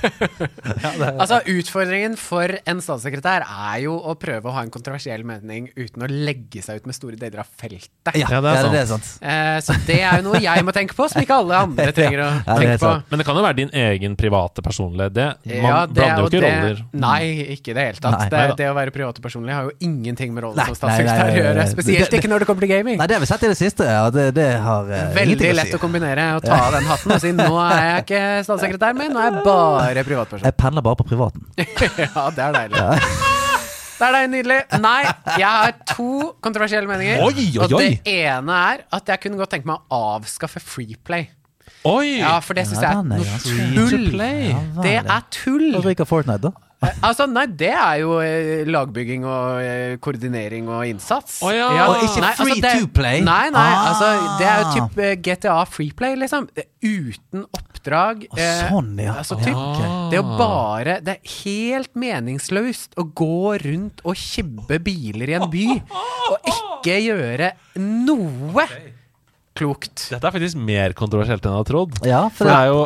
C: Altså, utfordringen for en statssekretær er jo å prøve å ha en kontroversiell mening uten å legge seg ut med store deler av feltet.
A: Ja,
B: Ja, det er
A: ja, det er sant.
C: Eh, så det er jo noe jeg må tenke på, som ikke alle andre trenger å
A: Ja,
C: tenke på.
B: Men det kan jo være din egen private personlige Det, Man
C: Ja, det-
B: blander jo ikke
C: det-
B: roller.
C: Nei, ikke i det hele tatt.
A: Nei.
C: det, det å være private personlig har jo ingenting med rollen
A: Nei,
C: som statssekretær å gjøre. Spesielt
A: Det-
C: ikke når det kommer til gaming.
A: Nei, det har vi sett i det siste. Ja, det, det har uh,
C: Veldig
A: lett
C: lett
A: si.
C: å kombinere og ta av den hatten og si nå er jeg ikke statssekretær, men nå er jeg bare privatperson.
A: Jeg pendler bare på privaten.
C: Ja, det er deilig. Det er deg, nydelig. Nei, jeg har to kontroversielle meninger.
B: Oi, oi,
C: Og det ene er at jeg kunne godt tenke meg å avskaffe Freeplay.
B: Oi!
C: Ja, for det syns jeg
A: Ja,
C: er
A: er
C: noe tull.
A: Ja,
C: Det er tull.
A: Og ryker Fortnite, da.
C: Eh, Altså, nei, det er jo eh, lagbygging og eh, koordinering og innsats.
B: Å ja.
A: Og ikke
C: nei,
A: free
C: det-
A: to play?
C: Nei, nei,
A: Ah.
C: altså det er jo typ eh, GTA Freeplay, liksom. Uten Uten oppdrag.
A: Å,
C: eh,
A: sånn, ja.
C: Altså, typ,
A: ok.
C: Det å bare Det er helt meningsløst å gå rundt og kibbe biler i en by og ikke gjøre noe klokt.
B: Dette er faktisk mer kontroversielt enn jeg hadde trodd.
A: Ja, for
B: For det er jo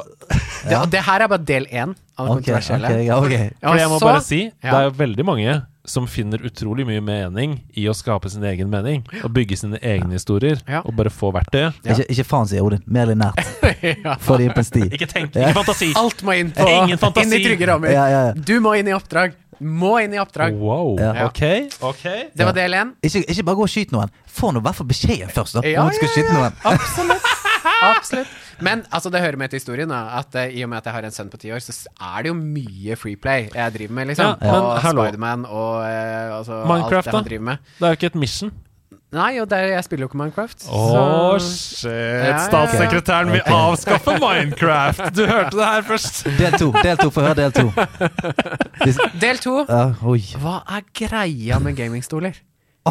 C: Det, det her er bare del én av det
A: okay,
C: kontroversielle.
A: Okay, ja,
C: okay.
B: For jeg må
C: så-
B: bare si, det er jo veldig mange som finner utrolig mye mening i å skape sin egen mening. Og bygge sine egne historier.
C: Ja.
B: Og bare få verktøyet.
A: Ikke, ikke faen, sier Odin. Mer linært.
C: Ja.
A: Få det inn på en sti.
B: Ikke tenk, ikke fantasi!
C: Alt må inn på
B: Ingen fantasi.
C: Inn i trygge rammer.
A: Ja, ja, ja.
C: Du må inn i oppdrag. Må inn i oppdrag.
B: Wow.
A: Ja.
B: Ok. ok
C: Det var del én.
A: Ikke, ikke bare gå og skyt noen. Få nå i hvert fall beskjeden først, da.
C: Ja,
A: Når du skal
C: ja,
A: skyte noen.
C: Absolutt. Absolutt. Men altså, det hører med til historien da, at eh, i og med at jeg har en sønn på ti år, så s- er det jo mye Freeplay jeg driver med, liksom.
B: Ja, men
C: og
B: hallo.
C: Spiderman og eh, altså,
B: Minecraft,
C: alt
B: da?
C: han driver med.
B: Det er jo ikke et mission.
C: Nei, og der, jeg spiller jo ikke Minecraft.
B: Å,
C: så-
B: shit. Statssekretæren vil avskaffe Minecraft! Du hørte det her først.
A: Del to. Del to. Få høre del to.
C: Del to.
A: Uh.
C: Hva er greia med gamingstoler?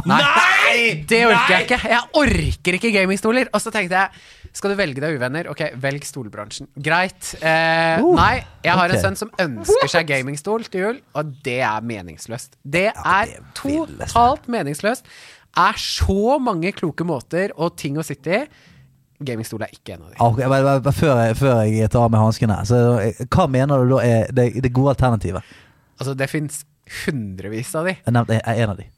B: Nei!
C: Det orker jeg ikke! Jeg orker ikke gamingstoler! Og så tenkte jeg skal du velge deg uvenner? Ok, velg stolbransjen. Greit. Eh,
A: Uh,
C: nei, jeg har
A: okay.
C: en sønn som ønsker seg gamingstol til jul, og det er meningsløst. Det er
A: det er
C: totalt meningsløst. Er så mange kloke måter og ting å sitte i. Gamingstol er ikke en av de.
A: Okay, bare, bare, bare før, jeg, før jeg tar av meg hanskene, eh, hva mener du da er det, det gode alternativet?
C: Altså, det fins hundrevis av de.
A: Jeg nevnte en av de.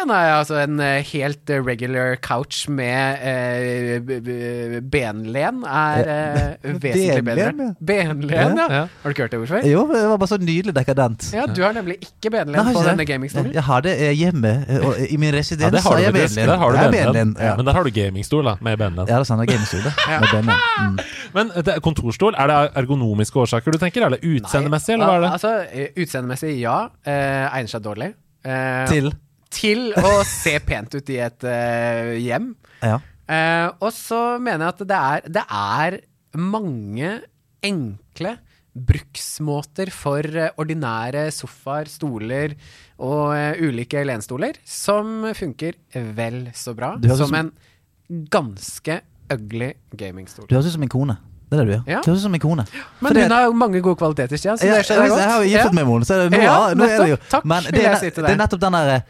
C: En er altså en eh, helt regular couch med eh, benlen er eh, vesentlig bedre.
A: Benlen, ja.
C: Benlen, ja.
B: Ja.
C: Har du ikke hørt det, hvorfor?
A: Jo, det var bare så nydelig dekadent.
C: Ja, du har nemlig ikke benlen
A: Nei,
C: på denne gamingstolen.
A: Jeg har det eh, hjemme, eh, og i min residens
B: Ja, det har
A: jeg benlen.
B: Der har du
A: Det er
B: benlen.
A: benlen, Ja.
B: Men der har du gamingstol, da, med benlen.
A: Ja, det er sant, er gamingstol, det. Med benlen. Mm.
B: Men det er kontorstol, er det ergonomiske årsaker du tenker? Eller utseendemessig, eller hva er det?
C: Al- Altså, Utseendemessig, ja. Eh, egner seg dårlig. Eh,
A: Til?
C: til å se pent ut i et eh, hjem.
A: Ja.
C: Eh, og så mener jeg at det er, det er mange enkle bruksmåter for eh, ordinære sofaer, stoler og eh, ulike lenstoler som funker vel så bra som en ganske ugly gamingstol.
A: Du høres ut som min kone. Det er det du gjør.
C: Ja.
A: Du høres ut som en kone.
C: Men hun har jo mange gode kvaliteter, Stian. Så det skjønner jeg godt.
A: jeg har jo giftet meg med henne, så nå,
C: Ja,
A: nå er det jo.
C: Takk,
A: Men det er,
C: si
A: det er nettopp den derre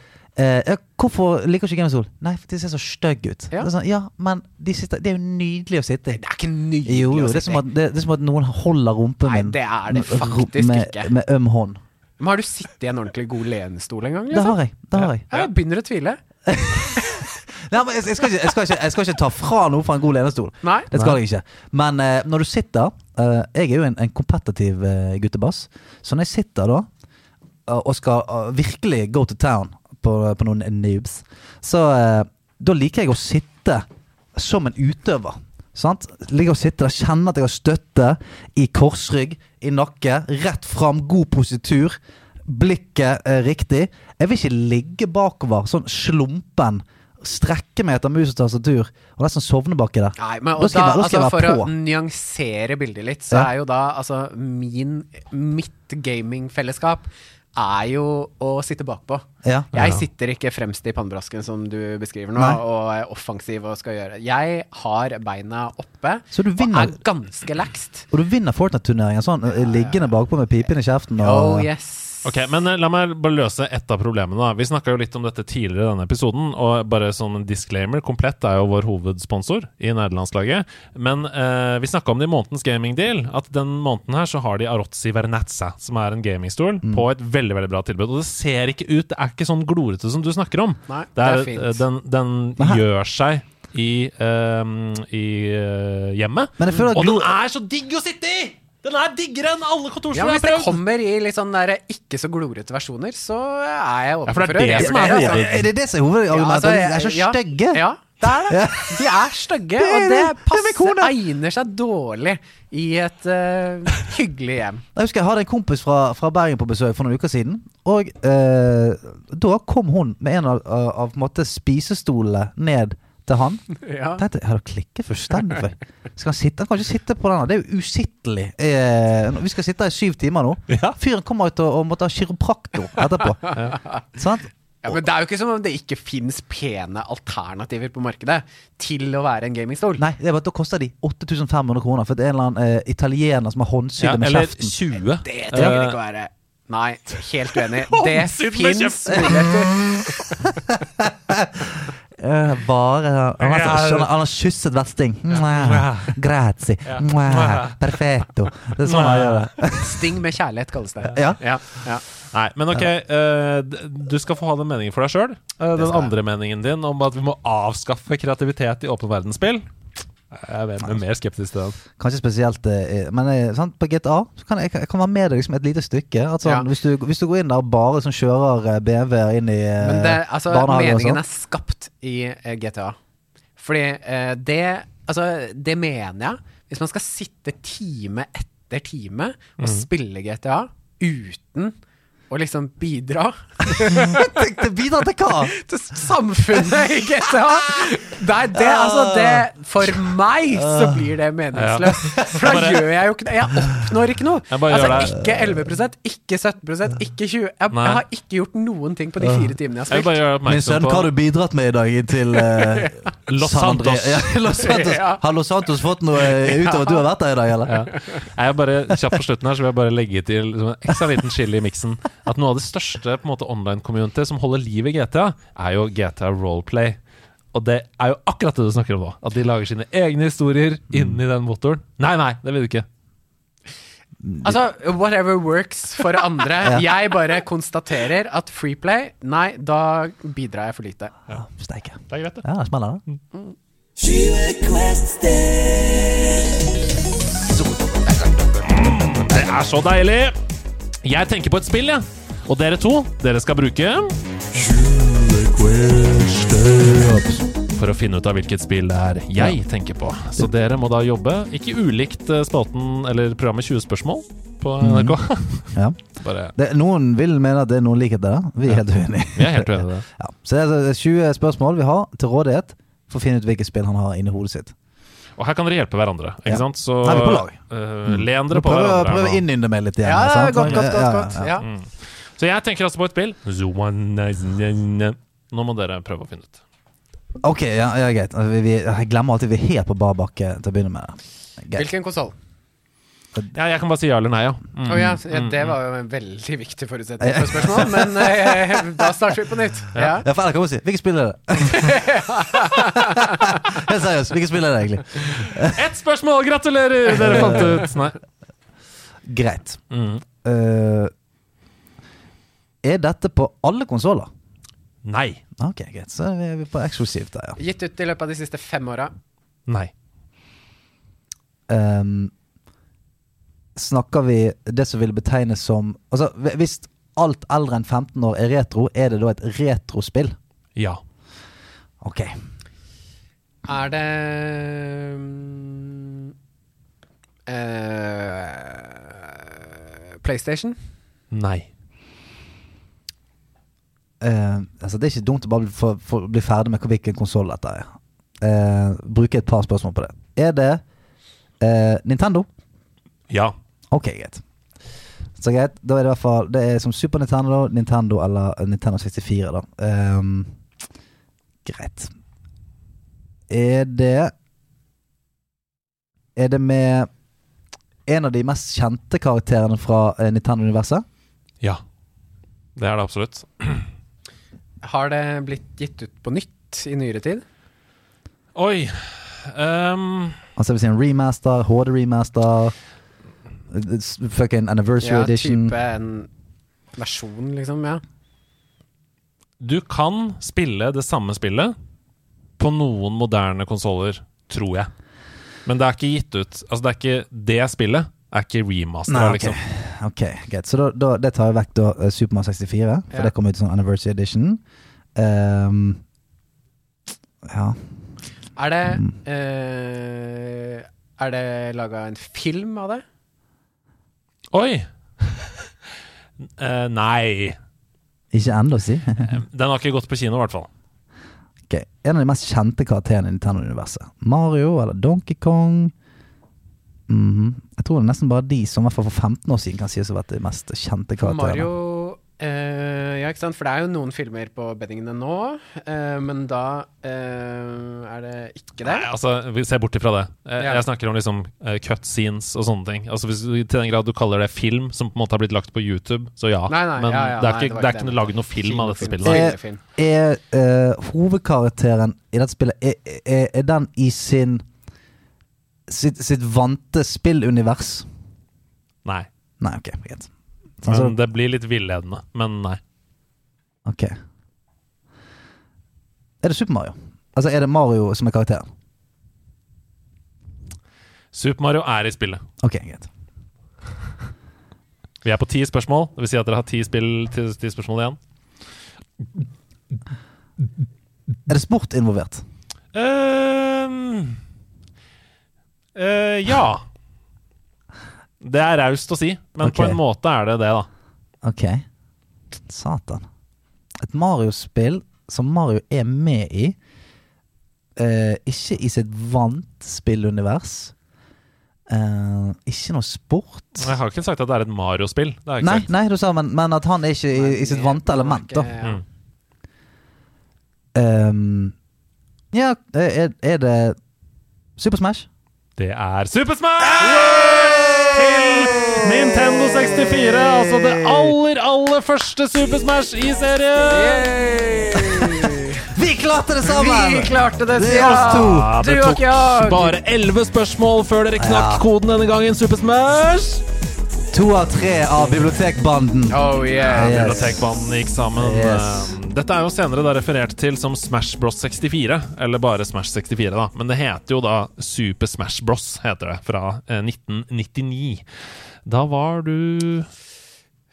A: eh, Hvorfor liker du ikke gamingstol? Nei, for de ser så stygge ut.
C: Ja.
A: Det, sånn, ja, men de sitter, det er jo nydelig å sitte i.
C: Det er ikke nydelig
A: Jo, jo, det er, at, det, det er som at noen holder rumpen
C: Nei,
A: min
C: det er det faktisk
A: med,
C: ikke.
A: med øm hånd.
C: Men har du sittet i en ordentlig god lenestol en gang?
A: Det
C: Liksom?
A: har jeg. Det har jeg.
C: Ja, jeg begynner å tvile.
A: Nei, men jeg, jeg, skal ikke, jeg, skal ikke, jeg skal ikke ta fra noe fra en god lenestol.
C: Nei.
A: Det skal jeg ikke. Men uh, når du sitter uh, Jeg er jo en, en kompetitiv uh, guttebass. Så når jeg sitter da og skal virkelig go to town på, på noen noobs, så da liker jeg å sitte som en utøver. Sant? Ligger og sitter der, kjenne at jeg har støtte i korsrygg, i nakke, rett fram, god positur. Blikket eh, riktig. Jeg vil ikke ligge bakover, sånn slumpen. Strekke meg etter mus og tastatur og nesten sovne baki der.
C: Nei, men
A: Da skal
C: da,
A: jeg da skal
C: altså,
A: jeg
C: For
A: være
C: å nyansere bildet litt, så
A: Ja.
C: er jo da altså min Mitt gamingfellesskap er jo å sitte bakpå.
A: Ja.
C: Jeg sitter ikke fremst i pannebrasken, som du beskriver nå,
A: Nei.
C: og er offensiv og skal gjøre. Jeg har beina oppe
A: Så du
C: og er ganske laxed.
A: Og du vinner Fortnite-turneringen sånn liggende bakpå med pipen i kjeften. Og,
C: Oh yes.
B: Ok, men eh, La meg bare løse ett av problemene. da Vi snakka litt om dette tidligere i denne episoden. Og bare som en disclaimer, Komplett er jo vår hovedsponsor i nederlandslaget. Men eh, vi snakka om det i månedens gamingdeal. At den måneden her så har de Arotzi Vernazza, som er en gamingstol, på et veldig veldig bra tilbud. Og det ser ikke ut Det er ikke sånn glorete som du snakker om.
C: Nei,
B: Det er,
C: det er fint.
B: eh, Den, den gjør seg i, eh, i uh, hjemmet. Og den er så digg å sitte i! Den er diggere enn alle
C: Ja,
B: jeg
C: men
B: jeg
C: Hvis det
B: prøvd!
C: kommer i litt sånn der ikke så glorete versjoner, så er jeg åpen
B: Ja, for det er det som er
C: revurdere, altså.
A: Er det det som er hovedargumentet?
C: Ja, altså,
A: de er så
C: ja,
A: stygge!
C: Ja, det er det. De er stygge,
A: Det er
C: og det
A: det. Det er
C: passer, egner seg dårlig i et eh, hyggelig hjem.
A: Jeg husker jeg hadde en kompis fra, fra Bergen på besøk for noen uker siden. Og eh, da kom hun med en av, av, av på en måte, spisestolene ned til han.
C: Ja.
A: Tenkte, ja, det klikker fullstendig for. Skal han sitte? Han kan ikke sitte på den. Det er jo usittelig. Eh, vi skal sitte her i syv timer nå.
B: Ja.
A: Fyren kommer ut og, og måtte ha kiropraktor etterpå. Sånn?
C: Ja, men Det er jo ikke som om det ikke fins pene alternativer på markedet til å være en gamingstol.
A: Nei, det er bare, at da koster de 8500 kroner for det er en eller annen eh, italiener som har håndsydd
B: Ja,
A: med
B: eller
A: kjeften.
B: 20.
C: Det trenger det
B: Eh,
C: ikke å være. Nei, helt uenig. Det fins muligheter.
A: Eh, bare han, har, han, han har kysset versting. Grazie. Perfetto. Det er sånn han gjør det.
C: Sting med kjærlighet kalles det.
A: Ja.
C: Ja, ja.
B: Nei, men ok, uh, du skal få ha den meningen for deg sjøl. den andre meningen din om at vi må avskaffe kreativitet i åpen verdensspill. Jeg er mer- mer skeptisk til den.
A: Kanskje spesielt eh, Men eh, sant, på GTA så kan jeg, jeg kan være med deg liksom et lite stykke. At sånn,
C: Ja.
A: hvis, du, hvis du går inn der og bare sånn kjører eh, BMW inn i eh,
C: Men det, altså, meningen
A: sånn.
C: er skapt i eh, GTA. Fordi eh, det Altså, det mener jeg. Hvis man skal sitte time etter time og
A: Mm.
C: spille GTA uten å liksom bidra
A: Tenkte bidra til hva?
C: til samfunnet i GTA! Nei, det, altså, det For meg så blir det meningsløst. For da
B: bare-
C: gjør jeg jo ikke det. Jeg oppnår ikke noe. Altså, ikke 11 ikke 17 ikke 20 jeg, jeg har ikke gjort noen ting på de fire timene jeg har spilt.
B: Jeg
A: Min sønn, hva har du bidratt med i dag til uh,
B: Los Santos.
A: Ja, Los Santos.
C: Ja.
A: Har Los Santos fått noe utover at du har vært der i dag, eller?
B: Ja. Jeg er bare kjapt på slutten her Så vil jeg bare legge til liksom, en ekstra liten chili i miksen At noe av det største på en måte online-community Som holder liv i GTA Er jo GTA Roleplay Og det er jo akkurat det du snakker om nå At de lager sine egne historier Inni den motoren Nei, nei, det vil du ikke
C: Altså, whatever works for andre. Jeg bare konstaterer at Freeplay, nei, da bidrar jeg for lite.
A: Ja, Steike.
B: Det er greit det
A: Ja, smeller, det.
B: Det er så deilig Jeg tenker på et spill, jeg Og dere to, dere skal bruke For å finne ut av hvilket spill det er jeg tenker på Så dere må da jobbe Ikke ulikt eh, spalten eller programmet 20 spørsmål På NRK
A: Ja. Det, noen vil mene at det er noen likhet der. Vi er helt uenige.
B: Vi er helt uenige
A: Ja. Så det er altså 20 spørsmål vi har til rådighet for å finne ut hvilket spill han har inni hodet sitt.
B: Og her kan dere hjelpe hverandre Ikke
A: Ja.
B: sant? Så
A: Her er vi på lag.
B: Uh, Len dere på
A: Prøv,
B: hverandre
A: prøv å innynde meg litt igjen.
C: Ja,
A: sant?
C: godt, godt, godt. godt.
A: ja, ja.
C: Ja.
B: Så jeg tenker altså på et spill Nå må dere prøve å finne ut
A: Ok, ja, ja greit. Vi, vi, jeg glemmer alltid vi er helt på bar bakke til å begynne med. Greit.
C: Hvilken konsoll?
B: Ja, jeg kan bare si ja eller nei, ja. Mm.
C: Oh, ja, ja, det var jo en veldig viktig forutsetning for spørsmål, men eh, da starter vi på nytt. Ja.
A: Ja, for ellers kan man si Hvilket spill er det? Helt seriøst, hvilket spill er det egentlig?
B: Ett spørsmål! Gratulerer! Dere fant ut. Nei.
A: Greit.
B: Mm.
A: Uh, er dette på alle konsoller?
B: Nei.
A: Ok, greit. Så er vi på eksklusivt der, ja.
C: Gitt ut i løpet av de siste fem åra.
B: Nei.
A: Ehm, snakker vi det som vil betegnes som Altså, hvis alt eldre enn 15 år er retro, er det da et retrospill?
B: Ja.
A: Ok.
C: Er det eh, PlayStation?
B: Nei.
A: Uh, altså, det er ikke dumt å bare bli, for, for, bli ferdig med hvilken konsoll dette er. Uh, bruke et par spørsmål på det. Er det uh, Nintendo?
B: Ja.
A: Ok, greit. Så greit, da er det i hvert fall Det er som Super Nintendo, Nintendo eller Nintendo 64, da. Um, greit. Er det Er det med en av de mest kjente karakterene fra eh, Nintendo-universet?
B: Ja. Det er det absolutt.
C: Har det blitt gitt ut på nytt i nyere tid?
B: Oi um,
A: Altså, jeg vil si en remaster, HD-remaster, fucking anniversary
C: Ja,
A: edition.
C: type en versjon, liksom. Ja.
B: Du kan spille det samme spillet på noen moderne konsoller, tror jeg. Men det er ikke gitt ut. Altså, det er ikke det spillet. Er ikke remaster,
A: Nei, ok.
B: liksom.
A: Ok, greit. Så da, da, det tar jeg vekk da eh, Super Mario 64, for
C: Ja.
A: det kom ut som anniversary edition. Um, ja.
C: Er det
A: Mm.
C: uh, Er det laga en film av det?
B: Oi! uh, nei.
A: Ikke ennå, si.
B: Den har ikke gått på kino, i hvert fall.
A: Ok, En av de mest kjente karakterene i Nintendo-universet. Mario eller Donkey Kong. Mhm. Jeg tror det er nesten bare de som i hvert fall for 15 år siden kan sies å ha vært de mest kjente karakterene.
C: Mario eh, Ja, ikke sant? For det er jo noen filmer på beddingene nå, uh, men da uh, er det ikke det.
B: Nei, altså, vi ser bort ifra det.
C: Ja.
B: Jeg snakker om liksom cutscenes og sånne ting. Altså hvis Til den grad du kaller det film, som på en måte har blitt lagt på YouTube, så ja.
C: Nei, nei,
B: Men
C: ja, ja,
B: det er
C: nei,
B: ikke,
C: det
B: det
C: ikke
B: ikke lagd noe film av dette spillet.
A: Er, er eh, hovedkarakteren i dette spillet er, er, er den i sin sitt, sitt vante spillunivers?
B: Nei.
A: Nei, ok, greit. Sånn, så-
B: det blir litt villedende. Men nei.
A: Ok. Er det Super Mario? Altså, er det Mario som er karakteren?
B: Super Mario er i spillet.
A: Ok, greit.
B: Vi er på ti spørsmål. Det vil si at dere har ti, spill, ti, ti spørsmål igjen.
A: Er det sport involvert?
B: Uh, uh, ja. Det er raust å si, men
A: okay.
B: på en måte er det det, da.
A: Ok. Satan. Et Mario-spill som Mario er med i, eh, ikke i sitt vant spillunivers. Eh, ikke noe sport.
B: Jeg har ikke sagt at det er et Mario-spill.
A: Nei, nei, du sa men, men at han er ikke i, i sitt vante element, da.
C: Ja.
B: Mm.
A: Ehm, ja, er, er det Super Smash?
B: Det er Super Smash! Til Nintendo 64. Altså det aller, aller første Super Smash i serien!
A: Vi klarte det sammen!
C: Vi klarte det,
A: Det oss to.
B: Ja, det tok bare elleve spørsmål før dere knakk
A: Ja.
B: koden denne gangen. Super Smash!
A: To av tre av bibliotekbanden.
C: Oh yeah.
A: Yes.
B: Bibliotekbanden gikk sammen.
A: Yes.
B: Eh, Dette er jo senere da referert til som Smash Bros 64, eller bare Smash 64, da. Men det heter jo da Super Smash Bros, heter det, fra eh, 1999. Da var du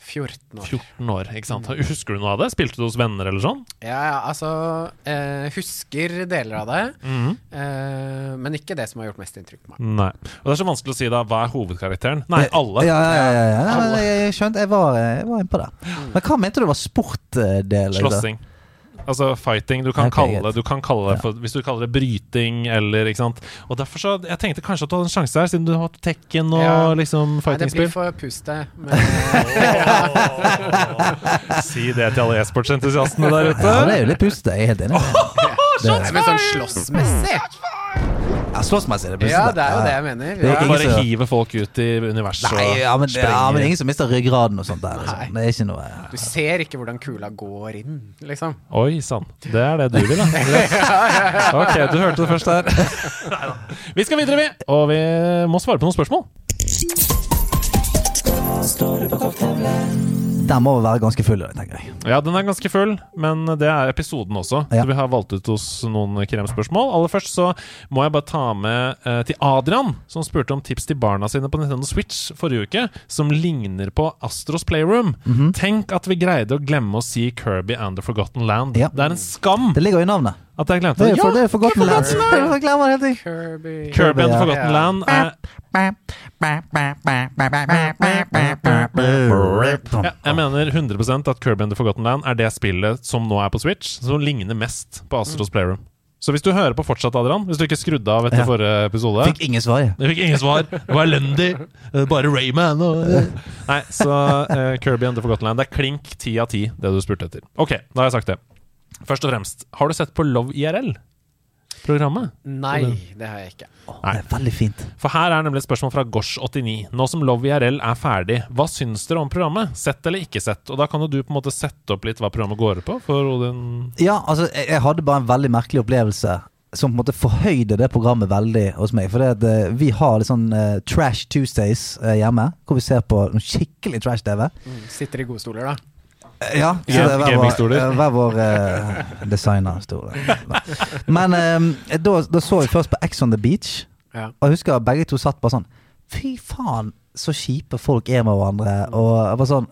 C: 14 år.
B: 14 år, ikke sant? Husker du noe av det? Spilte du hos venner eller sånn?
C: Ja, ja, altså eh, Husker deler av det,
B: Mhm.
C: eh, men ikke det som har gjort mest inntrykk på meg.
B: Nei. Og det er så vanskelig å si da, hva er hovedkarakteren? Nei, alle.
A: Ja, ja, ja, ja, ja.
B: Alle.
A: jeg, jeg skjønte, jeg var, jeg var inne på det. Men hva mente du var sportdel?
B: Slåssing. Altså fighting. Du kan, kalle, du kan kalle det for Hvis du kaller det bryting eller ikke sant. Og derfor så Jeg tenkte kanskje at du hadde en sjanse her, siden du har Tekken og
C: Ja.
B: liksom
C: Nei, det blir for å puste. Men,
B: Si det til alle e-sportsentusiastene der ute.
A: Ja, det er jo litt puste, Jeg er helt enig. Det
C: Nei, men sånn slåssmessig
A: Ja, Slåssmessig er det
C: Ja, det er jo det jeg mener.
A: Det er
C: Ja.
A: ikke
B: Bare
A: ingen som-
B: hive folk ut i universet
A: Nei, ja, men,
B: og
A: ja, men
B: sprenge
A: ingen som mister ryggraden og sånt der. Liksom. Det er ikke noe
C: Du ser ikke hvordan kula går inn, liksom.
B: Oi sann. Det er det du vil, da? Ok, du hørte det først her. Neida. Vi skal videre, vi. Og vi må svare på noen spørsmål.
A: Den må være ganske full, tenker jeg.
B: Ja, den er ganske full, men det er episoden også.
A: Ja.
B: Så vi har valgt ut oss noen kremspørsmål. Aller først så må jeg bare ta med eh, til Adrian, som spurte om tips til barna sine på Nintendo Switch forrige uke, som ligner på Astros Playroom.
A: Mhm.
B: Tenk at vi greide å glemme å si Kirby and the Forgotten Land.
A: Ja.
B: Det er en skam
A: Det ligger jo i navnet.
B: At jeg glemte
A: Det er for, ja, det er forgotten land.
C: Kirby
B: Kirby and the. Forgotten Land er ja, Jeg mener 100 at Kirby and the Forgotten Land er det spillet som nå er på Switch, som ligner mest på Astros Playroom. Så hvis du hører på fortsatt, Adrian, hvis du ikke skrudde av etter
A: Ja.
B: forrige episode
A: Fikk ingen svar, jeg.
B: Jeg fikk ingen svar. Det var elendig. Eh, Bare Rayman og Nei, så uh, Kirby and the Forgotten Land. Det er klink ti av ti, det du spurte etter. Ok, da har jeg sagt det. Først og fremst, har du sett på Love IRL-programmet?
C: Nei, det har jeg ikke.
B: Nei.
A: Det er veldig fint.
B: For her er nemlig et spørsmål fra Gosh89. Nå som Love IRL er ferdig, hva syns dere om programmet? Sett eller ikke sett? Og da kan jo du på en måte sette opp litt hva programmet går på, for Odin
A: Ja, altså, jeg, hadde bare en veldig merkelig opplevelse. Som på en måte forhøyde det programmet veldig hos meg. For det at, eh, vi har litt sånn uh, Trash Tuesdays uh, hjemme. Hvor vi ser på noen skikkelig trash-TV.
C: Mm, Sitter i gode stoler, da.
A: Ja, så det er hver vår, eh, hver vår eh, designerstol. Men um, da, da så vi først på Ex on the Beach.
C: Ja.
A: Og jeg husker begge to satt bare sånn Fy faen, så kjipe folk er med hverandre. Og jeg var sånn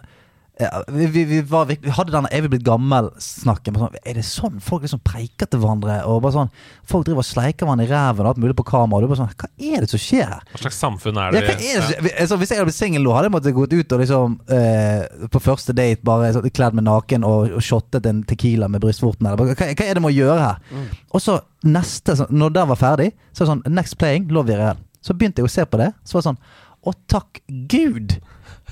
A: ja, vi, vi, vi, var, vi hadde denne 'er vi blitt gammel'-snakken. Sånn, er det sånn folk liksom preiker til hverandre? Og bare sånn Folk driver og sleiker hverandre i ræven og alt mulig på kamera. Og du bare sånn Hva er det som skjer her?
B: Hva slags samfunn er det
A: Ja, er det, ja. altså, hvis jeg hadde blitt singel nå, hadde jeg måttet gått ut og liksom eh, på første date bare så, kledd meg naken og, og shottet en Tequila med brystvorten. Hva, hva er det med må gjøre her? Og så neste, så, når den var ferdig, så var det sånn Next playing, Love IRL. Så begynte jeg å se på det. Så var det sånn Å, takk Gud!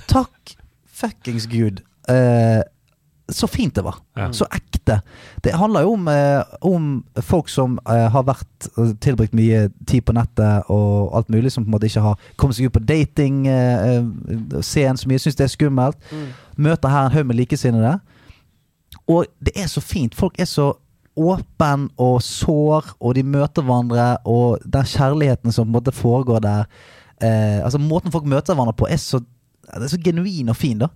A: Takk fuckings Gud. Eh, så fint det var.
B: Ja.
A: Så ekte. Det handler jo om, eh, om folk som eh, har vært tilbrukt mye tid på nettet og alt mulig, som på en måte ikke har kommet seg ut på dating-scenen så mye, syns det er skummelt. Møter her en haug med likesinnede. Og det er så fint. Folk er så åpen og sår, og de møter hverandre, og den kjærligheten som på en måte foregår der eh, Altså Måten folk møter hverandre på, er så, det er så genuin og fin, da.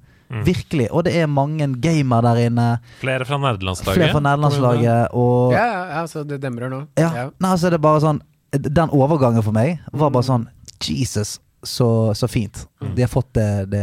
A: Virkelig. Og det er mange gamer der inne.
B: Flere fra nerdelandslaget.
A: Flere fra nederlandslaget. Og
C: Ja, ja, altså, det demrer nå.
A: ja. Nei, altså det er bare sånn Den overgangen for meg var bare sånn Jesus, så, så fint. De har fått det det,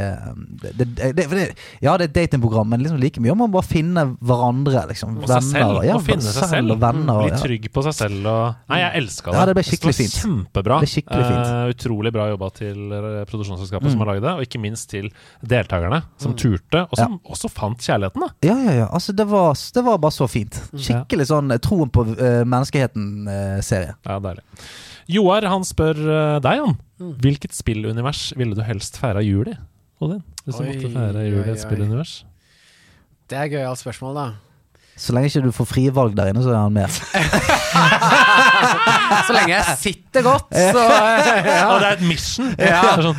A: det, det, Ja, det er et datingprogram, men liksom like mye om å bare finne hverandre, liksom.
B: Og seg selv.
A: Ja,
B: å finne seg selv.
A: og venner. og-
B: Bli trygg på seg selv og Nei, jeg elska det.
A: Ja, det ble skikkelig fint.
B: Kjempebra.
A: Det ble fint.
B: Eh, utrolig bra jobba til eh, produksjonsselskapet
A: Mm.
B: som har lagd det, og ikke minst til deltakerne, som turte, og som også fant kjærligheten, da.
A: Ja, ja, ja. Altså, det var, det var bare så fint.
B: Mm.
A: Skikkelig sånn eh, troen på uh, menneskeheten-serie.
B: Ja, deilig. Joar, han spør eh, deg, han.
A: Mm.
B: Hvilket spillunivers ville du helst feira jul i? Odin? Hvis du
C: Oi,
B: måtte feire jul i et spillunivers?
C: Det er et gøyalt spørsmål, da.
A: Så lenge ikke du får frie valg der inne, så er han med.
C: Så lenge jeg sitter godt, så ja.
B: Og det er et mission!
C: Ja.
B: Er sånn,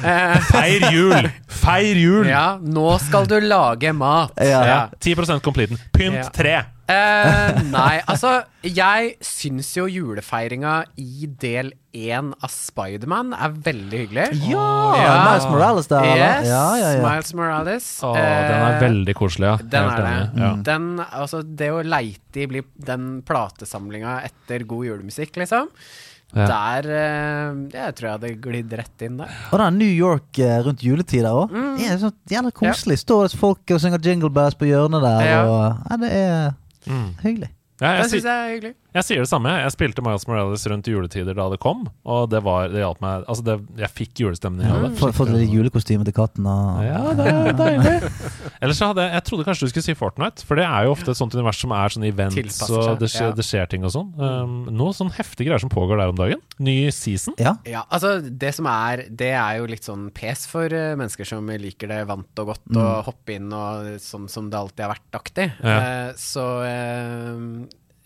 B: Feir jul! Feir jul!
C: ja, nå skal du lage mat.
A: Ja.
B: Ja, 10 completen. Pynt
C: Ja.
B: tre!
C: Eh, nei, altså Jeg syns jo julefeiringa i del én av Spiderman er veldig hyggelig.
A: Ja! Miles Morales der?
C: Yes,
A: Ja, ja, ja.
C: Miles Morales.
B: Å, den er
C: Eh,
B: veldig koselig, ja.
C: Den er det.
B: Ja.
C: Den, altså, det å leite i den platesamlinga etter god julemusikk, liksom.
B: Ja.
C: Der eh, Jeg tror jeg hadde glidd rett inn der.
A: Og den New York eh, rundt juletider òg.
C: Mm.
A: Det sånn jævla koselig. Står det folk og synger Jingle Bells på hjørnet der,
C: Ja.
A: og ja, det er
B: Mm.
A: hyggelig.
B: Ja, jeg,
C: Det syns jeg er hyggelig.
B: jeg sier det samme. Jeg spilte Miles Morales rundt juletider da det kom, og det, var, det hjalp meg Altså, det, jeg fikk julestemning av det.
A: Få- Fått litt julekostyme til katten og
B: Ja, det er deilig. Ellers så hadde jeg Jeg trodde kanskje du skulle si Fortnite, for det er jo ofte et sånt univers som er sånn events, og det skjer,
C: ja.
B: det skjer ting og sånn. Um, noe sånn heftige greier som pågår der om dagen. Ny season.
A: Ja.
C: Ja, altså det som er Det er jo litt sånn pes for uh, mennesker som liker det vant og godt
A: Mm.
C: og hoppe inn og sånn som det alltid har vært-aktig.
B: Ja.
C: Uh, så eh,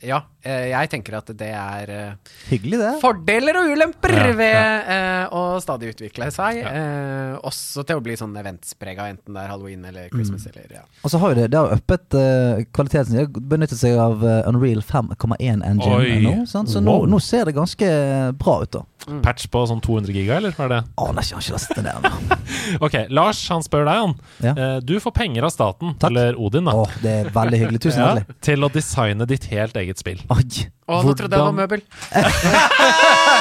C: ja, eh, jeg tenker at det er eh,
A: Hyggelig, det.
C: fordeler og ulemper
B: Ja,
C: ved eh, å stadig utvikle seg. Eh, også til å bli sånn eventsprega, enten det er halloween eller Christmas
A: Mm.
C: eller ja.
A: Og så har jo det Det har uppet uh, kvaliteten. De har benyttet seg av Unreal 5,1 engine
B: Oi.
A: nå. Sant? Så nå, nå ser det ganske bra ut, da.
B: Patch på sånn 200 giga, eller hva er det?
A: Å, nei, jeg har ikke det ennå.
B: Ok, Lars han spør deg, han.
A: Ja.
B: Eh, du får penger av staten,
A: Takk.
B: eller Odin, da.
A: Å, det er veldig hyggelig. Tusen
B: Ja,
A: hjertelig.
B: til å designe ditt helt eget spill.
A: Oi.
C: Å, nå trodde jeg det var møbel.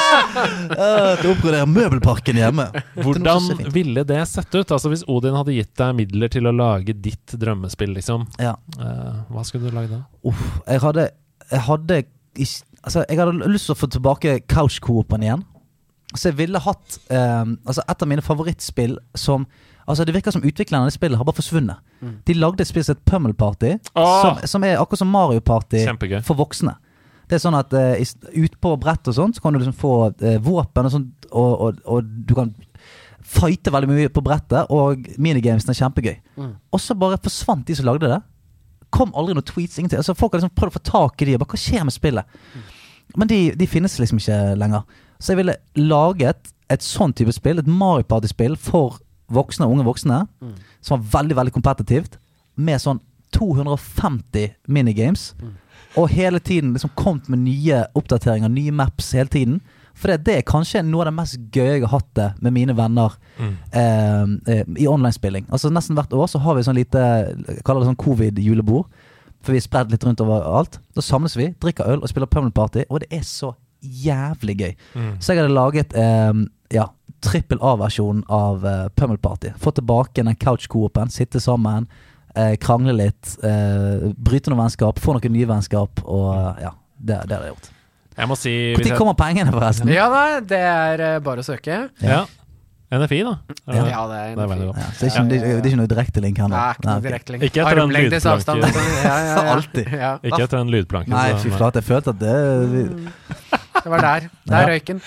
A: Uh, du oppgraderer møbelparken hjemme.
B: Hvordan ville det sett ut? Altså Hvis Odin hadde gitt deg midler til å lage ditt drømmespill, liksom.
A: Ja.
B: eh, hva skulle du lage da?
A: Uff, jeg hadde Jeg hadde ikke Altså, jeg hadde lyst til å få tilbake couch-coopen igjen. Så jeg ville hatt eh, Altså, et av mine favorittspill som Altså, det virker som utviklerne av det spillet har bare forsvunnet. De lagde et spill som het Pummel Party,
B: ah!
A: som, som er akkurat som Mario Party
B: Kjempegøy.
A: for voksne. Det er sånn at uh, ut på brett og sånt, så kan du liksom få eh, våpen og sånt, og, og, og du kan fighte veldig mye på brettet, og minigamesene er kjempegøy.
C: Mm.
A: Og så bare forsvant de som lagde det. Kom aldri noen tweets, ingenting. Altså, folk har liksom prøvd å få tak i de, og bare hva skjer med spillet? Men de, de finnes liksom ikke lenger. Så jeg ville laget et sånn type spill, et Mario Party-spill for voksne og unge voksne,
C: Mm.
A: som var veldig, veldig kompetitivt, med sånn 250 minigames. Og hele tiden liksom kommet med nye oppdateringer, nye maps hele tiden. For det, det er kanskje noe av det mest gøye jeg har hatt det med mine venner
B: Mm.
A: eh, eh, i online-spilling. Altså Nesten hvert år så har vi sånn lite jeg kaller det sånn covid-julebord. For vi er spredd litt rundt overalt. Da samles vi, drikker øl og spiller Pummel Party, og det er så jævlig gøy.
B: Mm.
A: Så jeg hadde laget eh, ja, trippel A-versjon av eh, Pummel Party. Få tilbake den couch-coopen, sitte sammen, eh, krangle litt, eh, bryte noen vennskap, få noen nye vennskap, og eh, ja, det, det har jeg gjort.
B: Jeg må si
A: Når
B: jeg-
A: kommer pengene, forresten?
C: Ja, nei, det er eh, bare å søke.
B: Ja. NFI, da.
A: Ja.
C: Ja, det er
B: Det er.
A: Ja, det, er ikke, det, er- det er ikke noe direktelink her nå.
C: Nei, ikke noe
A: Nei, ok.
C: direkte link.
B: Ikke etter den lydplanken.
C: Ja, ja, ja.
A: Alltid.
C: Ja.
B: Ikke etter den lydplanken.
A: Nei, fy flate, jeg følte at det
C: Det var der. Der
B: røyk
C: røyken.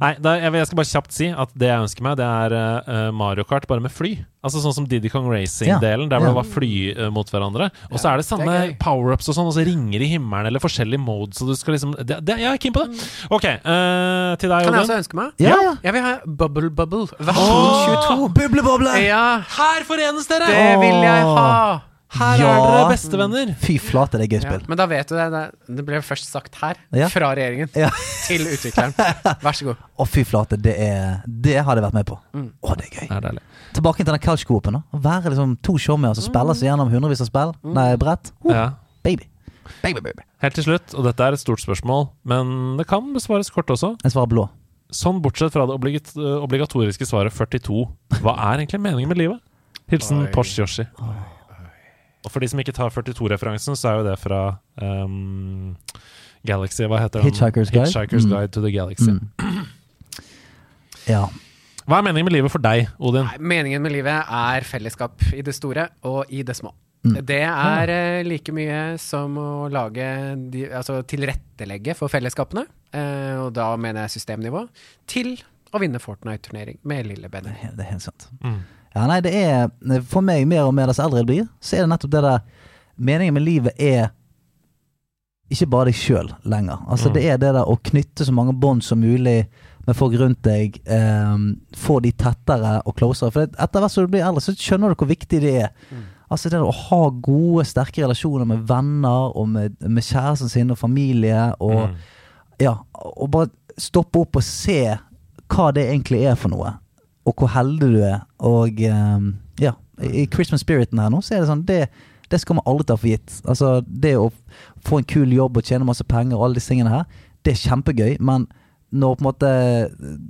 B: Nei, da, jeg, jeg skal bare kjapt si at det jeg ønsker meg, det er uh, Mario Kart bare med fly. Altså Sånn som Diddy Kong Racing-delen, der hvor
A: Ja.
B: det var fly uh, mot hverandre. Og så er det samme
C: er
B: power-ups og sånn, og så ringer i himmelen, eller forskjellige modes, og du skal liksom det, det, Jeg er keen på det! Ok, uh, til deg,
C: Kan jeg også ønske meg?
A: Ja, ja.
C: Jeg vil ha Bubble Bubble versjon 22.
A: Bubleboble!
C: Ja,
B: Her forenes dere!
C: det vil jeg ha!
B: Her
A: Ja.
B: er dere bestevenner!
A: Fy flate, det er gøy
C: Ja,
A: spill.
C: men da vet du det. Det, det ble først sagt her,
A: Ja.
C: fra regjeringen,
A: Ja.
C: til utvikleren. Vær så god.
A: Å, fy flate, det er Det har jeg vært med på.
C: Mm.
A: Å, det er gøy.
B: Det er.
A: Tilbake til den couch-coopen. Være liksom to showmer som spiller seg gjennom hundrevis av spill. Nei, brett. Oh,
B: Ja.
A: Baby. Baby, baby.
B: Helt til slutt, og dette er et stort spørsmål, men det kan besvares kort også.
A: Jeg svarer blå.
B: Sånn bortsett fra det obligatoriske svaret 42, hva er egentlig meningen med livet? Hilsen
C: Oi.
B: Og for de som ikke tar 42-referansen, så er jo det fra um, Galaxy Hva heter den?
A: Hitchhiker's Guide.
B: Hitchhiker's
A: Mm.
B: To the Galaxy.
A: Mm. Ja.
B: Hva er meningen med livet for deg, Odin?
C: Nei, meningen med livet er fellesskap i det store og i det små.
A: Mm.
C: Det er eh, like mye som å lage de, Altså tilrettelegge for fellesskapene, eh, og da mener jeg systemnivå, til å vinne Fortnite-turnering med lille
A: Det
C: Benny.
A: det er helt sant.
B: Mm.
A: Ja, nei, det er For meg, mer og mer dess eldre jeg blir, så er det nettopp det der Meningen med livet er ikke bare deg sjøl lenger. Altså
B: Mm.
A: Det er det der å knytte så mange bånd som mulig med folk rundt deg. ehm, få de tettere og closere. For etter hvert som du blir eldre, så skjønner du hvor viktig det er.
C: Mm.
A: Altså det å ha gode, sterke relasjoner med venner og med, med kjæresten sin og familie. Og
B: Mm.
A: ja, og bare stoppe opp og se hva det egentlig er for noe. Og hvor heldig du er. Og um, ja, i Christmas spiriten her nå, så er det sånn Det, det skal man aldri ta for gitt. Altså, det å få en kul jobb og tjene masse penger og alle disse tingene her, det er kjempegøy, men når på en måte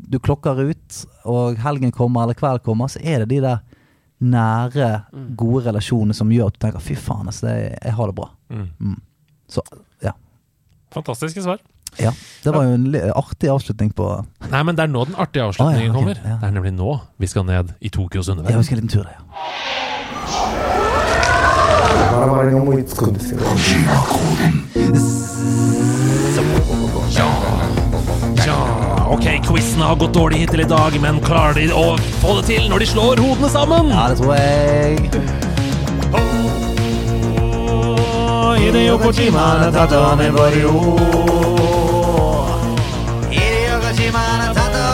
A: du klokker ut, og helgen kommer eller kveld kommer, så er det de der nære, gode relasjonene som gjør at du tenker 'fy faen, altså, det, jeg har det bra'.
B: Mm.
A: Mm. Så ja.
B: Fantastiske svar.
A: Ja. Det var jo en artig avslutning på
B: Nei, men det er nå den artige avslutningen
A: ah, ja, okay,
B: kommer.
A: ja.
B: Det er nemlig nå vi skal ned i Tokyos
A: Ja, vi skal en liten tur ja.
B: Ja, ok, quizen har gått dårlig hittil i dag, men klarer de å få det til når de slår hodene sammen?
A: Ja, det tror jeg.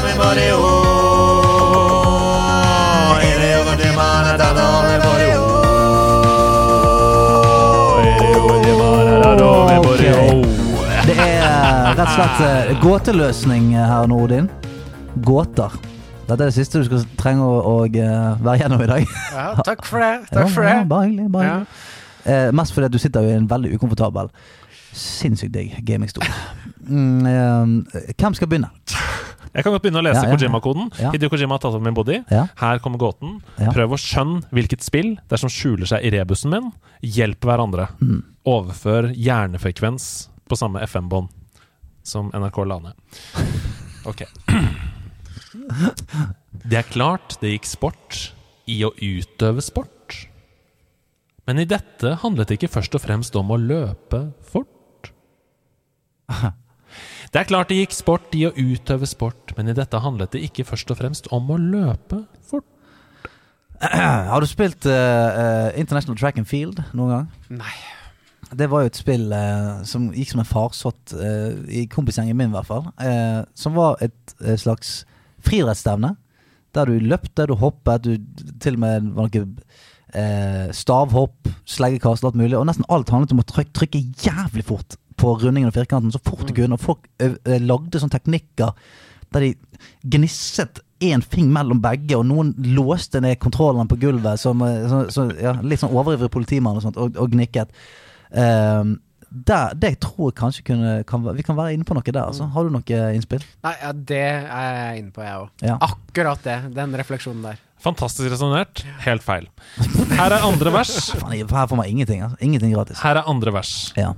B: Hideo Kojima,
A: Det er rett og slett eh, gåteløsning her nå, Odin. Gåter. Dette er det siste du skal trenge å, å eh, være gjennom i dag.
C: Ja, takk for det. Takk for det.
A: ja, bare hyggelig. Bare
C: Ja.
A: Eh, mest fordi du sitter jo i en veldig ukomfortabel, sinnssykt digg gamingstol. Mm, eh, hvem skal begynne?
B: Jeg kan godt begynne å lese. Kojima-koden. Hideo Kojima har tatt opp min body. Her kommer gåten. Prøv å skjønne hvilket spill det er som skjuler seg i rebusen min. Hjelp hverandre.
A: Mm.
B: Overfør hjernefrekvens på samme FM-bånd som NRK la ned. Ok. Det er klart det gikk sport i å utøve sport. Men i dette handlet det ikke først og fremst om å løpe fort. Det er klart det gikk sport i å utøve sport, men i dette handlet det ikke først og fremst om å løpe fort.
A: Har du spilt uh, International Track and Field noen gang?
C: Nei.
A: Det var jo et spill uh, som gikk som en farsott uh, i kompisgjengen min, i hvert fall. Eh, som var et slags friidrettsstevne. Der du løpte, du hoppet, du til og med var noe eh, stavhopp, sleggekast, alt mulig. Og nesten alt handlet om å trykke, trykke jævlig fort på rundingen og firkanten, så fort de kunne. Og folk eh, eh, lagde sånne teknikker der de gnisset én fing mellom begge, og noen låste ned kontrollene på gulvet, som, eh, så, så, ja, litt sånn overivrig politimann og sånt, og, og gnikket. Um, der, det tror jeg kanskje kunne kan, Vi kan være inne på noe der. Altså. Har du noe innspill?
C: Nei, ja, det er jeg inne på, jeg òg.
A: Ja.
C: Akkurat det. Den refleksjonen der.
B: Fantastisk resonnert. Helt feil. Her er andre vers.
A: Her får man ingenting. Altså. Ingenting gratis.
B: Her er andre vers.
A: Ja.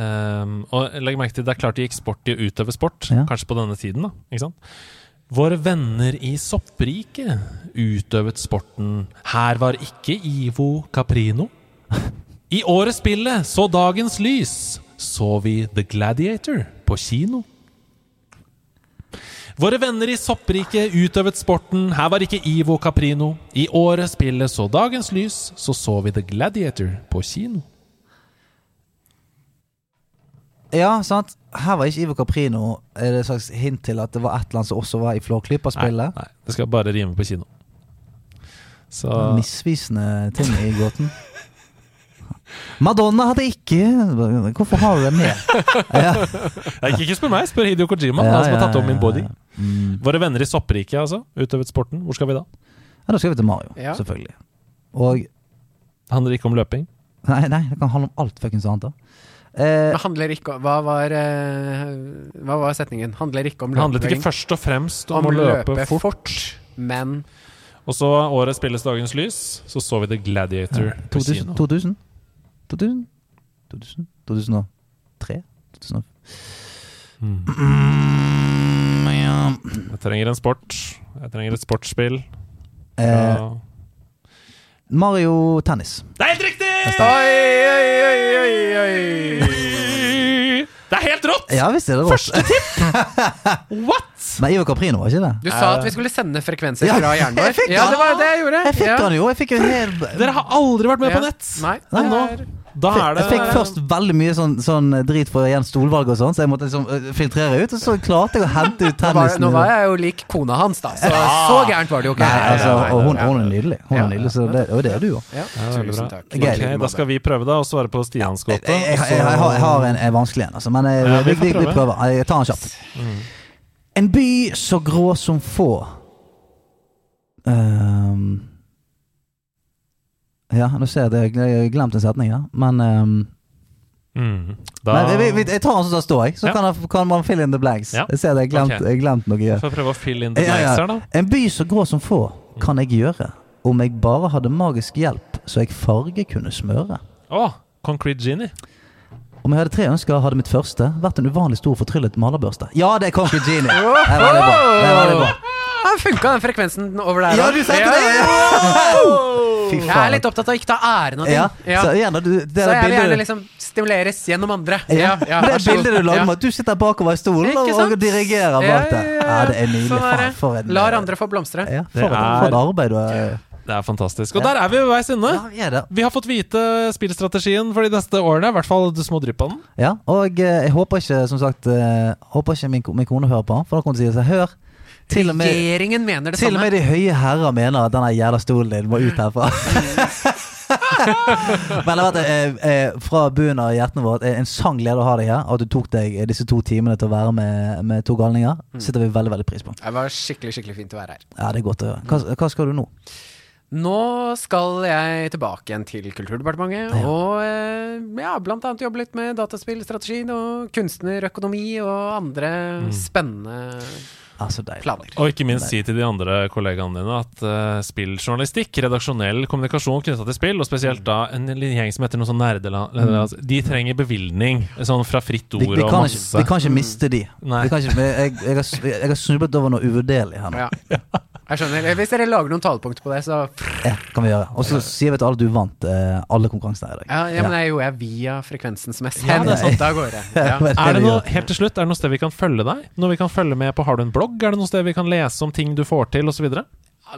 B: Um, og legg merke til, det er klart det gikk sport i å utøve sport,
A: Ja.
B: kanskje på denne tiden. da, ikke sant? Våre venner i soppriket utøvet sporten. Her var ikke Ivo Caprino. I årets spillet så dagens lys så vi The Gladiator på kino. Våre venner i soppriket utøvet sporten. Her var ikke Ivo Caprino. I årets spillet så dagens lys så så vi The Gladiator på kino.
A: Ja, sant. Her var ikke Ivo Caprino Er det et slags hint til at det var et eller annet som også var i Flåklypa-spillet?
B: Nei, det skal bare rime på kino. Så
A: Misvisende ting i gåten. Madonna hadde ikke Hvorfor har du det med? Ja.
B: Nei, Ikke spør meg, spør Hidio Kojima,
A: Ja,
B: han som har tatt om min body.
A: ja. Mm.
B: Våre venner i soppriket, altså. Utøvet sporten. Hvor skal vi da?
A: Ja, da skal vi til Mario,
C: Ja.
A: selvfølgelig. Og
B: Det handler ikke om løping.
A: Nei, nei, det kan handle om alt fuckings annet. da. Eh,
C: handler ikke om Hva var, eh, hva var setningen? Handler ikke om
B: Det handlet ikke først og fremst om, å løpe, fort.
C: fort. Men
B: Og så året spilles dagens lys, så så vi The Gladiator på
A: 2000? 2000? 2000? 2000? 2003? 2000?
B: Mm.
A: Mm, ja.
B: Jeg trenger en sport. Jeg trenger et sportsspill.
A: Eh,
B: Ja.
A: Mario Tennis.
B: Det er helt riktig!
C: Oi, oi, oi, oi, oi.
B: Det er helt rått!
A: Ja visst er det rått.
B: Første tipp! What?!
A: Men Ivo Caprino var ikke det?
C: Du sa at vi skulle sende frekvenser
A: Ja,
C: fra hjernen vår.
A: jeg fikk
C: Ja, det var det jeg gjorde.
A: Jeg fikk
C: ja.
A: den jo. Jeg fikk jo helt
B: Dere har aldri vært med
C: Ja.
B: på nett!
C: Nei,
A: Nei,
C: det
B: nå. Da er det
A: Jeg fikk først veldig mye sånn, sånn drit for Jens Stolvalg og sånn, så jeg måtte liksom øh, filtrere ut. Og så klarte jeg å hente ut
C: Nå var,
A: tennisen.
C: nå var jeg jo lik kona hans, da, så så gærent var det jo ikke.
A: Nei, altså, og hun, hun er nydelig. Hun er nydelig, så det, Og det er du jo.
C: Ja, tusen takk.
A: Gøy.
B: Da skal vi prøve da å svare på Stians gåte.
A: jeg, jeg, jeg, har, jeg har en, en vanskelig en, altså, men jeg,
B: Ja, vi
A: vi, vi, prøver. Jeg tar den kjapt. En by så grå som få Ehm, Ja, nå ser jeg at jeg har glemt en setning her, men um,
B: Mm. Da
A: Nei, vi, vi, jeg tar den som det står, jeg. Så
B: Ja.
A: kan, jeg- kan man fill in the blanks.
B: Ja.
A: Jeg ser at jeg har glemt, glemt noe.
B: får jeg prøve å fill in the blanks
A: ja.
B: her, da.
A: En by så grå som få kan jeg gjøre om jeg bare hadde magisk hjelp så jeg farge kunne smøre.
B: Å, Concrete Genie.
A: Om jeg hadde tre ønsker, hadde mitt første vært en uvanlig stor fortryllet malerbørste. Ja, det er Concrete Genie! Det er veldig bra. Det er veldig bra.
C: Ja, Funka den frekvensen over der?
A: Ja, du
C: Ja,
A: det!
C: ja.
A: Fy
C: Jeg er litt opptatt av å ikke ta æren av ting.
A: Ja,
C: Ja.
A: så gjerne, du, det
C: Så jeg vil gjerne liksom stimuleres gjennom andre.
A: ja,
C: Ja, ja,
A: det er bildet du lager
C: Ja.
A: med at du sitter bakover i stolen og, og dirigerer bak der.
C: ja,
A: det er nydelig.
C: Sånn
A: Faen, for en
C: Lar andre få blomstre.
A: ja,
B: Det
A: for, en,
B: er-
A: for et arbeid du har
B: Det er fantastisk. Og der er vi ved veis ende.
A: Ja, vi det.
B: Vi har fått vite spillstrategien for de neste årene. I hvert fall du små drypp på den.
A: Ja, og eh, jeg håper ikke, som sagt eh, Håper ikke min, min kone hører på, for da kommer hun til å si sånn Hør! Til og med,
C: Regjeringen mener det
A: til og med de høye herrer mener at denne jævla stolen din må ut herfra. Men det har vært eh, eh, fra bunnen av hjertene våre eh, en sann glede å ha deg her. At du tok deg disse to timene til å være med, med to galninger. Sitter vi veldig veldig pris på.
C: Det var skikkelig skikkelig fint å være her.
A: Ja, det er godt å høre. Hva, hva skal du nå?
C: Nå skal jeg tilbake igjen til Kulturdepartementet
A: Ja.
C: og eh, ja, blant annet jobbe litt med dataspillstrategien og kunstnerøkonomi og andre spennende
A: Så deilig.
C: planer.
B: Og ikke minst si til de andre kollegaene dine at uh, spilljournalistikk, redaksjonell kommunikasjon knytta til spill, og spesielt da en gjeng som heter noe sånn nerdeland, mm. de trenger bevilgning. Sånn fra Fritt
A: ord
B: Ord
A: vi,
B: og
A: kan
B: masse.
A: ikke, de kan ikke miste de. Kan ikke, jeg, jeg, jeg har snublet over noe uvurderlig her nå.
C: Ja. Jeg skjønner. Hvis dere lager noen talepunkter på det, så
A: Ja, kan vi gjøre. Og så sier vi til alle at du vant eh, alle konkurransene i dag.
C: Ja, ja men det gjorde jeg via frekvensen som jeg
B: Ja, det er sant.
C: Da går. Ja.
B: Er det noe, helt til slutt, er det noe sted vi kan følge deg? Når vi kan følge med på? Har du en blogg? Er det noe sted vi kan lese om ting du får til, osv.?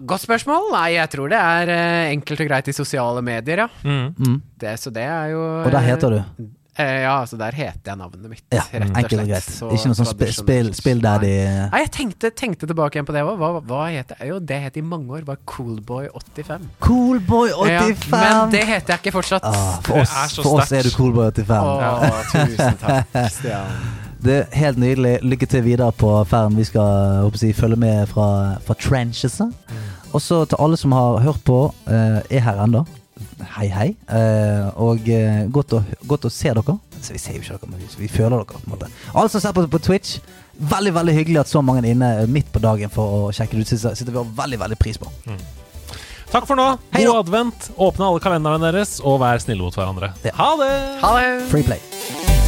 C: Godt spørsmål. Nei, jeg tror det er eh, enkelt og greit i sosiale medier, ja.
B: Mm.
A: Mm.
C: Det, så det er jo
A: Og der heter du?
C: Eh, ja, altså der heter jeg navnet mitt,
A: Ja,
C: rett og
A: enkelt og
C: slett.
A: greit.
C: Så
A: Ikke noe sånn sp spill, spill der de
C: Nei, jeg tenkte, tenkte tilbake igjen på det òg. Hva, hva het jeg? Jo, det het i mange år var Coolboy85.
A: Coolboy85!
C: Ja, men det heter jeg ikke fortsatt.
A: Ah, for oss,
B: er så
A: for oss er du Coolboy85.
C: Å, tusen takk, Stian.
A: Det er helt nydelig. Lykke til videre på ferden. Vi skal håper jeg, følge med fra, fra trenches. Og så til alle som har hørt på, eh, er her ennå. Hei, hei. Eh, og eh, godt, å, godt å se dere. Så vi ser jo ikke dere, men vi, vi føler dere. på en måte Alle som ser på på Twitch, veldig veldig hyggelig at så mange er inne midt på dagen for å sjekke det ut. Sitter setter vi har veldig veldig pris på.
B: Takk for nå.
A: Hei
B: God
A: da.
B: advent. Åpne alle kalenderne deres, og vær snille mot hverandre.
A: Ja.
B: Ha det!
C: Ha det!
A: Free play.